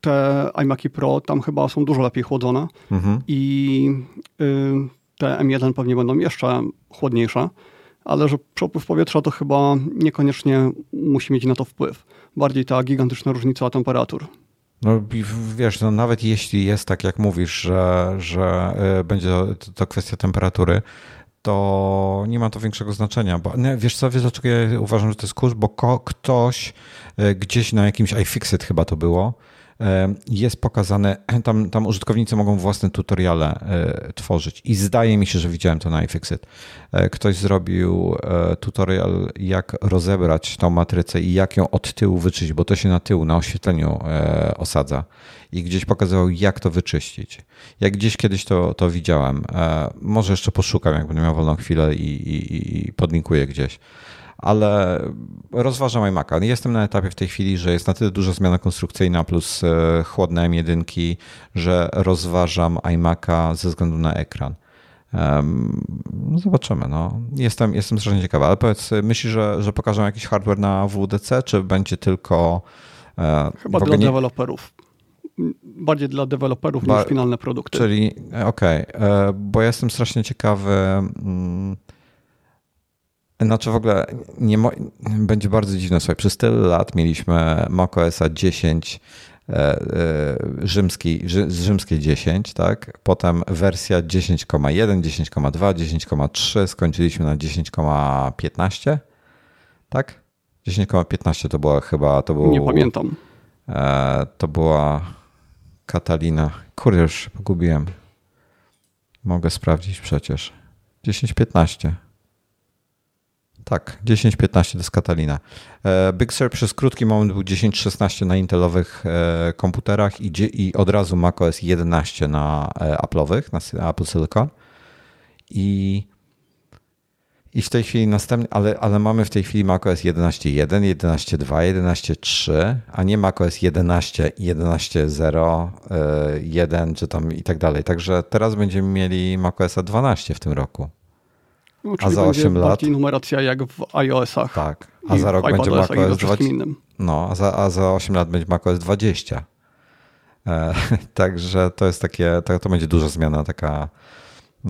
te iMaki Pro tam chyba są dużo lepiej chłodzone mhm. i y, te M1 pewnie będą jeszcze chłodniejsze, ale że przepływ powietrza to chyba niekoniecznie musi mieć na to wpływ. Bardziej ta gigantyczna różnica temperatur. No wiesz, no nawet jeśli jest tak, jak mówisz, że, że e, będzie to, to kwestia temperatury, to nie ma to większego znaczenia. Bo, nie, wiesz co, wiesz dlaczego ja uważam, że to jest kurz? Bo ko, ktoś e, gdzieś na jakimś iFixit chyba to było, jest pokazane, tam, tam użytkownicy mogą własne tutoriale e, tworzyć i zdaje mi się, że widziałem to na iFixit. E, ktoś zrobił e, tutorial, jak rozebrać tą matrycę i jak ją od tyłu wyczyścić, bo to się na tył, na oświetleniu osadza i gdzieś pokazywał, jak to wyczyścić. Jak gdzieś kiedyś to, to widziałem. Może jeszcze poszukam, jak będę miał wolną chwilę i, i, i podlinkuję gdzieś ale rozważam iMac'a. Jestem na etapie w tej chwili, że jest na tyle duża zmiana konstrukcyjna plus e, chłodne M1, że rozważam iMac'a ze względu na ekran. No zobaczymy. No. Jestem, jestem strasznie ciekawy, ale powiedz, myślisz, że, że pokażą jakiś hardware na WDC, czy będzie tylko. E, Chyba dla nie... deweloperów. Bardziej dla deweloperów ba... niż finalne produkty. Czyli, okej, okay, e, bo jestem strasznie ciekawy. Mm, znaczy w ogóle nie będzie bardzo dziwne. Słuchaj, przez tyle lat mieliśmy macOS 10 e, e, rzymski, rzymskie 10, tak? Potem wersja 10,1, 10,2, 10,3, skończyliśmy na 10,15, tak? 10,15 to była chyba, to był... Nie pamiętam. E, to była Katalina. Kurde, już pogubiłem. Mogę sprawdzić przecież. 10,15. Tak, 10-15 to jest Catalina. E, Big Sur przez krótki moment był 10-16 na intelowych e, komputerach i, i od razu macOS 11 na e, Apple'owych, na Apple Silicon. I, i w tej chwili następny, ale, ale mamy w tej chwili macOS 11.1, 11.2, 11.3, a nie macOS 11, 11.0, 1 czy tam i tak dalej. Także teraz będziemy mieli macOS 12 w tym roku. No, a za 8 lat. numeracja jak w iOS-ach. Tak. A za rok będzie macOS 20. No, a za, a za 8 lat będzie macOS 20. E, także to jest takie, to, to będzie duża zmiana taka,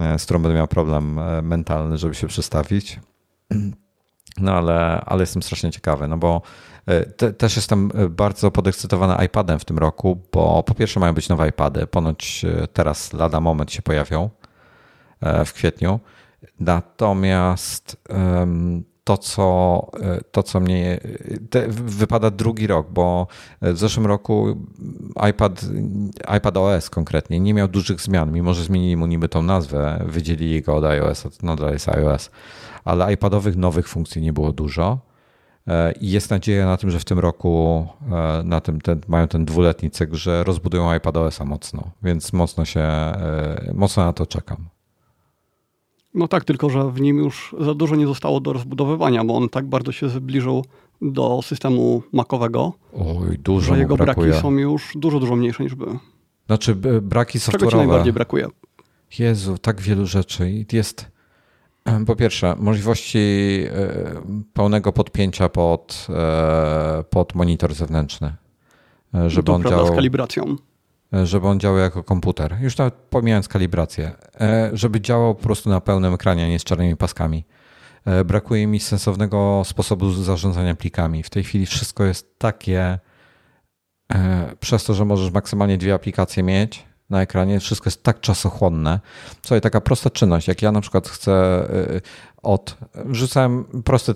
e, z którą będę miał problem e, mentalny, żeby się przestawić. No ale, ale jestem strasznie ciekawy, no bo e, te, też jestem bardzo podekscytowany iPadem w tym roku, bo po pierwsze mają być nowe iPady, ponoć teraz lada moment się pojawią w kwietniu. Natomiast to, co, e, to, co mnie. Wypada drugi rok, bo w zeszłym roku iPad, iPad OS konkretnie nie miał dużych zmian, mimo że zmienili mu niby tą nazwę, wydzielili go od iOS, to nadal jest iOS, ale iPadowych nowych funkcji nie było dużo. E, I jest nadzieja na tym, że w tym roku e, na tym ten, mają ten dwuletni cykl, że rozbudują iPadOS-a mocno, więc mocno się, mocno na to czekam. No tak, tylko że w nim już za dużo nie zostało do rozbudowywania, bo on tak bardzo się zbliżył do systemu makowego, Oj, dużo że jego brakuje. braki są już dużo, dużo mniejsze niż były. Znaczy braki software'owe. Czego ci najbardziej brakuje? Jezu, tak wielu rzeczy. Jest po pierwsze możliwości e, pełnego podpięcia pod, e, pod monitor zewnętrzny. E, żeby to on prawda, działał... z kalibracją. E, żeby on działał jako komputer. Już nawet pomijając kalibrację. E, żeby działał po prostu na pełnym ekranie, a nie z czarnymi paskami. E, brakuje mi sensownego sposobu zarządzania plikami. W tej chwili wszystko jest takie, przez to, że możesz maksymalnie dwie aplikacje mieć na ekranie, wszystko jest tak czasochłonne. Słuchaj, taka prosta czynność, jak ja na przykład chcę od... Wrzucałem prosty...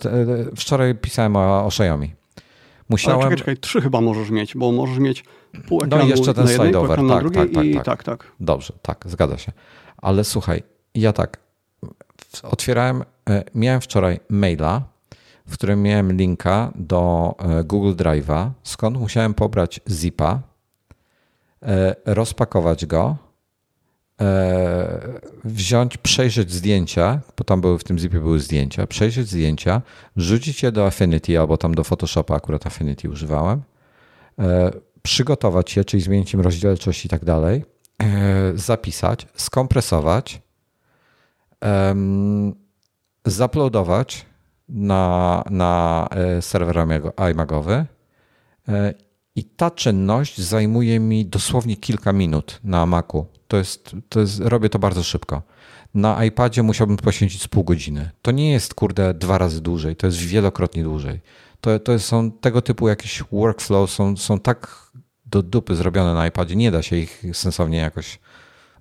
Wczoraj pisałem o, o Xiaomi Musiałem... Ale czekaj, czekaj, trzy chyba możesz mieć, bo możesz mieć pół ekranu No i jeszcze ten slide over, tak, tak, tak, tak, i tak. tak, tak. Dobrze, tak, zgadza się. Ale słuchaj, ja tak, otwierałem, e, miałem wczoraj maila, w którym miałem linka do e, Google Drive'a, skąd musiałem pobrać zipa, e, rozpakować go, wziąć, przejrzeć zdjęcia, bo tam były w tym zipie były zdjęcia, przejrzeć zdjęcia, wrzucić je do Affinity albo tam do Photoshopa, akurat Affinity używałem, e, przygotować je, czyli zmienić im rozdzielczość i tak dalej, e, zapisać, skompresować, zaploadować na, na serwer iMagowy ta czynność zajmuje mi dosłownie kilka minut na Macu. To jest, to jest, robię to bardzo szybko. Na iPadzie musiałbym poświęcić z pół godziny. To nie jest, kurde, dwa razy dłużej, to jest wielokrotnie dłużej. To, to są tego typu jakieś workflow, są, są tak do dupy zrobione na iPadzie, nie da się ich sensownie jakoś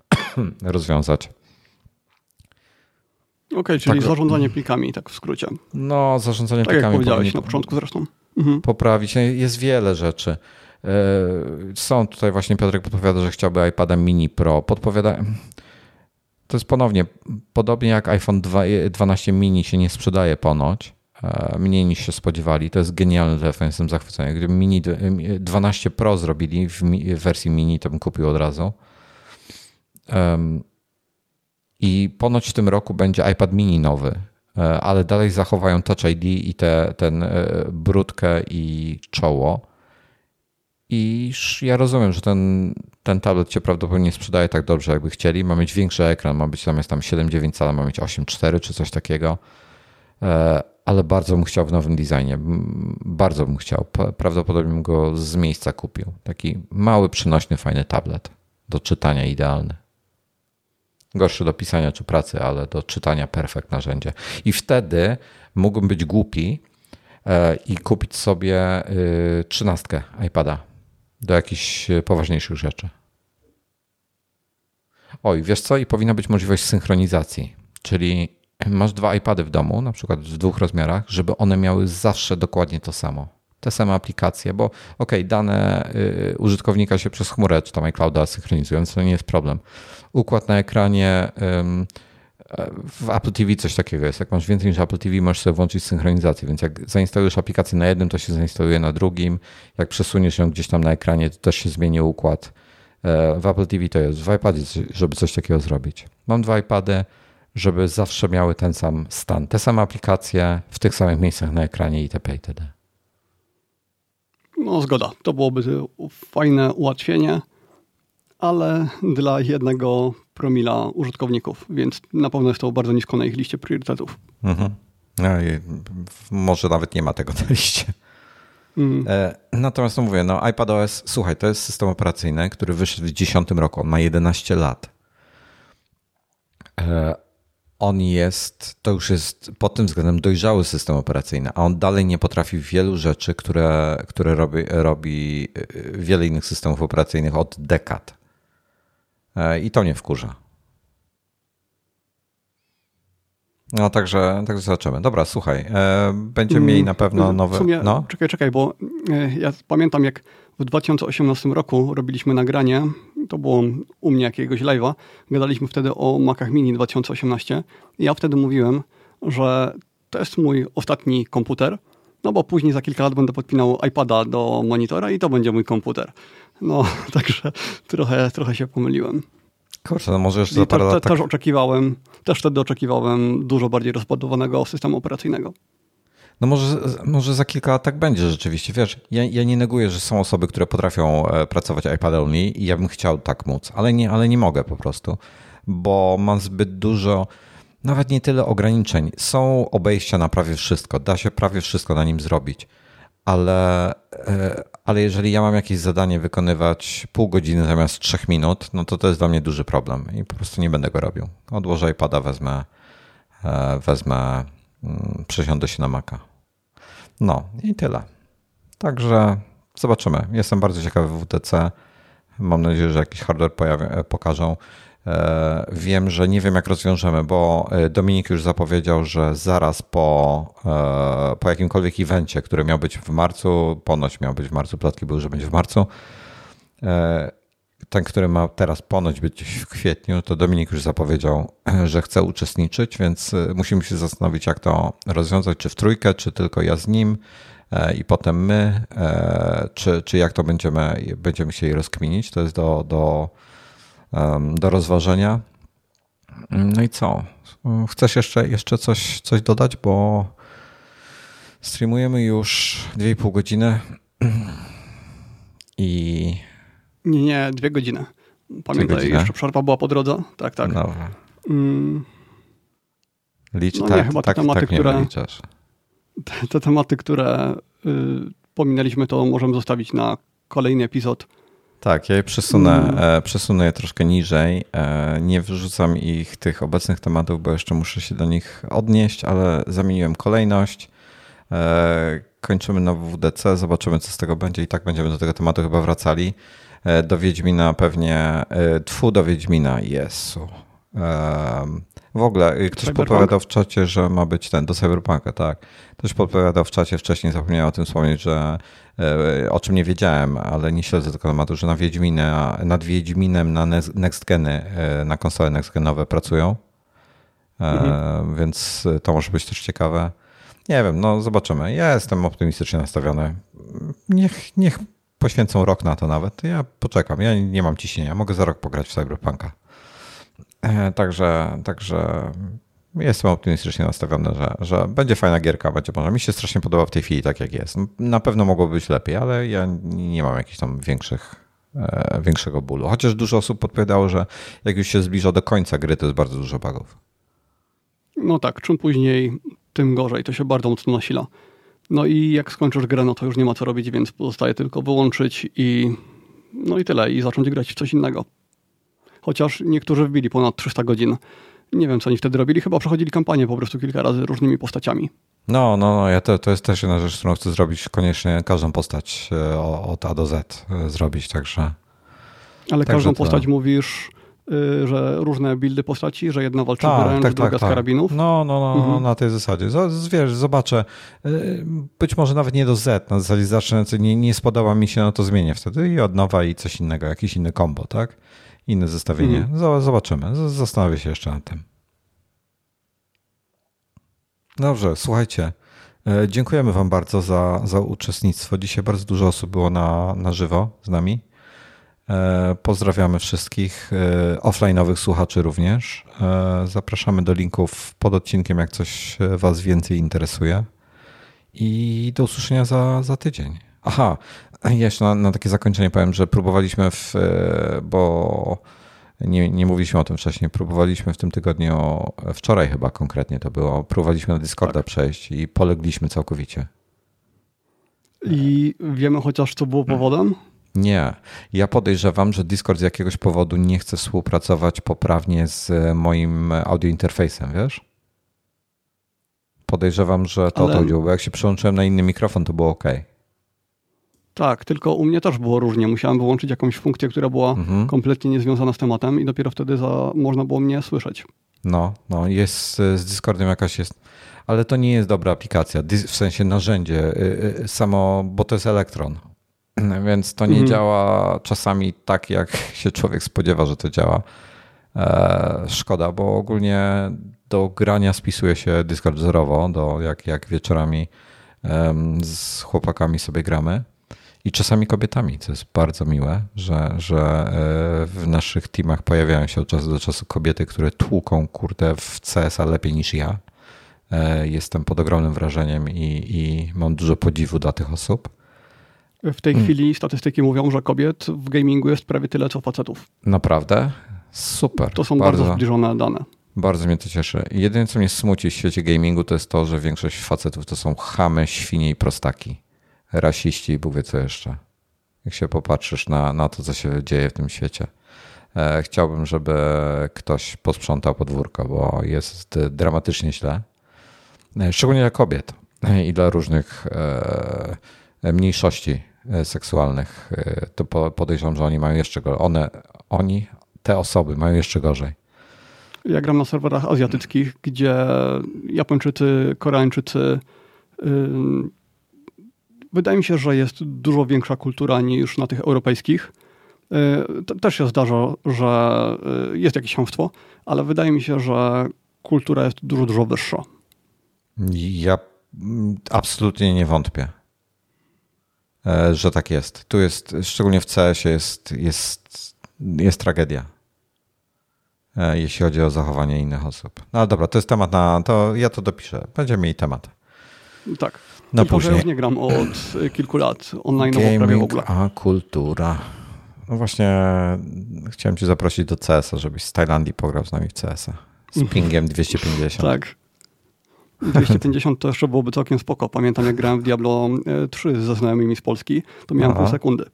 rozwiązać. Okej, okay, czyli tak, zarządzanie plikami, tak w skrócie. No, zarządzanie tak plikami. Tak jak powiedziałeś na początku zresztą. Mhm. Poprawić. Jest wiele rzeczy. E, są tutaj właśnie Piotrek podpowiada, że chciałby iPada mini Pro. Podpowiada. To jest ponownie, podobnie jak iPhone 12 mini się nie sprzedaje ponoć, e, mniej niż się spodziewali. To jest genialny telefon, jestem zachwycony. Gdyby mini 12 Pro zrobili w wersji mini, to bym kupił od razu. I ponoć w tym roku będzie iPad mini nowy, e, ale dalej zachowają Touch ID i te, ten brudkę i czoło. I ja rozumiem, że ten, ten tablet się prawdopodobnie sprzedaje tak dobrze, jakby chcieli. Ma mieć większy ekran, ma być zamiast tam 7,9 cala, ma mieć 8,4 czy coś takiego. E, ale bardzo bym chciał w nowym designie. Bardzo bym chciał. Prawdopodobnie bym go z miejsca kupił. Taki mały, przynośny, fajny tablet. Do czytania idealny. Gorszy do pisania czy pracy, ale do czytania perfekt narzędzie. I wtedy mógłbym być głupi e, i kupić sobie y, trzynastkę iPada do jakichś e, poważniejszych rzeczy. Oj, wiesz co? I powinna być możliwość synchronizacji, czyli masz dwa iPady w domu, na przykład w dwóch rozmiarach, żeby one miały zawsze dokładnie to samo. Te same aplikacje, bo ok, dane y, użytkownika się przez chmurę czy tam iClouda synchronizują, to nie jest problem. Układ na ekranie w Apple TV coś takiego jest. Jak masz więcej niż Apple TV, możesz sobie włączyć synchronizację, więc jak zainstalujesz aplikację na jednym, to się zainstaluje na drugim. Jak przesuniesz ją gdzieś tam na ekranie, to też się zmieni układ. E, w Apple TV to jest, w iPadzie, żeby coś takiego zrobić. Mam dwa iPady, żeby zawsze miały ten sam stan, te same aplikacje w tych samych miejscach na ekranie itp. itd. No zgoda, to byłoby fajne ułatwienie, ale dla jednego promila użytkowników, więc na pewno jest to bardzo nisko na ich liście priorytetów. Mhm. No może nawet nie ma tego na liście. Mm. E, natomiast no mówię, no iPadOS, słuchaj, to jest system operacyjny, który wyszedł w 10 roku, on ma 11 lat. E, on jest, to już jest pod tym względem dojrzały system operacyjny, a on dalej nie potrafi wielu rzeczy, które, które robi, robi e, wiele innych systemów operacyjnych od dekad. E, I to mnie wkurza. No także, także zobaczymy. Dobra, słuchaj, e, będziemy mm, mieli na pewno nowe... Sumie, no? Czekaj, czekaj, bo e, ja pamiętam jak w 2018 roku robiliśmy nagranie, to było u mnie jakiegoś live'a, gadaliśmy wtedy o Macach Mini 2018 i ja wtedy mówiłem, że to jest mój ostatni komputer, no bo później za kilka lat będę podpinał iPada do monitora i to będzie mój komputer. No, także trochę, trochę się pomyliłem. Kurczę, no może jeszcze za parę lat... Tak... Też oczekiwałem, też wtedy oczekiwałem dużo bardziej rozbudowanego systemu operacyjnego. No może, może za kilka lat tak będzie rzeczywiście. Wiesz, ja, ja nie neguję, że są osoby, które potrafią e, pracować iPad only i ja bym chciał tak móc, ale nie, ale nie mogę po prostu, bo mam zbyt dużo, nawet nie tyle ograniczeń. Są obejścia na prawie wszystko, da się prawie wszystko na nim zrobić ale, e, ale jeżeli ja mam jakieś zadanie wykonywać pół godziny zamiast trzech minut, no to to jest dla mnie duży problem i po prostu nie będę go robił. Odłożę iPada, wezmę, e, wezmę, mm, przesiądę się na Maca. No i tyle. Także zobaczymy. Jestem bardzo ciekawy w WTC. Mam nadzieję, że jakiś hardware pojawia, pokażą. E, wiem, że nie wiem, jak rozwiążemy, bo e, Dominik już zapowiedział, że zaraz po, e, po jakimkolwiek evencie, który miał być w marcu, ponoć miał być w marcu, plotki były, że będzie w marcu, ten, który ma teraz ponoć być w kwietniu, to Dominik już zapowiedział, że chce uczestniczyć, więc musimy się zastanowić, jak to rozwiązać, czy w trójkę, czy tylko ja z nim i potem my, czy, czy jak to będziemy, będziemy się rozkminić. To jest do, do do rozważenia. No i co? Chcesz jeszcze, jeszcze coś, coś dodać, bo streamujemy już 2,5 godziny i... Nie, nie, dwie godziny. Pamiętaj, godziny? jeszcze przerwa była po drodze. Tak, tak. Dobra. Mm. Licz, no tak, nie, chyba te tak, tematy, tak które, te, te, tematy, które y, pominęliśmy, to możemy zostawić na kolejny epizod. Tak, ja je przesunę, mm. E, przesunę je troszkę niżej. E, nie wyrzucam ich tych obecnych tematów, bo jeszcze muszę się do nich odnieść, ale zamieniłem kolejność. E, kończymy na WDC, zobaczymy co z tego będzie i tak będziemy do tego tematu chyba wracali. E, do Wiedźmina pewnie, e, tfu do Wiedźmina, Jezu. W ogóle ktoś Cyberpunk? podpowiadał w czacie, że ma być ten do Cyberpunka, tak. Ktoś podpowiadał w czacie wcześniej, zapomniałem o tym wspomnieć, że o czym nie wiedziałem, ale nie śledzę tego tematu, że na Wiedźminę, nad Wiedźminem na Next Geny, na konsole Next Genowe pracują. Mhm. Więc to może być też ciekawe. Nie wiem, no zobaczymy. Ja jestem optymistycznie nastawiony. Niech, niech poświęcą rok na to nawet. Ja poczekam. Ja nie mam ciśnienia. Mogę za rok pograć w Cyberpunka. E, także, także jestem optymistycznie nastawiony, że, że będzie fajna gierka, będzie może. Mi się strasznie podoba w tej chwili tak jak jest. Na pewno mogłoby być lepiej, ale ja nie mam jakichś tam większych, e, większego bólu. Chociaż dużo osób podpowiadało, że jak już się zbliża do końca gry, to jest bardzo dużo bugów. No tak, czym później, tym gorzej. To się bardzo mocno nasila. No i jak skończysz grę, no to już nie ma co robić, więc pozostaje tylko wyłączyć i no i tyle, i zacząć grać w coś innego. Chociaż niektórzy wbili ponad 300 godzin. Nie wiem, co oni wtedy robili. Chyba przechodzili kampanię po prostu kilka razy różnymi postaciami. No, no, no, ja to, to jest też jedna rzecz, którą chcę zrobić. Koniecznie każdą postać e, od A do Z e, zrobić, także... Ale także każdą postać mówisz Y, że różne buildy postaci, że jedna walczy tak, wręcz, tak, druga tak, z tak. karabinów. No, no, no, mhm. na tej zasadzie. Wiesz, zobaczę. Y, być może nawet nie do Z, na zasadzie zacznę, nie, nie spodoba mi się, no to zmienię wtedy i od nowa i coś innego, jakiś inny combo, tak? Inne zestawienie. Mhm. Zobaczymy. Zastanowię się jeszcze nad tym. Dobrze, słuchajcie. E, dziękujemy Wam bardzo za, za uczestnictwo. Dzisiaj bardzo dużo osób było na, na żywo z nami. E, pozdrawiamy wszystkich e, offline'owych słuchaczy również. Zapraszamy do linków pod odcinkiem, jak coś Was więcej interesuje. I do usłyszenia za, za tydzień. Aha, jeszcze na, na takie zakończenie powiem, że próbowaliśmy w, bo nie, nie mówiliśmy o tym wcześniej, próbowaliśmy w tym tygodniu, wczoraj chyba konkretnie to było, próbowaliśmy na Discorda tak. przejść i polegliśmy całkowicie. I wiemy chociaż, co było powodem? Nie. Ja podejrzewam, że Discord z jakiegoś powodu nie chce współpracować poprawnie z moim audio interfejsem, wiesz? Podejrzewam, że to Ale... to chodziło, bo jak się przyłączyłem na inny mikrofon, to było ok. Tak, tylko u mnie też było różnie. Musiałem wyłączyć jakąś funkcję, która była mhm. kompletnie niezwiązana z tematem i dopiero wtedy za, można było mnie słyszeć. No, no, jest z Discordem jakaś jest, ale to nie jest dobra aplikacja, w sensie narzędzie y, y, samo, bo to jest elektron. Więc to nie mhm. działa czasami tak, jak się człowiek spodziewa, że to działa. E, szkoda, bo ogólnie do grania spisuje się Discord zerowo, do jak, jak wieczorami z chłopakami sobie gramy. I czasami kobietami, co jest bardzo miłe, że, że e, w naszych teamach pojawiają się od czasu do czasu kobiety, które tłuką kurde w CS-a lepiej niż ja. E, jestem pod ogromnym wrażeniem i, i mam dużo podziwu dla tych osób. W tej hmm. chwili statystyki mówią, że kobiet w gamingu jest prawie tyle, co facetów. Naprawdę? Super. To są bardzo, bardzo zbliżone dane. Bardzo mnie to cieszy. Jedyne, co mnie smuci w świecie gamingu, to jest to, że większość facetów to są chamy, świnie i prostaki. Rasiści i Bóg co jeszcze. Jak się popatrzysz na, na to, co się dzieje w tym świecie. E, chciałbym, żeby ktoś posprzątał podwórko, bo jest dramatycznie źle. E, szczególnie dla kobiet i dla różnych e, mniejszości seksualnych, to podejrzewam, że oni mają jeszcze gorzej. One, oni, te osoby mają jeszcze gorzej. Ja gram na serwerach azjatyckich, gdzie Japończycy, Koreańczycy. Wydaje mi się, że jest dużo większa kultura niż na tych europejskich. Yy, też się zdarza, że yy, jest jakieś chamstwo, ale wydaje mi się, że kultura jest dużo, dużo wyższa. Ja absolutnie nie wątpię. E, że tak jest. Tu jest, szczególnie w CS-ie jest, jest, jest tragedia. E, jeśli chodzi o zachowanie innych osób. No ale dobra, to jest temat na. To ja to dopiszę. Będziemy mieli temat. Tak. No później. już nie gram od kilku lat online prawie w ogóle. A kultura. No właśnie chciałem cię zaprosić do CS-a, żebyś z Tajlandii pograł z nami w CS-a. Z mhm. pingiem 250. Tak. 250 to jeszcze byłoby całkiem spoko. Pamiętam, jak grałem w Diablo 3 e, ze znajomymi z Polski, to miałem Aha. pół sekundy.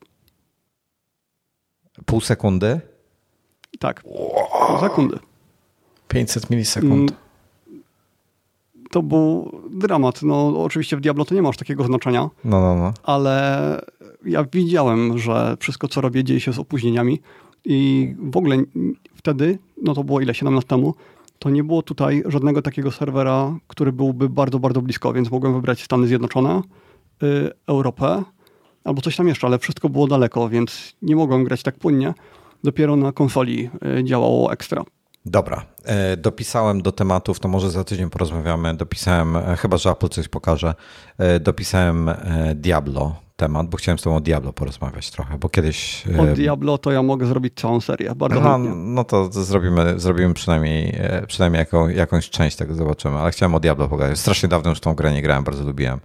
Pół sekundy? Tak, pół sekundy. 500 milisekund. To był dramat. No, oczywiście w Diablo to nie masz takiego znaczenia, No, no, no. ale ja widziałem, że wszystko, co robię, dzieje się z opóźnieniami i w ogóle wtedy, no to było ile, 7 lat temu, to nie było tutaj żadnego takiego serwera, który byłby bardzo, bardzo blisko, więc mogłem wybrać Stany Zjednoczone, y, Europę albo coś tam jeszcze, ale wszystko było daleko, więc nie mogłem grać tak płynnie. Dopiero na konsoli y, działało ekstra. Dobra, e, dopisałem do tematów, to może za tydzień porozmawiamy. Dopisałem, e, chyba że Apple coś pokaże, e, dopisałem Diablo temat, bo chciałem z tobą o Diablo porozmawiać trochę, bo kiedyś... Od Diablo to ja mogę zrobić całą serię, bardzo Aha, no to zrobimy, zrobimy przynajmniej, przynajmniej jaką, jakąś część tego zobaczymy, ale chciałem o Diablo pogadać. Strasznie dawno już tą grę nie grałem, bardzo lubiłem.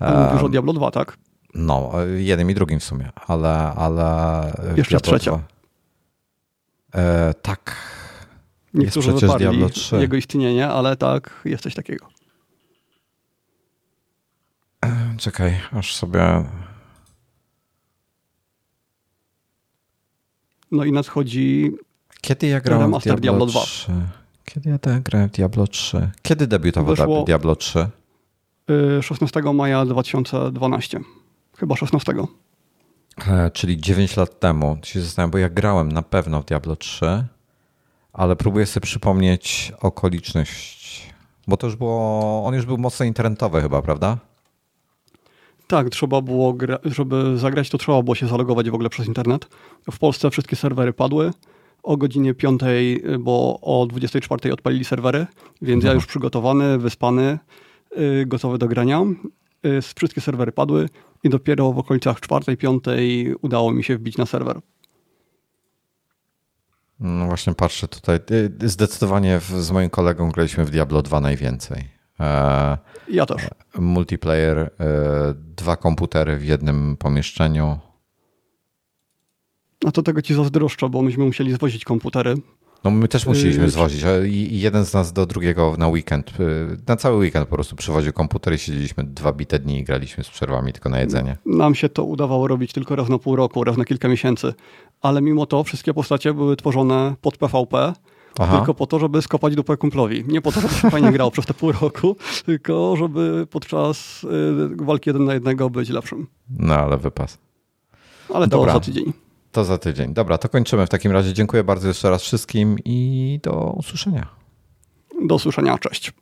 Mówisz o Diablo 2, tak? No, jednym i drugim w sumie, ale... ale Jeszcze trzecia. 2. E, tak. Niektórzy przecież wyparli Diablo 3. jego istnienie, ale tak, jest coś takiego. Czekaj, aż sobie... No i nadchodzi Kiedy ja grałem w Remaster Diablo, Diablo 2. 3? Kiedy ja tak grałem w Diablo 3? Kiedy debiutował Wyszło- Diablo 3? y, 16 maja 2012. Chyba 16. E, czyli 9 lat temu. Się zastanawiam, bo ja grałem na pewno w Diablo 3, ale próbuję sobie przypomnieć okoliczność. Bo to już było. On już był mocno internetowy, chyba, prawda? Tak, trzeba było, żeby zagrać, to trzeba było się zalogować w ogóle przez internet. W Polsce wszystkie serwery padły. O godzinie 5, bo o 24 odpalili serwery, więc ja Mhm. już przygotowany, wyspany, y, gotowy do grania. Y, Wszystkie serwery padły i dopiero w okolicach 4, 5 udało mi się wbić na serwer. No właśnie patrzę tutaj. Y, Zdecydowanie w, z moim kolegą graliśmy w Diablo 2 najwięcej. E, Ja też. multiplayer, e, dwa komputery w jednym pomieszczeniu. A to tego ci zazdroszczę, bo myśmy musieli zwozić komputery. No my też musieliśmy Yy, zwozić, i jeden z nas do drugiego na weekend, y, na cały weekend po prostu przywoził komputer i siedzieliśmy dwa bite dni i graliśmy z przerwami tylko na jedzenie. Nam się to udawało robić tylko raz na pół roku, raz na kilka miesięcy. Ale mimo to wszystkie postacie były tworzone pod PvP, Aha. tylko po to, żeby skopać dupę kumplowi. Nie po to, żeby się fajnie grał przez te pół roku, tylko żeby podczas y, walki jeden na jednego być lepszym. No ale wypas. Ale to Dobra. za tydzień. To za tydzień. Dobra, to kończymy w takim razie. Dziękuję bardzo jeszcze raz wszystkim i do usłyszenia. Do usłyszenia, cześć.